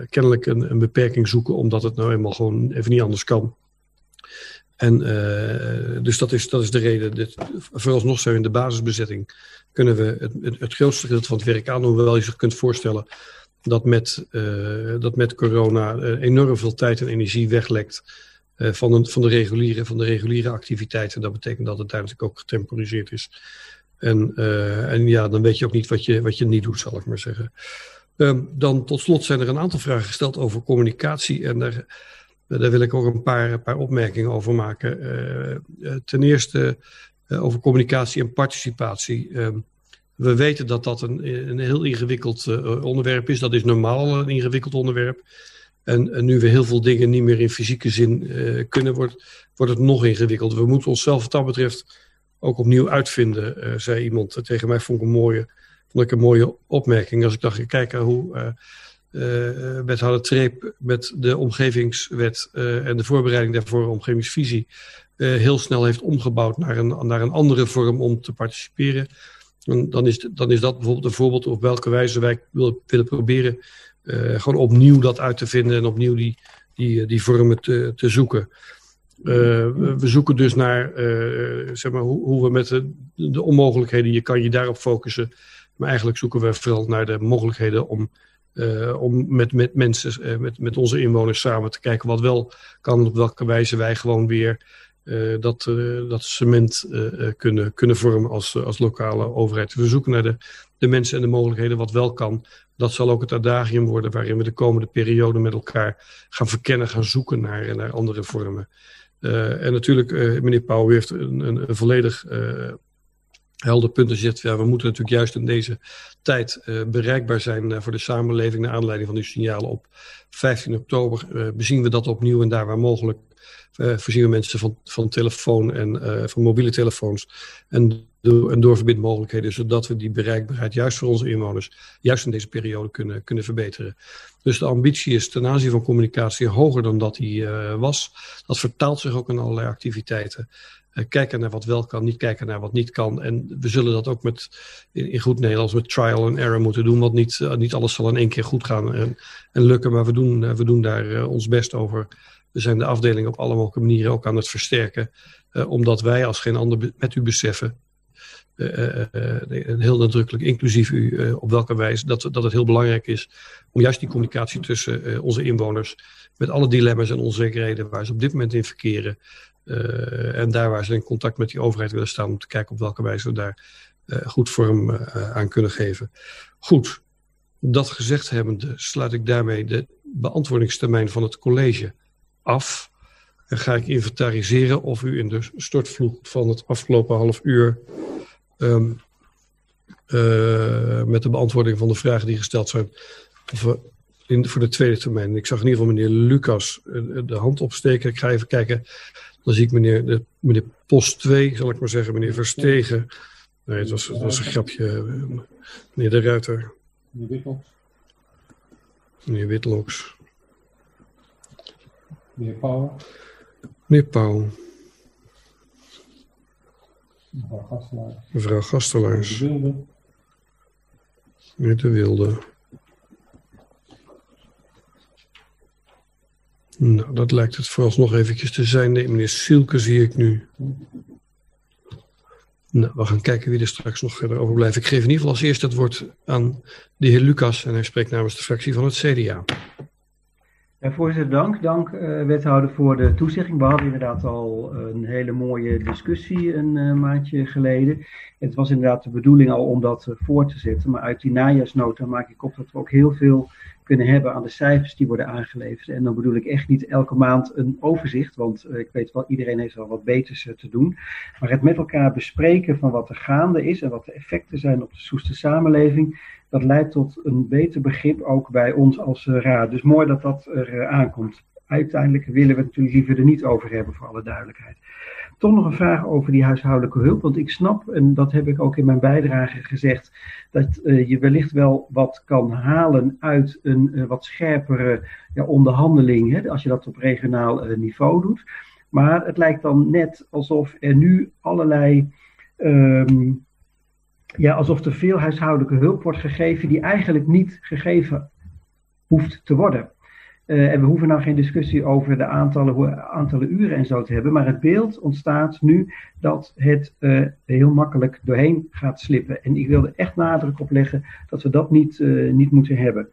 kennelijk een, een, beperking zoeken, omdat het nou eenmaal gewoon even niet anders kan. En dus dat is, dat is de reden. Dit, vooralsnog we in de basisbezetting. Kunnen we het, het, grootste gedeelte van het werk aan, hoewel je zich kunt voorstellen dat met, dat met corona enorm veel tijd en energie weglekt van, van, de reguliere, van de reguliere activiteiten. Dat betekent dat het daar natuurlijk ook getemporiseerd is. En, en ja, dan weet je ook niet wat je, wat je niet doet, zal ik maar zeggen. Um, dan tot slot zijn er een aantal vragen gesteld over communicatie. En daar, daar wil ik ook een paar, een paar opmerkingen over maken. ten eerste over communicatie en participatie. Um, we weten dat dat een, een heel ingewikkeld onderwerp is. Dat is normaal een ingewikkeld onderwerp. En, nu we heel veel dingen niet meer in fysieke zin kunnen, wordt, wordt het nog ingewikkelder. We moeten onszelf wat dat betreft ook opnieuw uitvinden, zei iemand tegen mij. Vond ik een mooie, vond ik een mooie opmerking. Als ik dacht, kijk hoe wethouder Treep met de omgevingswet en de voorbereiding daarvoor, omgevingsvisie, heel snel heeft omgebouwd naar een, naar een andere vorm om te participeren dan, dan, is, dan is dat bijvoorbeeld een voorbeeld op welke wijze wij willen, willen proberen uh, gewoon opnieuw dat uit te vinden en opnieuw die, die, die vormen te, te zoeken. Uh, we zoeken dus naar uh, zeg maar, hoe, hoe, we met de, de, onmogelijkheden, je kan je daarop focussen. Maar eigenlijk zoeken we vooral naar de mogelijkheden om, om met, met mensen, met, met onze inwoners samen te kijken wat wel kan, op welke wijze wij gewoon weer uh, dat, dat cement kunnen, kunnen vormen als, als lokale overheid. We zoeken naar de, de mensen en de mogelijkheden wat wel kan. Dat zal ook het adagium worden waarin we de komende periode met elkaar gaan verkennen, gaan zoeken naar, naar andere vormen. en natuurlijk, meneer Pauw, heeft een, een, een volledig helder punt gezet. Ja, we moeten natuurlijk juist in deze tijd bereikbaar zijn voor de samenleving naar aanleiding van die signalen op 15 oktober. bezien we dat opnieuw en daar waar mogelijk uh, voorzien we mensen van, van telefoon en uh, van mobiele telefoons en, en doorverbindmogelijkheden, zodat we die bereikbaarheid juist voor onze inwoners, juist in deze periode kunnen, kunnen verbeteren. Dus de ambitie is ten aanzien van communicatie hoger dan dat die uh, was. Dat vertaalt zich ook in allerlei activiteiten. Uh, kijken naar wat wel kan, niet kijken naar wat niet kan. En we zullen dat ook met, in, goed Nederlands met trial and error moeten doen. Want niet, uh, niet alles zal in één keer goed gaan en, en lukken. Maar we doen, we doen daar ons best over we zijn de afdeling op alle mogelijke manieren ook aan het versterken. Omdat wij als geen ander met u beseffen, uh, heel nadrukkelijk, inclusief u, op welke wijze, dat, dat het heel belangrijk is om juist die communicatie tussen onze inwoners, met alle dilemma's en onzekerheden waar ze op dit moment in verkeren, en daar waar ze in contact met die overheid willen staan, om te kijken op welke wijze we daar goed vorm aan kunnen geven. Goed, dat gezegd hebbende sluit ik daarmee de beantwoordingstermijn van het college af. En ga ik inventariseren of u in de stortvloed van het afgelopen half uur uh, met de beantwoording van de vragen die gesteld zijn, in, voor de tweede termijn. Ik zag in ieder geval meneer Lucas uh, de hand opsteken. Ik ga even kijken. Dan zie ik meneer, de, meneer Post 2, zal ik maar zeggen, meneer Verstegen. Nee, het was, het was een grapje. Meneer De Ruiter. Meneer Witloks. Meneer Witloks. Meneer Pauw. Meneer Pauw. Mevrouw Gastelaars. Mevrouw Gastelaars. De Wilde. Meneer De Wilde. Nou, dat lijkt het vooralsnog eventjes te zijn. Nee, meneer Silke zie ik nu. Nou, we gaan kijken wie er straks nog verder overblijft. Ik geef in ieder geval als eerste het woord aan de heer Lucas en hij spreekt namens de fractie van het CDA. Ja, voorzitter, dank. Dank, uh, wethouder, voor de toezegging. We hadden inderdaad al een hele mooie discussie een uh, maandje geleden. Het was inderdaad de bedoeling al om dat uh, voor te zetten. Maar uit die najaarsnota maak ik op dat we ook heel veel kunnen hebben aan de cijfers die worden aangeleverd. En dan bedoel ik echt niet elke maand een overzicht, want ik weet wel, iedereen heeft wel wat beters te doen. Maar het met elkaar bespreken van wat er gaande is en wat de effecten zijn op de Soeste samenleving, dat leidt tot een beter begrip ook bij ons als uh, raad. Dus mooi dat dat er aankomt. Uiteindelijk willen we het natuurlijk liever er niet over hebben, voor alle duidelijkheid. Toch nog een vraag over die huishoudelijke hulp. Want ik snap, en dat heb ik ook in mijn bijdrage gezegd, dat uh, je wellicht wel wat kan halen uit een wat scherpere ja, onderhandeling, hè, als je dat op regionaal niveau doet. Maar het lijkt dan net alsof er nu allerlei. Um, ja, alsof er veel huishoudelijke hulp wordt gegeven die eigenlijk niet gegeven hoeft te worden. Uh, en we hoeven nou geen discussie over de aantallen, uren en zo te hebben, maar het beeld ontstaat nu dat het uh, heel makkelijk doorheen gaat slippen. En ik wilde echt nadruk op leggen dat we dat niet, uh, niet moeten hebben.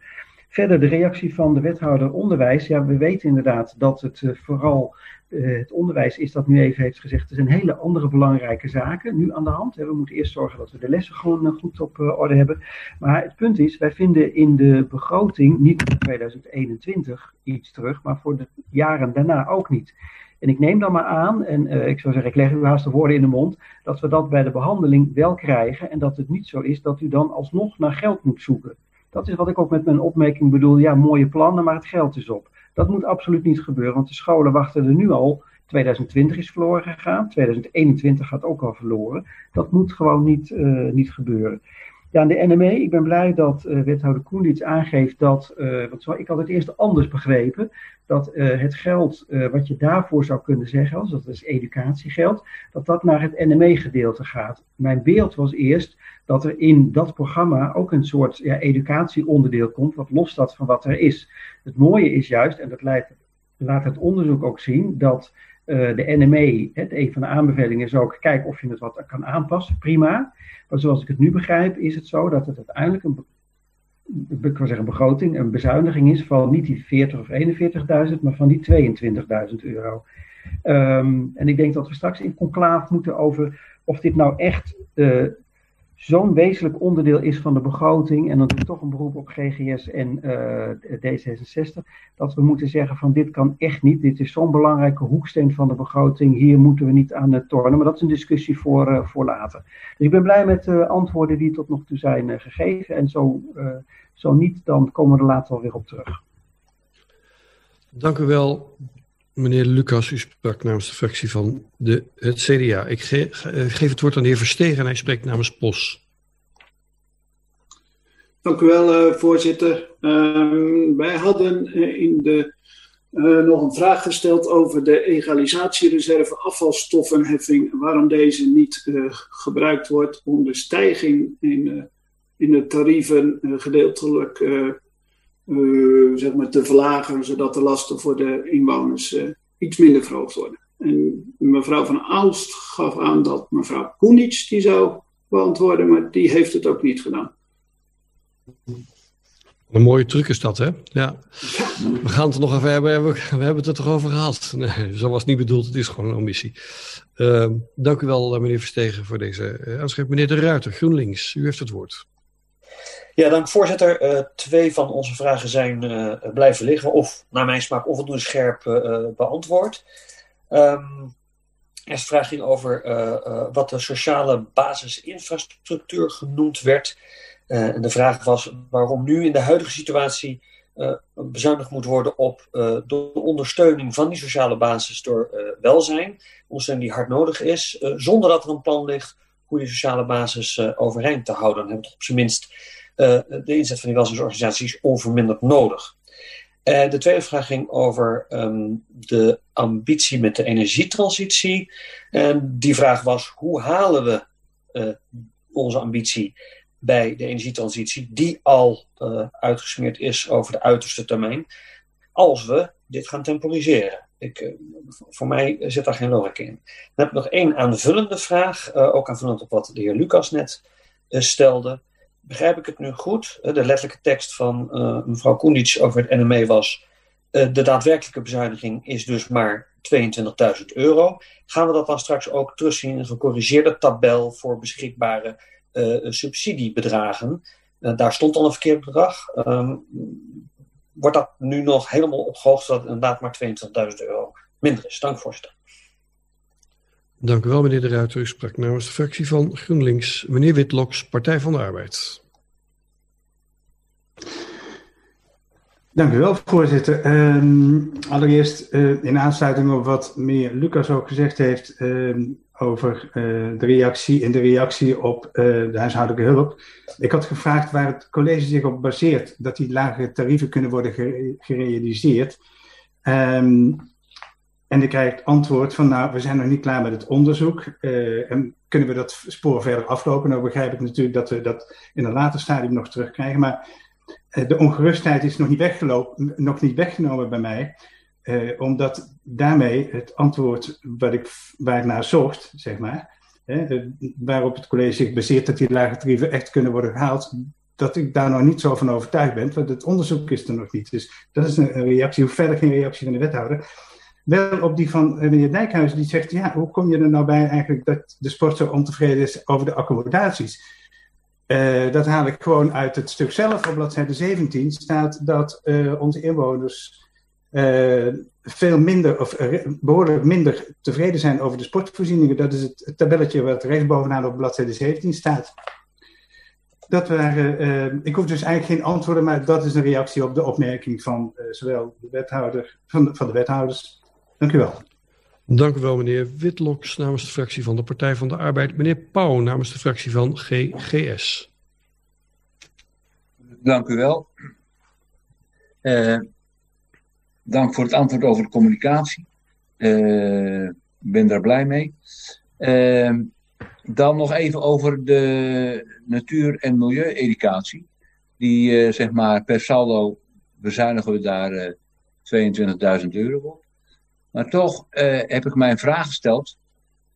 Verder de reactie van de wethouder onderwijs. Ja, we weten inderdaad dat het vooral het onderwijs is dat nu even heeft gezegd, er zijn hele andere belangrijke zaken nu aan de hand. We moeten eerst zorgen dat we de lessen gewoon uh, goed op uh, orde hebben. Maar het punt is, wij vinden in de begroting niet voor 2021 iets terug, maar voor de jaren daarna ook niet. En ik neem dan maar aan, en ik zou zeggen, ik leg u haast de woorden in de mond, dat we dat bij de behandeling wel krijgen en dat het niet zo is dat u dan alsnog naar geld moet zoeken. Dat is wat ik ook met mijn opmerking bedoel. Ja, mooie plannen, maar het geld is op. Dat moet absoluut niet gebeuren, want de scholen wachten er nu al. 2020 is verloren gegaan, 2021 gaat ook al verloren. Dat moet gewoon niet, uh, niet gebeuren. Ja, de NME, ik ben blij dat uh, wethouder iets aangeeft dat, uh, want zo ik had het eerst anders begrepen, dat uh, het geld wat je daarvoor zou kunnen zeggen, als dat is educatiegeld, dat dat naar het NME-gedeelte gaat. Mijn beeld was eerst dat er in dat programma ook een soort ja, educatieonderdeel komt, wat los staat van wat er is. Het mooie is juist, en dat laat het onderzoek ook zien, dat uh, de NME, het, een van de aanbevelingen is ook, kijk of je het wat kan aanpassen, prima. Maar zoals ik het nu begrijp, is het zo dat het uiteindelijk een, ik wil zeggen, begroting, een bezuiniging is van niet die 40 of 41.000, maar van die 22.000 euro. Um, en ik denk dat we straks in conclaaf moeten over of dit nou echt uh, zo'n wezenlijk onderdeel is van de begroting, en dan doe ik toch een beroep op GGS en uh, D66, dat we moeten zeggen van dit kan echt niet, dit is zo'n belangrijke hoeksteen van de begroting, hier moeten we niet aan het tornen, maar dat is een discussie voor, uh, voor later. Dus ik ben blij met de antwoorden die tot nog toe zijn gegeven, en zo, zo niet, dan komen we er later alweer op terug. Dank u wel, Meneer Lucas, u sprak namens de fractie van de, het CDA. Ik ge, geef het woord aan de heer Verstegen en hij spreekt namens POS. Dank u wel, uh, voorzitter. Um, wij hadden uh, in de, nog een vraag gesteld over de egalisatiereserve afvalstoffenheffing. Waarom deze niet gebruikt wordt om de stijging in, in de tarieven gedeeltelijk zeg maar te verlagen, zodat de lasten voor de inwoners uh, iets minder verhoogd worden. En mevrouw van Aalst gaf aan dat mevrouw Koenits die zou beantwoorden, maar die heeft het ook niet gedaan. Een mooie truc is dat, hè? Ja. We gaan het er nog even hebben. We hebben het er toch over gehad. Nee, zo was het niet bedoeld. Het is gewoon een omissie. Uh, dank u wel, meneer Verstegen, voor deze aanschrijf. Meneer De Ruiter, GroenLinks, u heeft het woord. Ja, dank voorzitter. Uh, twee van onze vragen zijn uh, blijven liggen of naar mijn smaak onvoldoende scherp uh, beantwoord. Um, eerste vraag ging over wat de sociale basisinfrastructuur genoemd werd. en de vraag was waarom nu in de huidige situatie bezuinigd moet worden op de ondersteuning van die sociale basis door welzijn. Ondersteuning die hard nodig is, zonder dat er een plan ligt hoe die sociale basis overeind te houden. Dan hebben we op zijn minst de inzet van die welzijnsorganisaties onverminderd nodig. Uh, de tweede vraag ging over um, de ambitie met de energietransitie. En die vraag was: hoe halen we uh, onze ambitie bij de energietransitie, die al uitgesmeerd is over de uiterste termijn, als we dit gaan temporiseren? Ik, voor mij zit daar geen logica in. Dan heb ik nog één aanvullende vraag, ook aanvullend op wat de heer Lucas net stelde begrijp ik het nu goed? De letterlijke tekst van uh, mevrouw Koenits over het NME was... de daadwerkelijke bezuiniging is dus maar 22.000 euro. Gaan we dat dan straks ook terugzien in een gecorrigeerde tabel voor beschikbare subsidiebedragen? daar stond al een verkeerd bedrag. Ehm, wordt dat nu nog helemaal opgehoogd zodat het inderdaad maar 22.000 euro minder is? Dank voorzitter. Dank u wel, meneer De Ruiter. U sprak namens de fractie van GroenLinks. Meneer Witloks, Partij van de Arbeid. Dank u wel, voorzitter. Ehm, allereerst uh, in aansluiting op wat meneer Lucas ook gezegd heeft ehm, over uh, de reactie in de reactie op uh, de huishoudelijke hulp. Ik had gevraagd waar het college zich op baseert dat die lage tarieven kunnen worden gerealiseerd. Um, en ik krijg het antwoord van, nou, we zijn nog niet klaar met het onderzoek. Uh, en kunnen we dat spoor verder aflopen? Nou begrijp ik natuurlijk dat we dat in een later stadium nog terugkrijgen. Maar uh, de ongerustheid is nog niet, weggelopen, nog niet weggenomen bij mij. Uh, omdat daarmee het antwoord wat ik, waar ik naar zocht, zeg maar, hè, waarop het college zich baseert dat die lage tarieven echt kunnen worden gehaald, dat ik daar nog niet zo van overtuigd ben, want het onderzoek is er nog niet. Dus dat is een reactie, hoe verder geen reactie van de wethouder wel op die van eh, meneer Dijkhuizen, die zegt, ja, hoe kom je er nou bij eigenlijk dat de sport zo ontevreden is over de accommodaties? Uh, dat haal ik gewoon uit het stuk zelf. Op bladzijde 17 staat dat uh, onze inwoners veel minder, of behoorlijk minder tevreden zijn over de sportvoorzieningen. Dat is het, tabelletje wat rechtsbovenaan op bladzijde 17 staat. Dat waren, ik hoef dus eigenlijk geen antwoorden, maar dat is een reactie op de opmerking van zowel de wethouder, van van de wethouders Dank u wel. Dank u wel, meneer Witloks namens de fractie van de Partij van de Arbeid. Meneer Pauw namens de fractie van GGS. Dank u wel. Uh, dank voor het antwoord over de communicatie. Uh, ik ben daar blij mee. Uh, dan nog even over de natuur- en milieueducatie. Die, zeg maar, per saldo bezuinigen we daar 22.000 euro op. Maar toch uh, heb ik mijn vraag gesteld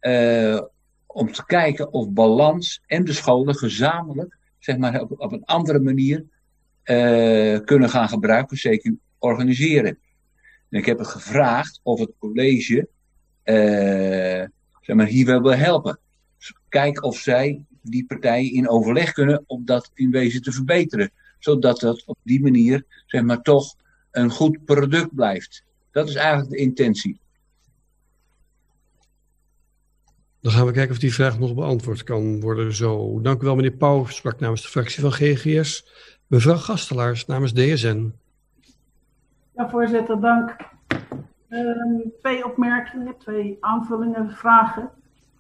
uh, om te kijken of balans en de scholen gezamenlijk, zeg maar op, een andere manier, uh, kunnen gaan gebruiken, zeker organiseren. En ik heb het gevraagd of het college zeg maar, hier wel wil helpen. Dus kijk of zij die partijen in overleg kunnen om dat in wezen te verbeteren. Zodat dat op die manier zeg maar, toch een goed product blijft. Dat is eigenlijk de intentie. Dan gaan we kijken of die vraag nog beantwoord kan worden zo. Dank u wel, meneer Pauw, sprak namens de fractie van GGS. Mevrouw Gastelaars namens DSN. Ja, voorzitter, dank. Um, twee opmerkingen, twee aanvullingen, vragen.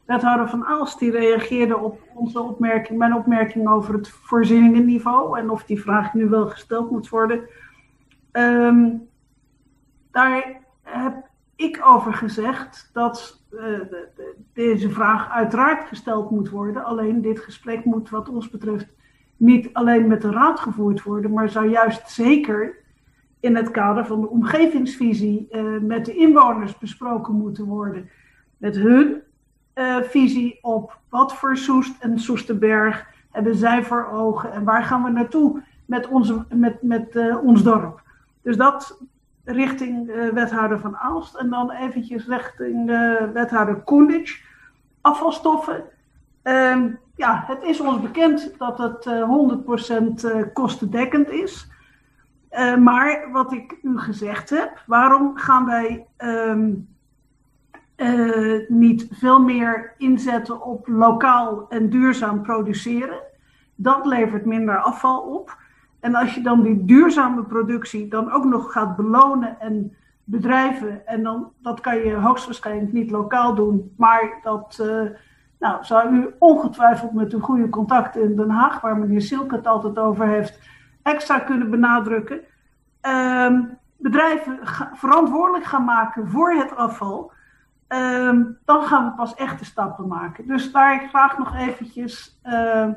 Wethouder Van Aalst die reageerde op onze opmerking, mijn opmerking over het voorzieningenniveau en of die vraag nu wel gesteld moet worden. Um, daar heb ik over gezegd dat de, deze vraag uiteraard gesteld moet worden. Alleen dit gesprek moet wat ons betreft niet alleen met de raad gevoerd worden, maar zou juist zeker in het kader van de omgevingsvisie uh, met de inwoners besproken moeten worden. Met hun uh, visie op wat voor Soest en Soesterberg hebben zij voor ogen en waar gaan we naartoe met, onze, met, met ons dorp. Dus dat richting uh, wethouder van Aalst en dan eventjes richting uh, wethouder Koendic. Afvalstoffen. Uh, ja, het is ons bekend dat het 100% eh, kostendekkend is. maar wat ik u gezegd heb, waarom gaan wij um, niet veel meer inzetten op lokaal en duurzaam produceren? Dat levert minder afval op. En als je dan die duurzame productie dan ook nog gaat belonen en bedrijven, en dan, dat kan je hoogstwaarschijnlijk niet lokaal doen, maar dat uh, nou, zou u ongetwijfeld met uw goede contacten in Den Haag, waar meneer Silke het altijd over heeft, extra kunnen benadrukken. Uh, bedrijven verantwoordelijk gaan maken voor het afval. Uh, dan gaan we pas echte stappen maken. Dus daar graag nog eventjes uh,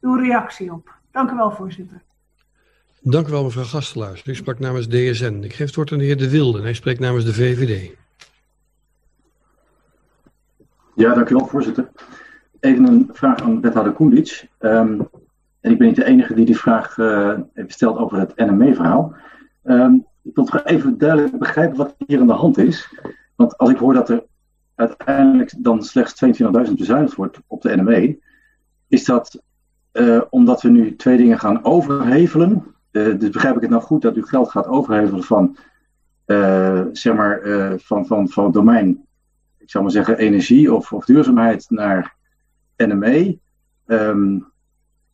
uw reactie op. Dank u wel, voorzitter. Dank u wel, mevrouw Gastelaars. U sprak namens DSN. Ik geef het woord aan de heer De Wilde. Hij spreekt namens de VVD. Ja, dank u wel, voorzitter. Even een vraag aan wethouder Koendic. Um, en ik ben niet de enige die die vraag uh, heeft gesteld over het NME-verhaal. Um, ik wil toch even duidelijk begrijpen wat hier aan de hand is. Want als ik hoor dat er uiteindelijk dan slechts 22.000 bezuinigd wordt op de NME, is dat uh, omdat we nu twee dingen gaan overhevelen. Uh, dus begrijp ik het nou goed dat u geld gaat overhevelen van, uh, zeg maar, van, van, van het domein, ik zou maar zeggen, energie of, of duurzaamheid naar NME? Um,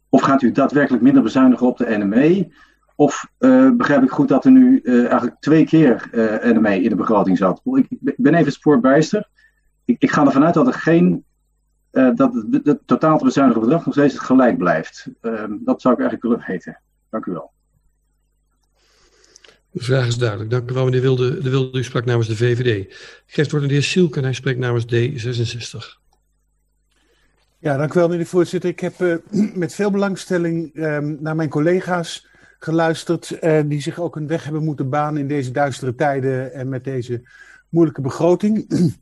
of gaat u daadwerkelijk minder bezuinigen op de NME? Of begrijp ik goed dat er nu eigenlijk twee keer NME in de begroting zat? Ik, ik ben even spoorbijster. Ik, ik ga ervan uit dat er geen dat het, totaal te bezuinigen bedrag nog steeds gelijk blijft. Uh, dat zou ik eigenlijk willen weten. Dank u wel. De vraag is duidelijk. Dank u wel, meneer Wilde. De Wilde u sprak namens de VVD. Ik geef het woord aan de heer Sielke en hij spreekt namens D66. Ja, dank u wel, meneer voorzitter. Ik heb uh, met veel belangstelling um, naar mijn collega's geluisterd, uh, die zich ook een weg hebben moeten banen in deze duistere tijden en met deze moeilijke begroting.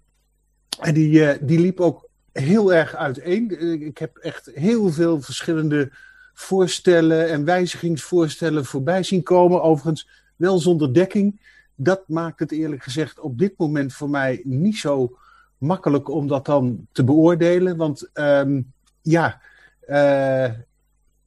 en die, uh, die liep ook heel erg uiteen. Ik heb echt heel veel verschillende voorstellen en wijzigingsvoorstellen voorbij zien komen. Overigens wel zonder dekking. Dat maakt het eerlijk gezegd op dit moment voor mij niet zo makkelijk om dat dan te beoordelen. Want um, ja, uh,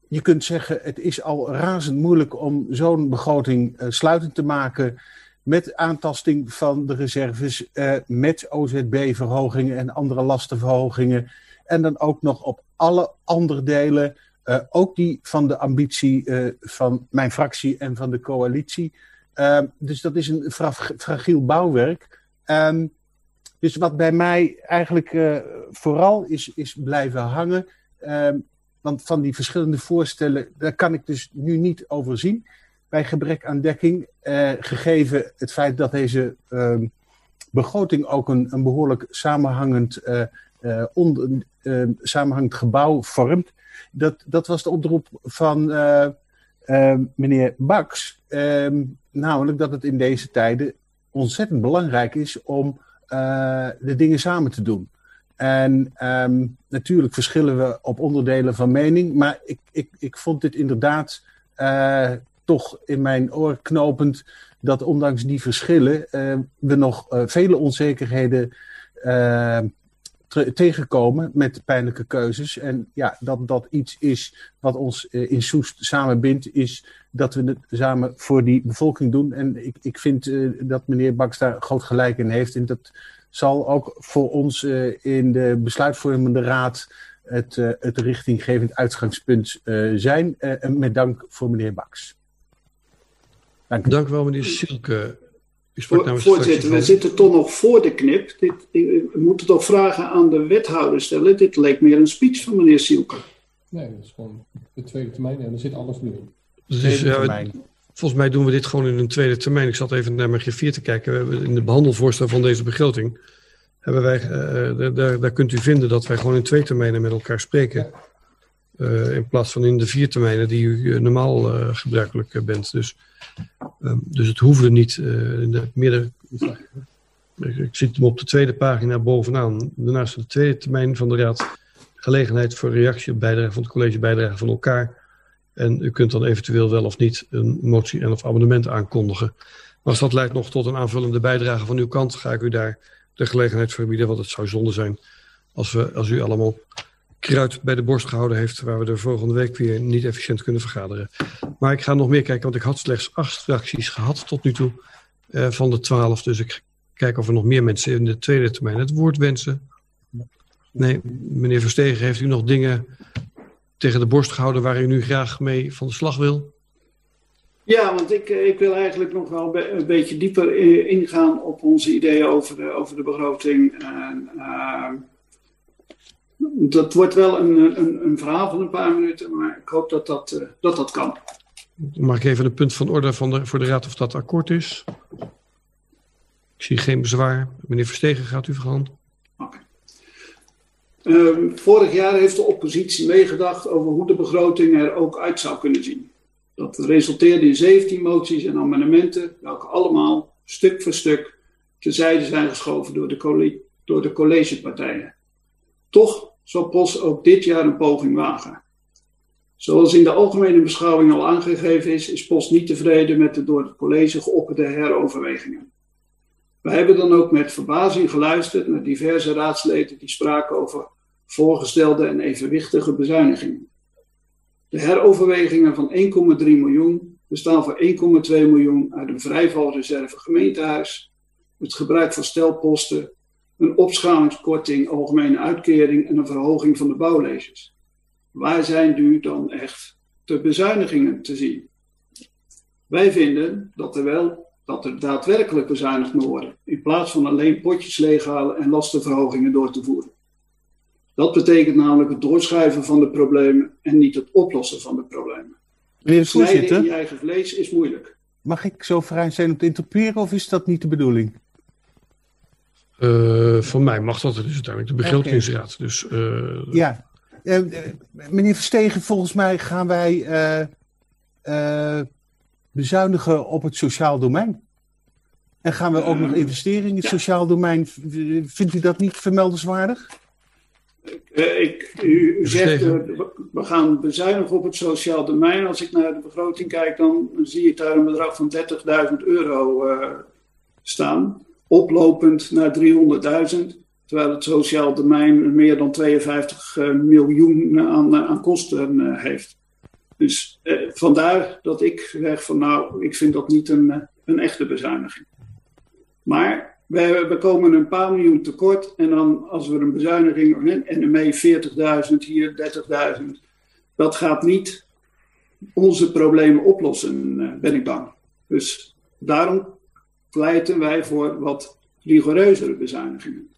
je kunt zeggen het is al razend moeilijk om zo'n begroting uh, sluitend te maken met aantasting van de reserves, eh, met OZB-verhogingen en andere lastenverhogingen. En dan ook nog op alle andere delen, uh, ook die van de ambitie uh, van mijn fractie en van de coalitie. dus dat is een frag fragiel bouwwerk. Um, dus wat bij mij eigenlijk vooral is, is blijven hangen. Um, want van die verschillende voorstellen, daar kan ik dus nu niet over zien bij gebrek aan dekking. Eh, gegeven het feit dat deze begroting ook een, een behoorlijk samenhangend, onder, samenhangend gebouw vormt. Dat, dat was de oproep van meneer Baks. Ehm, namelijk dat het in deze tijden ontzettend belangrijk is om de dingen samen te doen. En um, natuurlijk verschillen we op onderdelen van mening, maar ik, ik, ik vond dit inderdaad toch in mijn oor knopend dat ondanks die verschillen we nog vele onzekerheden tegenkomen met pijnlijke keuzes. En ja, dat dat iets is wat ons in Soest samenbindt, is dat we het samen voor die bevolking doen. En ik, ik vind dat meneer Baks daar groot gelijk in heeft. En dat zal ook voor ons in de besluitvormende raad het, het richtinggevend uitgangspunt zijn. met dank voor meneer Baks. Dank u. Dank u wel, meneer Silke. Voor, voorzitter, we zitten toch nog voor de knip. Dit, we moeten toch vragen aan de wethouder stellen. Dit leek meer een speech van meneer Silke. Nee, dat is gewoon de tweede termijn en er zit alles nu in. Dus, volgens mij doen we dit gewoon in een tweede termijn. Ik zat even naar mijn G4 te kijken. We hebben in de behandelvoorstel van deze begroting... Hebben wij, uh, daar, daar kunt u vinden dat wij gewoon in twee termijnen met elkaar spreken. Uh, in plaats van in de vier termijnen die u normaal gebruikelijk bent. Dus Um, dus het hoefde niet in de midden. Ik, ik zit hem op de tweede pagina bovenaan. Daarnaast de tweede termijn van de Raad. Gelegenheid voor reactie op bijdrage van het college, bijdrage van elkaar. En u kunt dan eventueel wel of niet een motie en of amendement aankondigen. Maar als dat leidt nog tot een aanvullende bijdrage van uw kant, ga ik u daar de gelegenheid voor bieden. Want het zou zonde zijn als, we, als u allemaal kruid bij de borst gehouden heeft, waar we de volgende week weer niet efficiënt kunnen vergaderen. Maar ik ga nog meer kijken, want ik had slechts acht fracties gehad tot nu toe uh, van de twaalf. Dus ik kijk of er nog meer mensen in de tweede termijn het woord wensen. Nee, meneer Verstegen, heeft u nog dingen tegen de borst gehouden waar u nu graag mee van de slag wil? Ja, want ik, ik wil eigenlijk nog wel een beetje dieper ingaan op onze ideeën over de, over de begroting. En, uh, dat wordt wel een, een, een, verhaal van een paar minuten, maar ik hoop dat dat, uh, dat, dat kan. Mag ik even een punt van orde van de, voor de Raad of dat akkoord is? Ik zie geen bezwaar. Meneer Verstegen, gaat u vergaan? Okay. Um, vorig jaar heeft de oppositie meegedacht over hoe de begroting er ook uit zou kunnen zien. Dat resulteerde in 17 moties en amendementen, welke allemaal stuk voor stuk tezijde zijn geschoven door de, door de collegepartijen. Toch zal POS ook dit jaar een poging wagen. Zoals in de algemene beschouwing al aangegeven is, is Post niet tevreden met de door het college geopperde heroverwegingen. Wij hebben dan ook met verbazing geluisterd naar diverse raadsleden die spraken over voorgestelde en evenwichtige bezuinigingen. De heroverwegingen van 1,3 miljoen bestaan voor 1,2 miljoen uit een vrijvalreserve gemeentehuis, het gebruik van stelposten, een opschalingskorting, algemene uitkering en een verhoging van de bouwleges. Waar zijn nu dan echt de bezuinigingen te zien? Wij vinden dat er wel dat er daadwerkelijk bezuinigd moet worden, in plaats van alleen potjes leeghalen en lastenverhogingen door te voeren. Dat betekent namelijk het doorschuiven van de problemen en niet het oplossen van de problemen. Meneer de Snijden voorzitter, in je eigen vlees is moeilijk. mag ik zo vrij zijn om te interpreteren of is dat niet de bedoeling? Eh, van mij mag dat, het is uiteindelijk de begrotingsraad. Dus eh, Ja, Eh, meneer Verstegen, volgens mij gaan wij eh, eh, bezuinigen op het sociaal domein. En gaan we ook nog investeren in het sociaal domein. Vindt u dat niet vermeldenswaardig? Eh, ik, u, u zegt, we- we gaan bezuinigen op het sociaal domein. Als ik naar de begroting kijk, dan zie ik daar een bedrag van 30.000 euro eh, staan. Oplopend naar 300.000. Terwijl het sociaal domein meer dan 52 eh, miljoen aan, eh, aan kosten eh, heeft. Dus eh, vandaar dat ik zeg van nou, ik vind dat niet een, eh, een echte bezuiniging. Maar we, we komen een paar miljoen tekort. En dan als we een bezuiniging, en NME 40.000, hier 30.000. Dat gaat niet onze problemen oplossen, eh, ben ik bang. Dus daarom pleiten wij voor wat rigoureuzere bezuinigingen.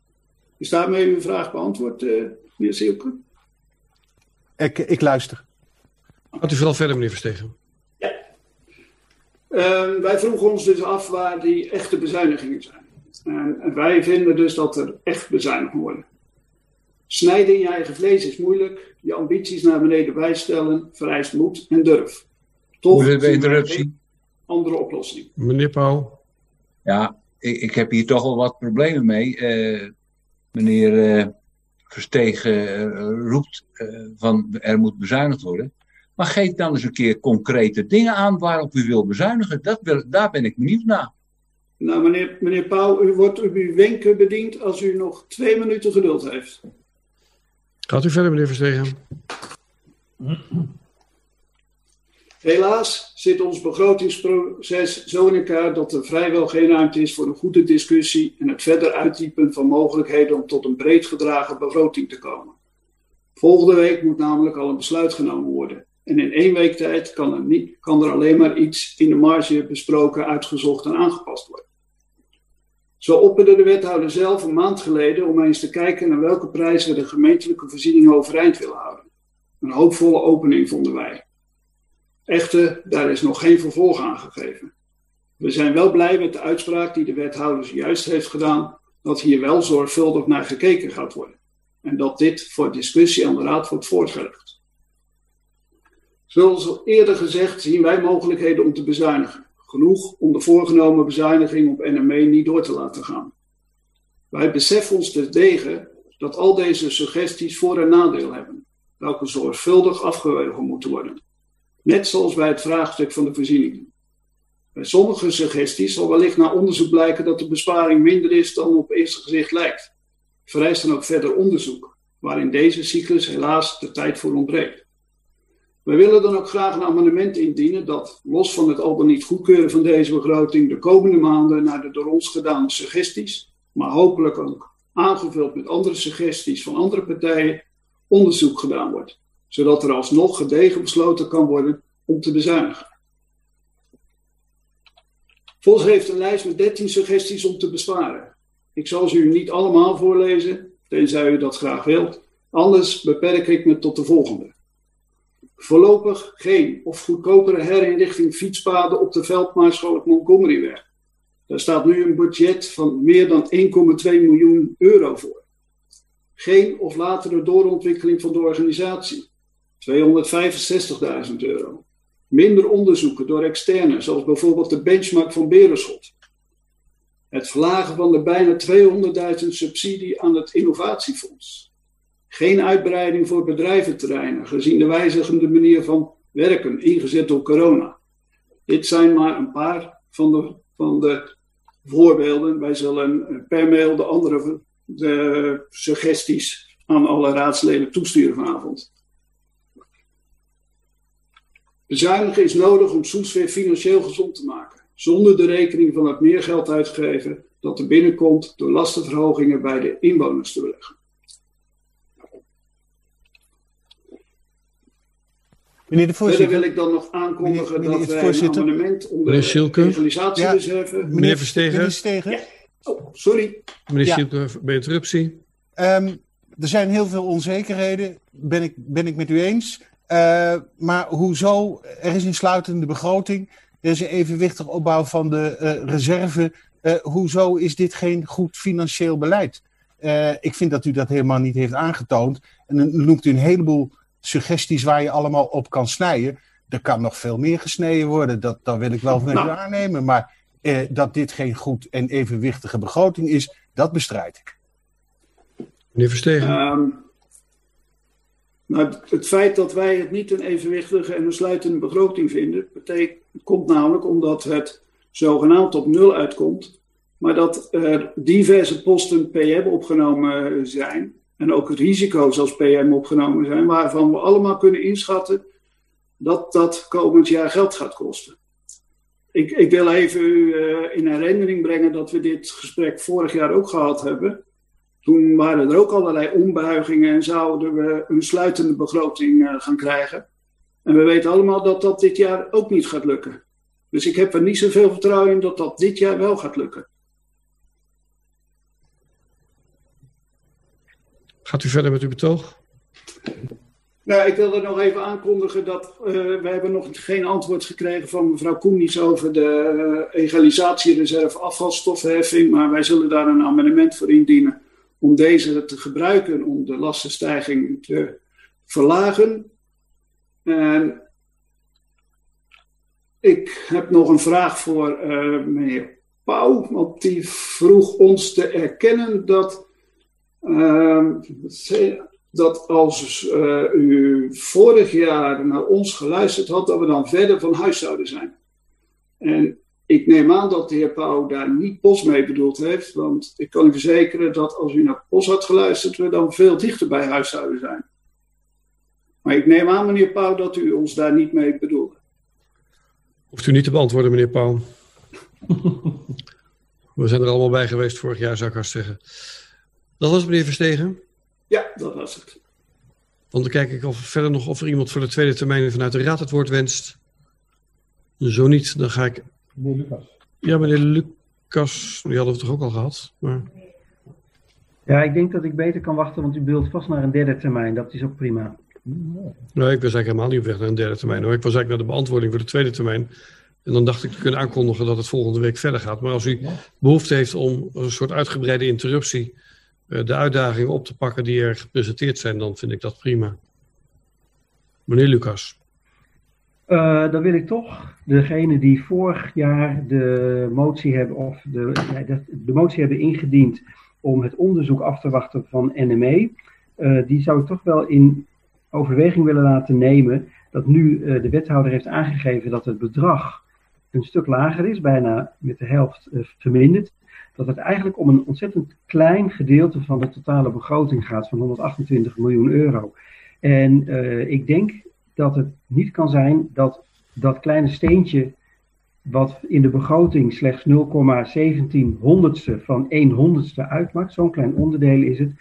Is daarmee uw vraag beantwoord, eh meneer Silke? Ik, ik luister. Gaat u vooral verder, meneer Verstegen. Eh, wij vroegen ons dus af waar die echte bezuinigingen zijn. En, en wij vinden dus dat er echt bezuinigd moet worden. Snijden in je eigen vlees is moeilijk. Je ambities naar beneden bijstellen vereist moed en durf. Toch interruptie. geen andere oplossing. Meneer Pauw. Ja, ik, ik heb hier toch wel wat problemen mee. Eh, meneer eh, Verstegen eh, roept eh, van er moet bezuinigd worden. Maar geef dan eens een keer concrete dingen aan waarop u wil bezuinigen. Dat wil, daar ben ik benieuwd naar. Nou, meneer, meneer Pauw, u wordt op uw wenken bediend als u nog twee minuten geduld heeft. Gaat u verder, meneer Verstegen. Helaas zit ons begrotingsproces zo in elkaar dat er vrijwel geen ruimte is voor een goede discussie en het verder uitdiepen van mogelijkheden om tot een breed gedragen begroting te komen. Volgende week moet namelijk al een besluit genomen worden. En in één week tijd kan er, niet, kan er alleen maar iets in de marge besproken, uitgezocht en aangepast worden. Zo opperde de wethouder zelf een maand geleden om eens te kijken naar welke prijzen we de gemeentelijke voorzieningen overeind willen houden. Een hoopvolle opening vonden wij. Echter, daar is nog geen vervolg aan gegeven. We zijn wel blij met de uitspraak die de wethouder juist heeft gedaan, dat hier wel zorgvuldig naar gekeken gaat worden. En dat dit voor discussie aan de Raad wordt voortgelegd. Zoals al eerder gezegd, zien wij mogelijkheden om te bezuinigen. Genoeg om de voorgenomen bezuiniging op NME niet door te laten gaan. Wij beseffen ons terdege dat al deze suggesties voor- en nadeel hebben, welke zorgvuldig afgewogen moeten worden. Net zoals bij het vraagstuk van de voorzieningen. Bij sommige suggesties zal wellicht na onderzoek blijken dat de besparing minder is dan op eerste gezicht lijkt. Vereist dan ook verder onderzoek, waarin deze cyclus helaas de tijd voor ontbreekt. We willen dan ook graag een amendement indienen dat, los van het al dan niet goedkeuren van deze begroting, de komende maanden naar de door ons gedane suggesties, maar hopelijk ook aangevuld met andere suggesties van andere partijen, onderzoek gedaan wordt, zodat er alsnog gedegen besloten kan worden om te bezuinigen. Vos heeft een lijst met 13 suggesties om te besparen. Ik zal ze u niet allemaal voorlezen, tenzij u dat graag wilt. Anders beperk ik me tot de volgende. Voorlopig geen of goedkopere herinrichting fietspaden op de Veldmaarschalk Montgomeryweg. Daar staat nu een budget van meer dan 1,2 miljoen euro voor. Geen of latere doorontwikkeling van de organisatie. 265.000 euro. Minder onderzoeken door externen, zoals bijvoorbeeld de benchmark van Berenschot. Het verlagen van de bijna 200.000 subsidie aan het innovatiefonds. Geen uitbreiding voor bedrijventerreinen, gezien de wijzigende manier van werken, ingezet door corona. Dit zijn maar een paar van de, van de voorbeelden. Wij zullen per mail de andere de suggesties aan alle raadsleden toesturen vanavond. Bezuinigen is nodig om Soes weer financieel gezond te maken, zonder de rekening van het meer geld uitgegeven dat er binnenkomt door lastenverhogingen bij de inwoners te beleggen. Meneer de voorzitter. Verder wil ik dan nog aankondigen Meneer- meneer dat wij een amendement onder de legalisatiereserve... Meneer Verstegen. Meneer Verstegen. Oh, sorry. Meneer Ja. Schielke, bij interruptie. Ehm, er zijn heel veel onzekerheden, ben ik, ben ik met u eens. Eh, maar hoezo? Er is een sluitende begroting. Er is een evenwichtig opbouw van de eh, reserve. Eh, hoezo is dit geen goed financieel beleid? Eh, ik vind dat u dat helemaal niet heeft aangetoond. En dan noemt u een heleboel suggesties waar je allemaal op kan snijden. Er kan nog veel meer gesneden worden. Dat, dat wil ik wel van u Nou. aannemen. Maar eh, dat dit geen goed en evenwichtige begroting is, dat bestrijd ik. Meneer Verstegen. Ehm, het- het feit dat wij het niet een evenwichtige en een sluitende begroting vinden, betekent, komt namelijk omdat het zogenaamd op nul uitkomt, maar dat er diverse posten PM opgenomen zijn en ook risico's als PM opgenomen zijn, waarvan we allemaal kunnen inschatten dat dat komend jaar geld gaat kosten. Ik, ik wil even u eh, in herinnering brengen dat we dit gesprek vorig jaar ook gehad hebben. Toen waren er ook allerlei ombuigingen en zouden we een sluitende begroting eh, gaan krijgen. En we weten allemaal dat dat dit jaar ook niet gaat lukken. Dus ik heb er niet zoveel vertrouwen in dat dat dit jaar wel gaat lukken. Gaat u verder met uw betoog? Nou, ik wilde nog even aankondigen dat eh, we hebben nog geen antwoord gekregen van mevrouw Koenies over de eh, egalisatiereserve afvalstoffenheffing. Maar wij zullen daar een amendement voor indienen om deze te gebruiken om de lastenstijging te verlagen. En ik heb nog een vraag voor eh, meneer Pauw, want die vroeg ons te erkennen dat Ehm, dat als eh, u vorig jaar naar ons geluisterd had, dat we dan verder van huis zouden zijn. En ik neem aan dat de heer Pauw daar niet POS mee bedoeld heeft, want ik kan u verzekeren dat als u naar POS had geluisterd, we dan veel dichter bij huis zouden zijn. Maar ik neem aan, meneer Pauw, dat u ons daar niet mee bedoelde. Hoeft u niet te beantwoorden, meneer Pauw. We zijn er allemaal bij geweest vorig jaar, zou ik haast zeggen. Dat was het, meneer Verstegen. Ja, dat was het. Want dan kijk ik of verder nog of er iemand voor de tweede termijn vanuit de raad het woord wenst. Zo niet, dan ga ik. Meneer Lucas. Ja, meneer Lucas, die hadden we toch ook al gehad. Maar... Ja, ik denk dat ik beter kan wachten, want u bedoelt vast naar een derde termijn. Dat is ook prima. Nee, ik was eigenlijk helemaal niet op weg naar een derde termijn hoor. Ik was eigenlijk naar de beantwoording voor de tweede termijn. En dan dacht ik te kunnen aankondigen dat het volgende week verder gaat. Maar als u behoefte heeft om een soort uitgebreide interruptie eh, de uitdagingen op te pakken die er gepresenteerd zijn, dan vind ik dat prima. Meneer Lucas. Eh, dan wil ik toch degene die vorig jaar de motie hebben, of de, de, motie hebben ingediend om het onderzoek af te wachten van NME, eh, die zou ik toch wel in overweging willen laten nemen dat nu eh, de wethouder heeft aangegeven dat het bedrag een stuk lager is, bijna met de helft verminderd, dat het eigenlijk om een ontzettend klein gedeelte van de totale begroting gaat van 128 miljoen euro. En ik denk dat het niet kan zijn dat dat kleine steentje, wat in de begroting slechts 0,17 honderdste van 1 honderdste uitmaakt, zo'n klein onderdeel is het,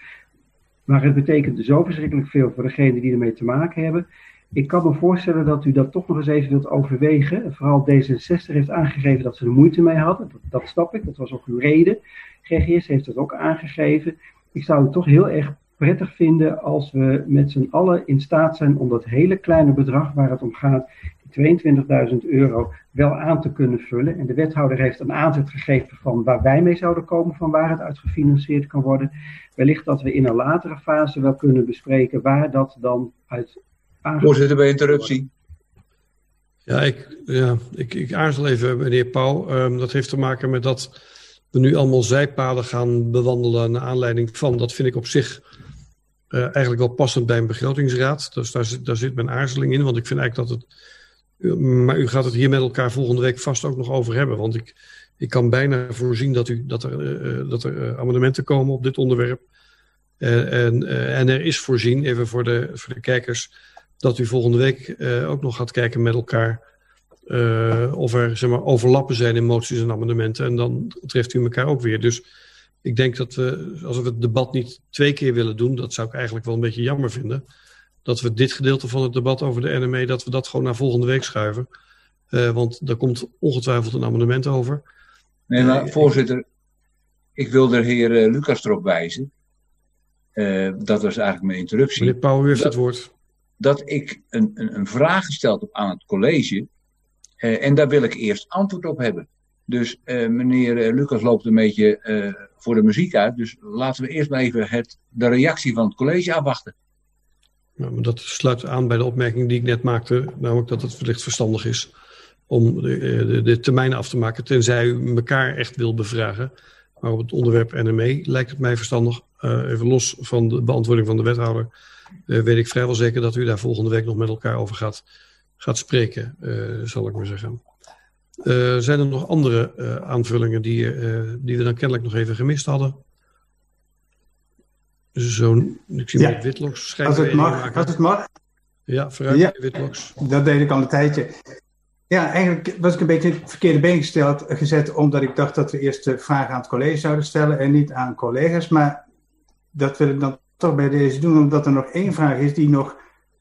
maar het betekent zo verschrikkelijk veel voor degenen die ermee te maken hebben. Ik kan me voorstellen dat u dat toch nog eens even wilt overwegen. Vooral D66 heeft aangegeven dat ze er moeite mee hadden. Dat, dat snap ik, dat was ook uw reden. GGS heeft dat ook aangegeven. Ik zou het toch heel erg prettig vinden als we met z'n allen in staat zijn om dat hele kleine bedrag waar het om gaat, die 22.000 euro, wel aan te kunnen vullen. En de wethouder heeft een aanzet gegeven van waar wij mee zouden komen, van waar het uit gefinancierd kan worden. Wellicht dat we in een latere fase wel kunnen bespreken waar dat dan uit Voorzitter, bij interruptie. Ja, ik, ja, ik, ik aarzel even, meneer Pauw. Ehm, dat heeft te maken met dat we nu allemaal zijpaden gaan bewandelen naar aanleiding van. Dat vind ik op zich eh, eigenlijk wel passend bij een begrotingsraad. Dus daar, zit- daar zit mijn aarzeling in, want ik vind eigenlijk dat het. Maar u gaat het hier met elkaar volgende week vast ook nog over hebben. Want ik, ik kan bijna voorzien dat, u, dat er, eh, eh, dat er amendementen komen op dit onderwerp. En, en er is voorzien, even voor de, voor de kijkers, dat u volgende week ook nog gaat kijken met elkaar. eh, of er zeg maar, overlappen zijn in moties en amendementen. En dan treft u elkaar ook weer. Dus ik denk dat we, als we het debat niet twee keer willen doen, dat zou ik eigenlijk wel een beetje jammer vinden. Dat we dit gedeelte van het debat over de NME, dat we dat gewoon naar volgende week schuiven. Eh, want daar komt ongetwijfeld een amendement over. Nee, maar voorzitter, ik wil de heer eh, Lucas erop wijzen. eh, dat was eigenlijk mijn introductie. Meneer Pauw, heeft dat, het woord. Dat ik een, een, een vraag gesteld heb aan het college. eh, en daar wil ik eerst antwoord op hebben. Dus eh, meneer eh, Lucas loopt een beetje eh, voor de muziek uit. Dus laten we eerst maar even het, de reactie van het college afwachten. Nou, dat sluit aan bij de opmerking die ik net maakte, namelijk dat het wellicht verstandig is om de, eh, de, de termijnen af te maken, tenzij u elkaar echt wil bevragen. Maar op het onderwerp NME lijkt het mij verstandig, eh, even los van de beantwoording van de wethouder, eh, weet ik vrijwel zeker dat u daar volgende week nog met elkaar over gaat, gaat spreken, zal ik maar zeggen. Eh, zijn er nog andere eh, aanvullingen die, eh, die we dan kennelijk nog even gemist hadden? Zo, ik zie Ja. Witloks Als schijnt het mag, als het mag. Ja, vooruit, Ja. Witloks. Dat deed ik al een tijdje. Ja, eigenlijk was ik een beetje in het verkeerde been gesteld, gezet, omdat ik dacht dat we eerst de vraag aan het college zouden stellen en niet aan collega's. Maar dat wil ik dan toch bij deze doen, omdat er nog één vraag is die nog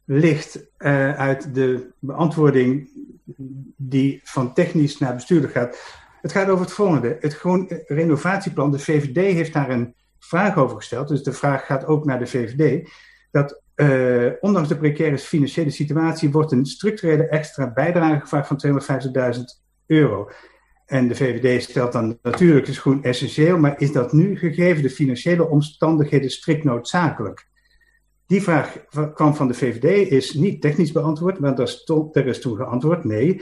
ligt uit de beantwoording die van technisch naar bestuurlijk gaat. Het gaat over het volgende. Het gewoon renovatieplan, de VVD heeft daar een vraag over gesteld. Dus de vraag gaat ook naar de VVD. Dat eh, ondanks de precaire financiële situatie wordt een structurele extra bijdrage gevraagd van 250.000 euro. En de VVD stelt dan natuurlijk, is gewoon essentieel, maar is dat nu gegeven de financiële omstandigheden strikt noodzakelijk? Die vraag kwam van de VVD, is niet technisch beantwoord, maar daar, is toen geantwoord, nee.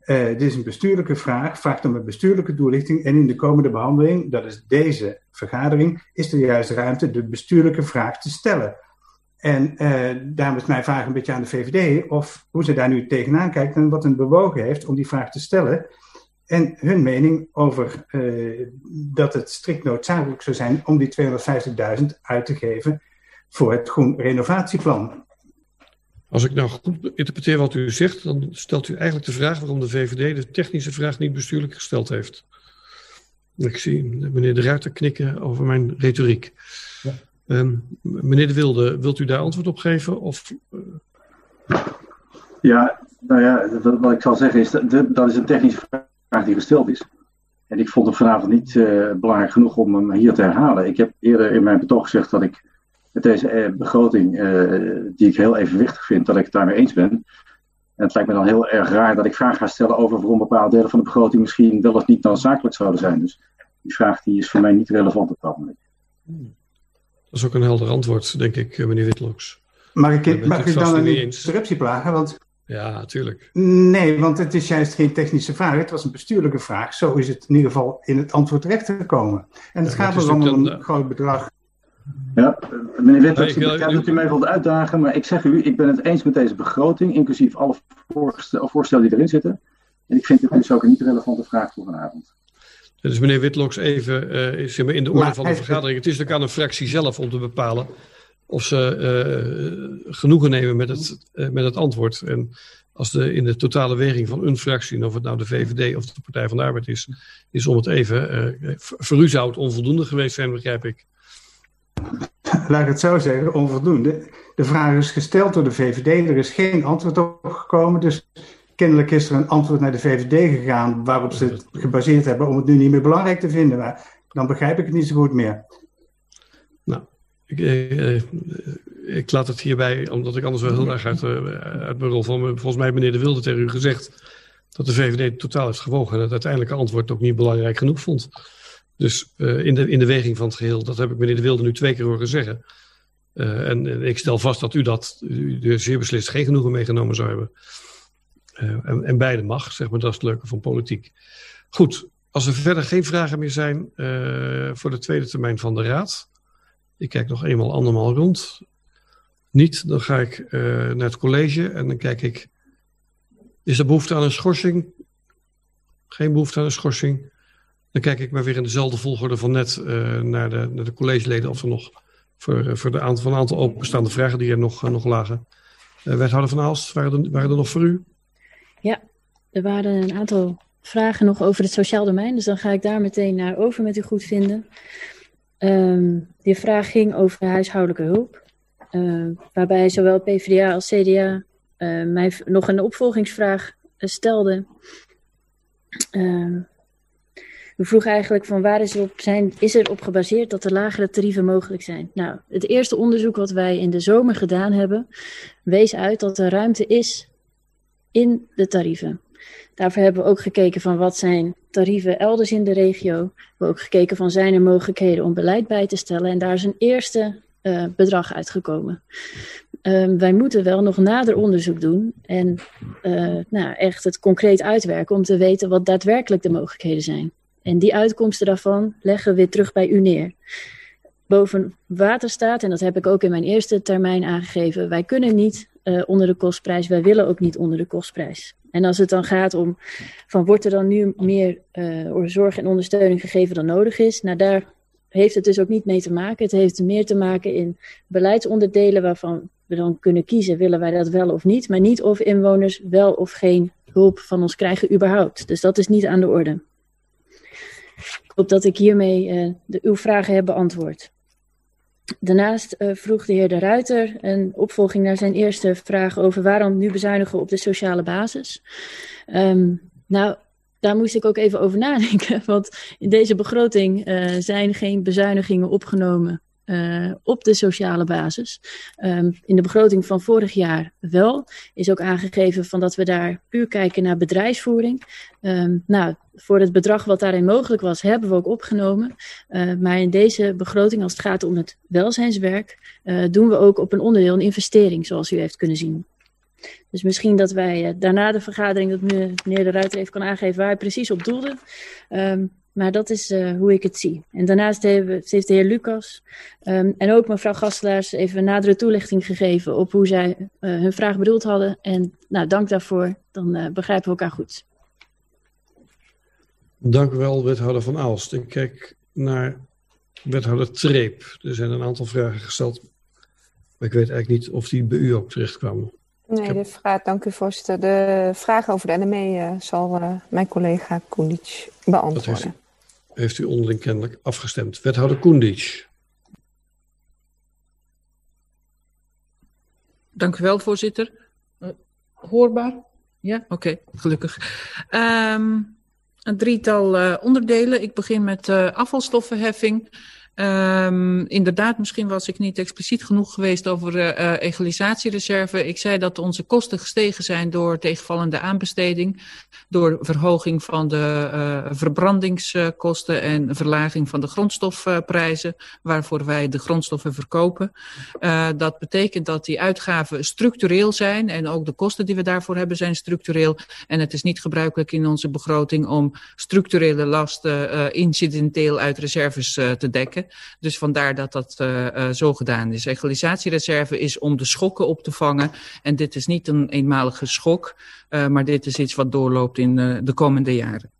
Eh, dit is een bestuurlijke vraag, vraagt om een bestuurlijke doorlichting en in de komende behandeling, dat is deze vergadering, is er juist ruimte de bestuurlijke vraag te stellen. En eh, daarom is mijn vraag een beetje aan de VVD of hoe ze daar nu tegenaan kijkt en wat hen bewogen heeft om die vraag te stellen. En hun mening over eh, dat het strikt noodzakelijk zou zijn om die 250.000 uit te geven voor het groen renovatieplan. Als ik nou goed interpreteer wat u zegt, dan stelt u eigenlijk de vraag waarom de VVD de technische vraag niet bestuurlijk gesteld heeft. Ik zie meneer De Ruiter knikken over mijn retoriek. Ehm, meneer De Wilde, wilt u daar antwoord op geven? Of, Ja, nou ja, dat- wat ik zal zeggen is, dat, dat is een technische vraag die gesteld is. En ik vond hem vanavond niet eh, belangrijk genoeg om hem hier te herhalen. Ik heb eerder in mijn betoog gezegd dat ik met deze eh, begroting, eh, die ik heel evenwichtig vind, dat ik het daarmee eens ben. En het lijkt me dan heel erg raar dat ik vragen ga stellen over waarom bepaalde delen van de begroting misschien wel of niet noodzakelijk zouden zijn. Dus die vraag die is voor mij niet relevant op dat moment. dat is ook een helder antwoord, denk ik, eh, meneer Witloks. Mag ik, mag ik dan een interruptie plagen? Want Ja, natuurlijk. Nee, want het is juist geen technische vraag. Het was een bestuurlijke vraag. Zo is het in ieder geval in het antwoord terecht gekomen. En het Ja, gaat erom om een groot bedrag. Ja, meneer Witters, Nee, ik wil- begrijp dat u mij wilt uitdagen, maar ik zeg u, ik ben het eens met deze begroting, inclusief alle voorstel- voorstellen die erin zitten. En ik vind dit dus ook een niet relevante vraag voor vanavond. Dus meneer Witloks, even eh, zeg maar in de orde Maar van de vergadering. Het is natuurlijk aan een fractie zelf om te bepalen of ze eh, genoegen nemen met het, eh, met het antwoord. En als de, in de totale weging van een fractie, of het nou de VVD of de Partij van de Arbeid is, is om het even. eh, voor voor u zou het onvoldoende geweest zijn, begrijp ik. Laat ik het zo zeggen, onvoldoende. De vraag is gesteld door de VVD. Er is geen antwoord op gekomen. Dus kennelijk is er een antwoord naar de VVD gegaan waarop ze het gebaseerd hebben om het nu niet meer belangrijk te vinden. Maar dan begrijp ik het niet zo goed meer. Nou, ik, eh, eh, laat het hierbij, omdat ik anders wel heel erg uit, eh, uit van. Volgens mij meneer De Wilde tegen u gezegd dat de VVD totaal heeft gewogen en het uiteindelijke antwoord ook niet belangrijk genoeg vond. Dus eh, in, de, in de weging van het geheel, dat heb ik meneer De Wilde nu twee keer horen zeggen. Eh, en, ik stel vast dat u dat u er zeer beslist geen genoegen meegenomen zou hebben. Eh, en, en beide mag, zeg maar, dat is het leuke van politiek. Goed, als er verder geen vragen meer zijn voor de tweede termijn van de Raad. Ik kijk nog eenmaal andermaal rond. Niet, dan ga ik naar het college en dan kijk ik, is er behoefte aan een schorsing? Geen behoefte aan een schorsing. Dan kijk ik maar weer in dezelfde volgorde van net uh, naar, de, naar de collegeleden of er nog voor, voor de aantal, van een aantal openstaande vragen die er nog, nog lagen. wethouder van Aalst, waren er, waren er nog voor u? Ja, er waren een aantal vragen nog over het sociaal domein, dus dan ga ik daar meteen naar over met u goed vinden. Um, die vraag ging over huishoudelijke hulp, waarbij zowel PvdA als CDA mij nog een opvolgingsvraag uh, stelde. U vroeg eigenlijk van waar is, op zijn, is er op gebaseerd dat er lagere tarieven mogelijk zijn? Nou, het eerste onderzoek wat wij in de zomer gedaan hebben, wees uit dat er ruimte is in de tarieven. Daarvoor hebben we ook gekeken van wat zijn tarieven elders in de regio. We hebben ook gekeken van zijn er mogelijkheden om beleid bij te stellen. En daar is een eerste uh, bedrag uitgekomen. Um, wij moeten wel nog nader onderzoek doen en uh, nou, echt het concreet uitwerken om te weten wat daadwerkelijk de mogelijkheden zijn. En die uitkomsten daarvan leggen we weer terug bij u neer. Boven water staat, en dat heb ik ook in mijn eerste termijn aangegeven, wij kunnen niet uh, onder de kostprijs, wij willen ook niet onder de kostprijs. En als het dan gaat om van wordt er dan nu meer uh, zorg en ondersteuning gegeven dan nodig is, nou daar heeft het dus ook niet mee te maken. Het heeft meer te maken in beleidsonderdelen waarvan we dan kunnen kiezen, willen wij dat wel of niet, maar niet of inwoners wel of geen hulp van ons krijgen überhaupt. Dus dat is niet aan de orde. Ik hoop dat ik hiermee uh, de, uw vragen heb beantwoord. Daarnaast uh, vroeg de heer De Ruiter een opvolging naar zijn eerste vraag over waarom nu bezuinigen op de sociale basis. Um, nou, daar moest ik ook even over nadenken, want in deze begroting uh, zijn geen bezuinigingen opgenomen uh, op de sociale basis. Um, in de begroting van vorig jaar wel. Is ook aangegeven van dat we daar puur kijken naar bedrijfsvoering. Um, nou, voor het bedrag wat daarin mogelijk was, hebben we ook opgenomen. Uh, maar in deze begroting, als het gaat om het welzijnswerk, uh, doen we ook op een onderdeel een investering, zoals u heeft kunnen zien. Dus misschien dat wij daarna de vergadering, dat meneer De Ruiter even kan aangeven waar hij precies op doelde. Um, maar dat is uh, hoe ik het zie. En daarnaast heeft, heeft de heer Lucas um, en ook mevrouw Gastelaars even een nadere toelichting gegeven op hoe zij uh, hun vraag bedoeld hadden. En nou, dank daarvoor. Dan uh, begrijpen we elkaar goed. Dank u wel, wethouder Van Aalst. Ik kijk naar wethouder Treep. Er zijn een aantal vragen gesteld. Maar ik weet eigenlijk niet of die bij u ook terechtkwamen. Nee, heb... de vraag, dank u voorzitter. De vraag over de NME zal mijn collega Koenic beantwoorden heeft u onderling kennelijk afgestemd. Wethouder Koendic. Dank u wel, voorzitter. Uh, hoorbaar? Ja, oké, gelukkig. Um, een drietal uh, onderdelen. Ik begin met uh, afvalstoffenheffing. Um, inderdaad, misschien was ik niet expliciet genoeg geweest over uh, egalisatiereserve. Ik zei dat onze kosten gestegen zijn door tegenvallende aanbesteding, door verhoging van de uh, verbrandingskosten en verlaging van de grondstofprijzen, waarvoor wij de grondstoffen verkopen. Uh, dat betekent dat die uitgaven structureel zijn en ook de kosten die we daarvoor hebben zijn structureel. En het is niet gebruikelijk in onze begroting om structurele lasten incidenteel uit reserves te dekken. Dus vandaar dat dat uh, uh, zo gedaan is. Egalisatiereserve is om de schokken op te vangen. En dit is niet een eenmalige schok, uh, maar dit is iets wat doorloopt in de komende jaren.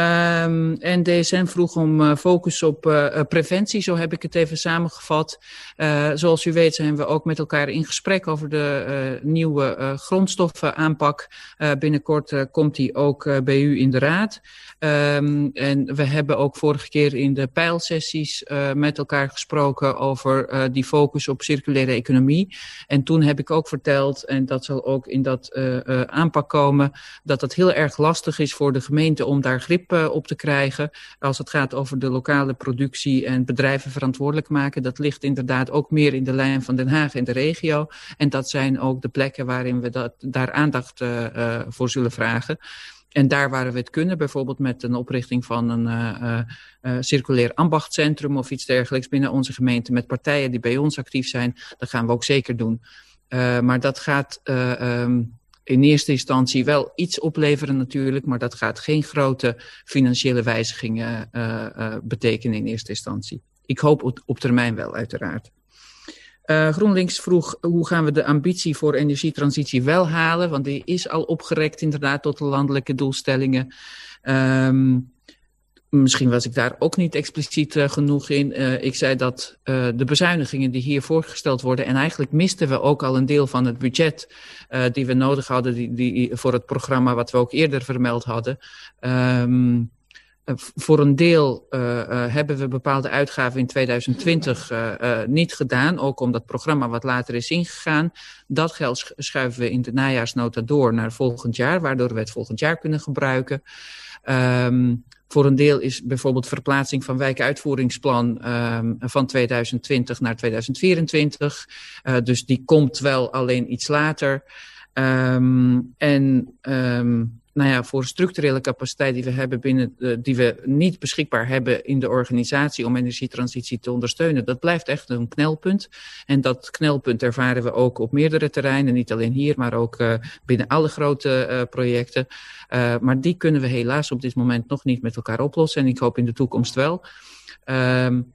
Um, en DSN vroeg om uh, focus op uh, preventie, zo heb ik het even samengevat. Uh, zoals u weet zijn we ook met elkaar in gesprek over de nieuwe grondstoffenaanpak. binnenkort komt die ook bij u in de raad. Um, en we hebben ook vorige keer in de pijlsessies met elkaar gesproken over die focus op circulaire economie. En toen heb ik ook verteld, en dat zal ook in dat aanpak komen, dat het heel erg lastig is voor de gemeente om daar grip op te krijgen. Als het gaat over de lokale productie en bedrijven verantwoordelijk maken. Dat ligt inderdaad ook meer in de lijn van Den Haag en de regio. En dat zijn ook de plekken waarin we dat, daar aandacht uh, uh, voor zullen vragen. En daar waar we het kunnen, bijvoorbeeld met een oprichting van een uh, uh, circulair ambachtcentrum of iets dergelijks binnen onze gemeente met partijen die bij ons actief zijn, dat gaan we ook zeker doen. Maar dat gaat um, in eerste instantie wel iets opleveren natuurlijk, maar dat gaat geen grote financiële wijzigingen uh, uh, betekenen in eerste instantie. Ik hoop op, termijn wel, uiteraard. Uh, GroenLinks vroeg hoe gaan we de ambitie voor energietransitie wel halen, want die is al opgerekt inderdaad tot de landelijke doelstellingen. Um, misschien was ik daar ook niet expliciet uh, genoeg in. Uh, ik zei dat de bezuinigingen die hier voorgesteld worden, en eigenlijk misten we ook al een deel van het budget die we nodig hadden die, die, voor het programma wat we ook eerder vermeld hadden. Um, eh, voor een deel hebben we bepaalde uitgaven in 2020 uh, niet gedaan, ook omdat het programma wat later is ingegaan. Dat geld schuiven we in de najaarsnota door naar volgend jaar, waardoor we het volgend jaar kunnen gebruiken. Um, voor een deel is bijvoorbeeld verplaatsing van wijkuitvoeringsplan um, van 2020 naar 2024. dus die komt wel alleen iets later. Um, en nou ja, voor structurele capaciteit die we hebben binnen, die we niet beschikbaar hebben in de organisatie om energietransitie te ondersteunen, dat blijft echt een knelpunt. En dat knelpunt ervaren we ook op meerdere terreinen, niet alleen hier, maar ook uh, binnen alle grote uh, projecten. maar die kunnen we helaas op dit moment nog niet met elkaar oplossen en ik hoop in de toekomst wel. Um,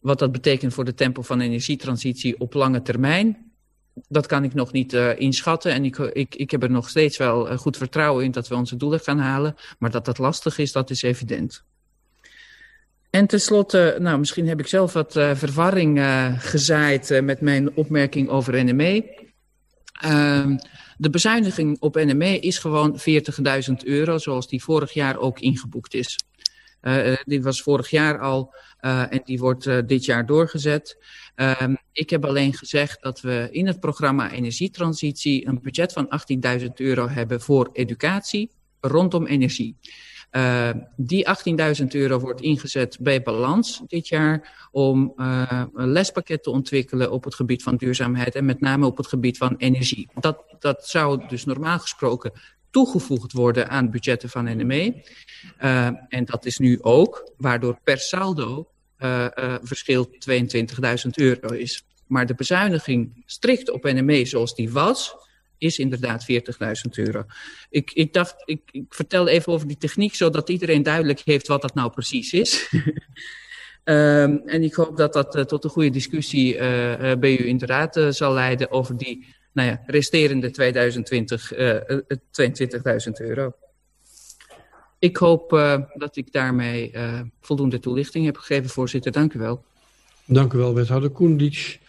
wat dat betekent voor de tempo van energietransitie op lange termijn dat kan ik nog niet uh, inschatten. En ik, ik, ik heb er nog steeds wel uh, goed vertrouwen in dat we onze doelen gaan halen. Maar dat dat lastig is, dat is evident. En tenslotte, nou, misschien heb ik zelf wat uh, verwarring gezaaid met mijn opmerking over NME. Ehm, de bezuiniging op NME is gewoon 40.000 euro, zoals die vorig jaar ook ingeboekt is. Die was vorig jaar al en die wordt dit jaar doorgezet. Um, ik heb alleen gezegd dat we in het programma Energietransitie een budget van 18.000 euro hebben voor educatie rondom energie. Uh, die 18.000 euro wordt ingezet bij Balans dit jaar om uh, een lespakket te ontwikkelen op het gebied van duurzaamheid en met name op het gebied van energie. Dat, dat zou dus normaal gesproken toegevoegd worden aan budgetten van NME. Uh, en dat is nu ook, waardoor per saldo uh, uh, verschil 22.000 euro is. Maar de bezuiniging strikt op NME zoals die was, is inderdaad 40.000 euro. Ik, ik dacht, ik, ik vertel even over die techniek, zodat iedereen duidelijk heeft wat dat nou precies is. um, en ik hoop dat dat tot een goede discussie bij u inderdaad zal leiden over die nou ja, resterende 2020, 22.000 euro. Ik hoop uh, dat ik daarmee uh, voldoende toelichting heb gegeven, voorzitter. Dank u wel. Dank u wel, wethouder Koendic.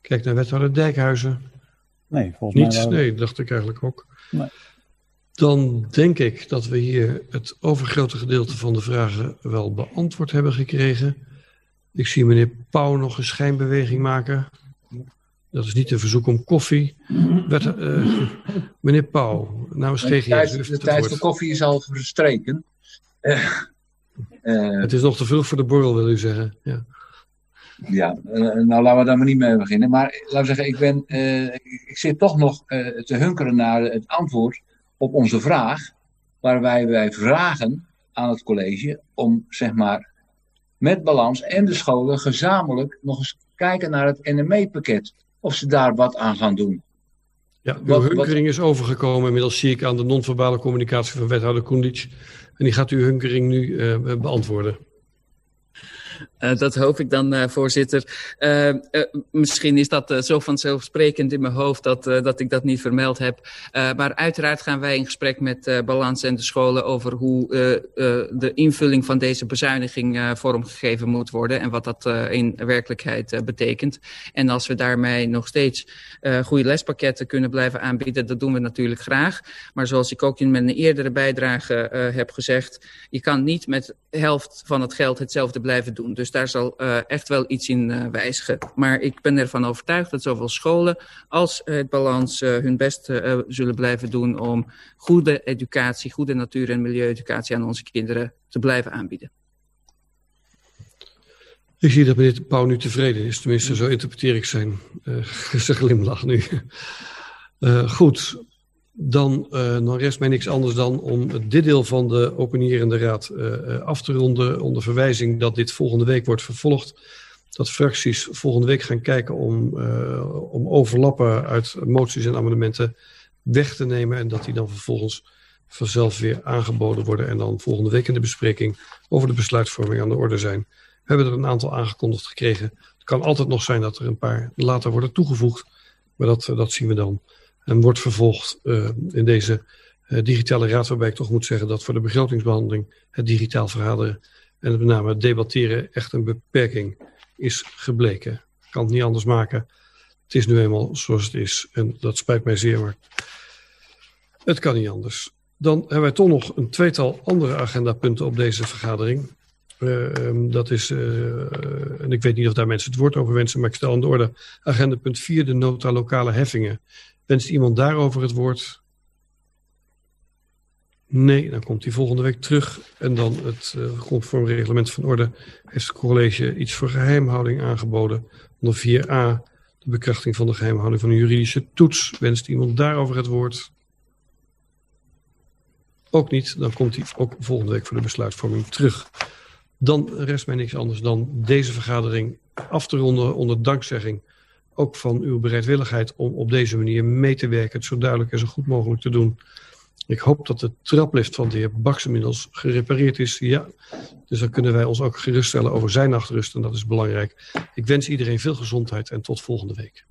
Kijk naar wethouder Dijkhuizen. Nee, volgens Niets? mij wel. Nee, dacht ik eigenlijk ook. Nee. Dan denk ik dat we hier het overgrote gedeelte van de vragen wel beantwoord hebben gekregen. Ik zie meneer Pauw nog een schijnbeweging maken. Dat is niet een verzoek om koffie. Uh, meneer Pauw, namens GGS. De tijd, de tijd voor koffie is al verstreken. Uh, uh, het is nog te vroeg voor de borrel, wil u zeggen. Ja, ja nou laten we daar maar niet mee beginnen. Maar laten we zeggen, ik, ben, ik zit toch nog te hunkeren naar het antwoord op onze vraag. Waarbij wij vragen aan het college om, zeg maar, met balans en de scholen gezamenlijk nog eens kijken naar het NME-pakket of ze daar wat aan gaan doen. Ja, uw hunkering is overgekomen. Inmiddels zie ik aan de non-verbale communicatie van wethouder Koendic. En die gaat uw hunkering nu uh, beantwoorden. Uh, dat hoop ik dan, uh, voorzitter. Uh, misschien is dat zo vanzelfsprekend in mijn hoofd dat, dat ik dat niet vermeld heb. maar uiteraard gaan wij in gesprek met Balans en de scholen over hoe de invulling van deze bezuiniging vormgegeven moet worden en wat dat in werkelijkheid betekent. En als we daarmee nog steeds goede lespakketten kunnen blijven aanbieden, dat doen we natuurlijk graag. Maar zoals ik ook in mijn eerdere bijdrage heb gezegd, je kan niet met helft van het geld hetzelfde blijven doen. Dus daar zal uh, echt wel iets in uh, wijzigen. Maar ik ben ervan overtuigd dat zowel scholen als het balans uh, hun best zullen blijven doen om goede educatie, goede natuur- en milieueducatie aan onze kinderen te blijven aanbieden. Ik zie dat meneer Pauw nu tevreden is, tenminste zo interpreteer ik zijn, zijn glimlach nu. goed, dan, uh, dan rest mij niks anders dan om dit deel van de opinierende raad uh, af te ronden onder verwijzing dat dit volgende week wordt vervolgd. Dat fracties volgende week gaan kijken om, om overlappen uit moties en amendementen weg te nemen en dat die dan vervolgens vanzelf weer aangeboden worden en dan volgende week in de bespreking over de besluitvorming aan de orde zijn. We hebben er een aantal aangekondigd gekregen, Het kan altijd nog zijn dat er een paar later worden toegevoegd, maar dat, dat zien we dan. En wordt vervolgd uh, in deze uh, digitale raad, waarbij ik toch moet zeggen dat voor de begrotingsbehandeling het digitaal vergaderen en met name het debatteren echt een beperking is gebleken. Ik kan het niet anders maken. Het is nu eenmaal zoals het is en dat spijt mij zeer, maar het kan niet anders. Dan hebben wij toch nog een tweetal andere agendapunten op deze vergadering. Uh, dat is, en ik weet niet of daar mensen het woord over wensen, maar ik stel aan de orde agenda punt 4, de nota lokale heffingen. Wenst iemand daarover het woord? Nee, dan komt hij volgende week terug. En dan het uh, conform reglement van orde heeft het college iets voor geheimhouding aangeboden. Onder 4a, de bekrachting van de geheimhouding van een juridische toets. Wenst iemand daarover het woord? Ook niet, dan komt hij ook volgende week voor de besluitvorming terug. Dan rest mij niks anders dan deze vergadering af te ronden onder dankzegging ook van uw bereidwilligheid om op deze manier mee te werken, het zo duidelijk en zo goed mogelijk te doen. Ik hoop dat de traplift van de heer Baks inmiddels gerepareerd is. Ja, dus dan kunnen wij ons ook geruststellen over zijn nachtrust en dat is belangrijk. Ik wens iedereen veel gezondheid en tot volgende week.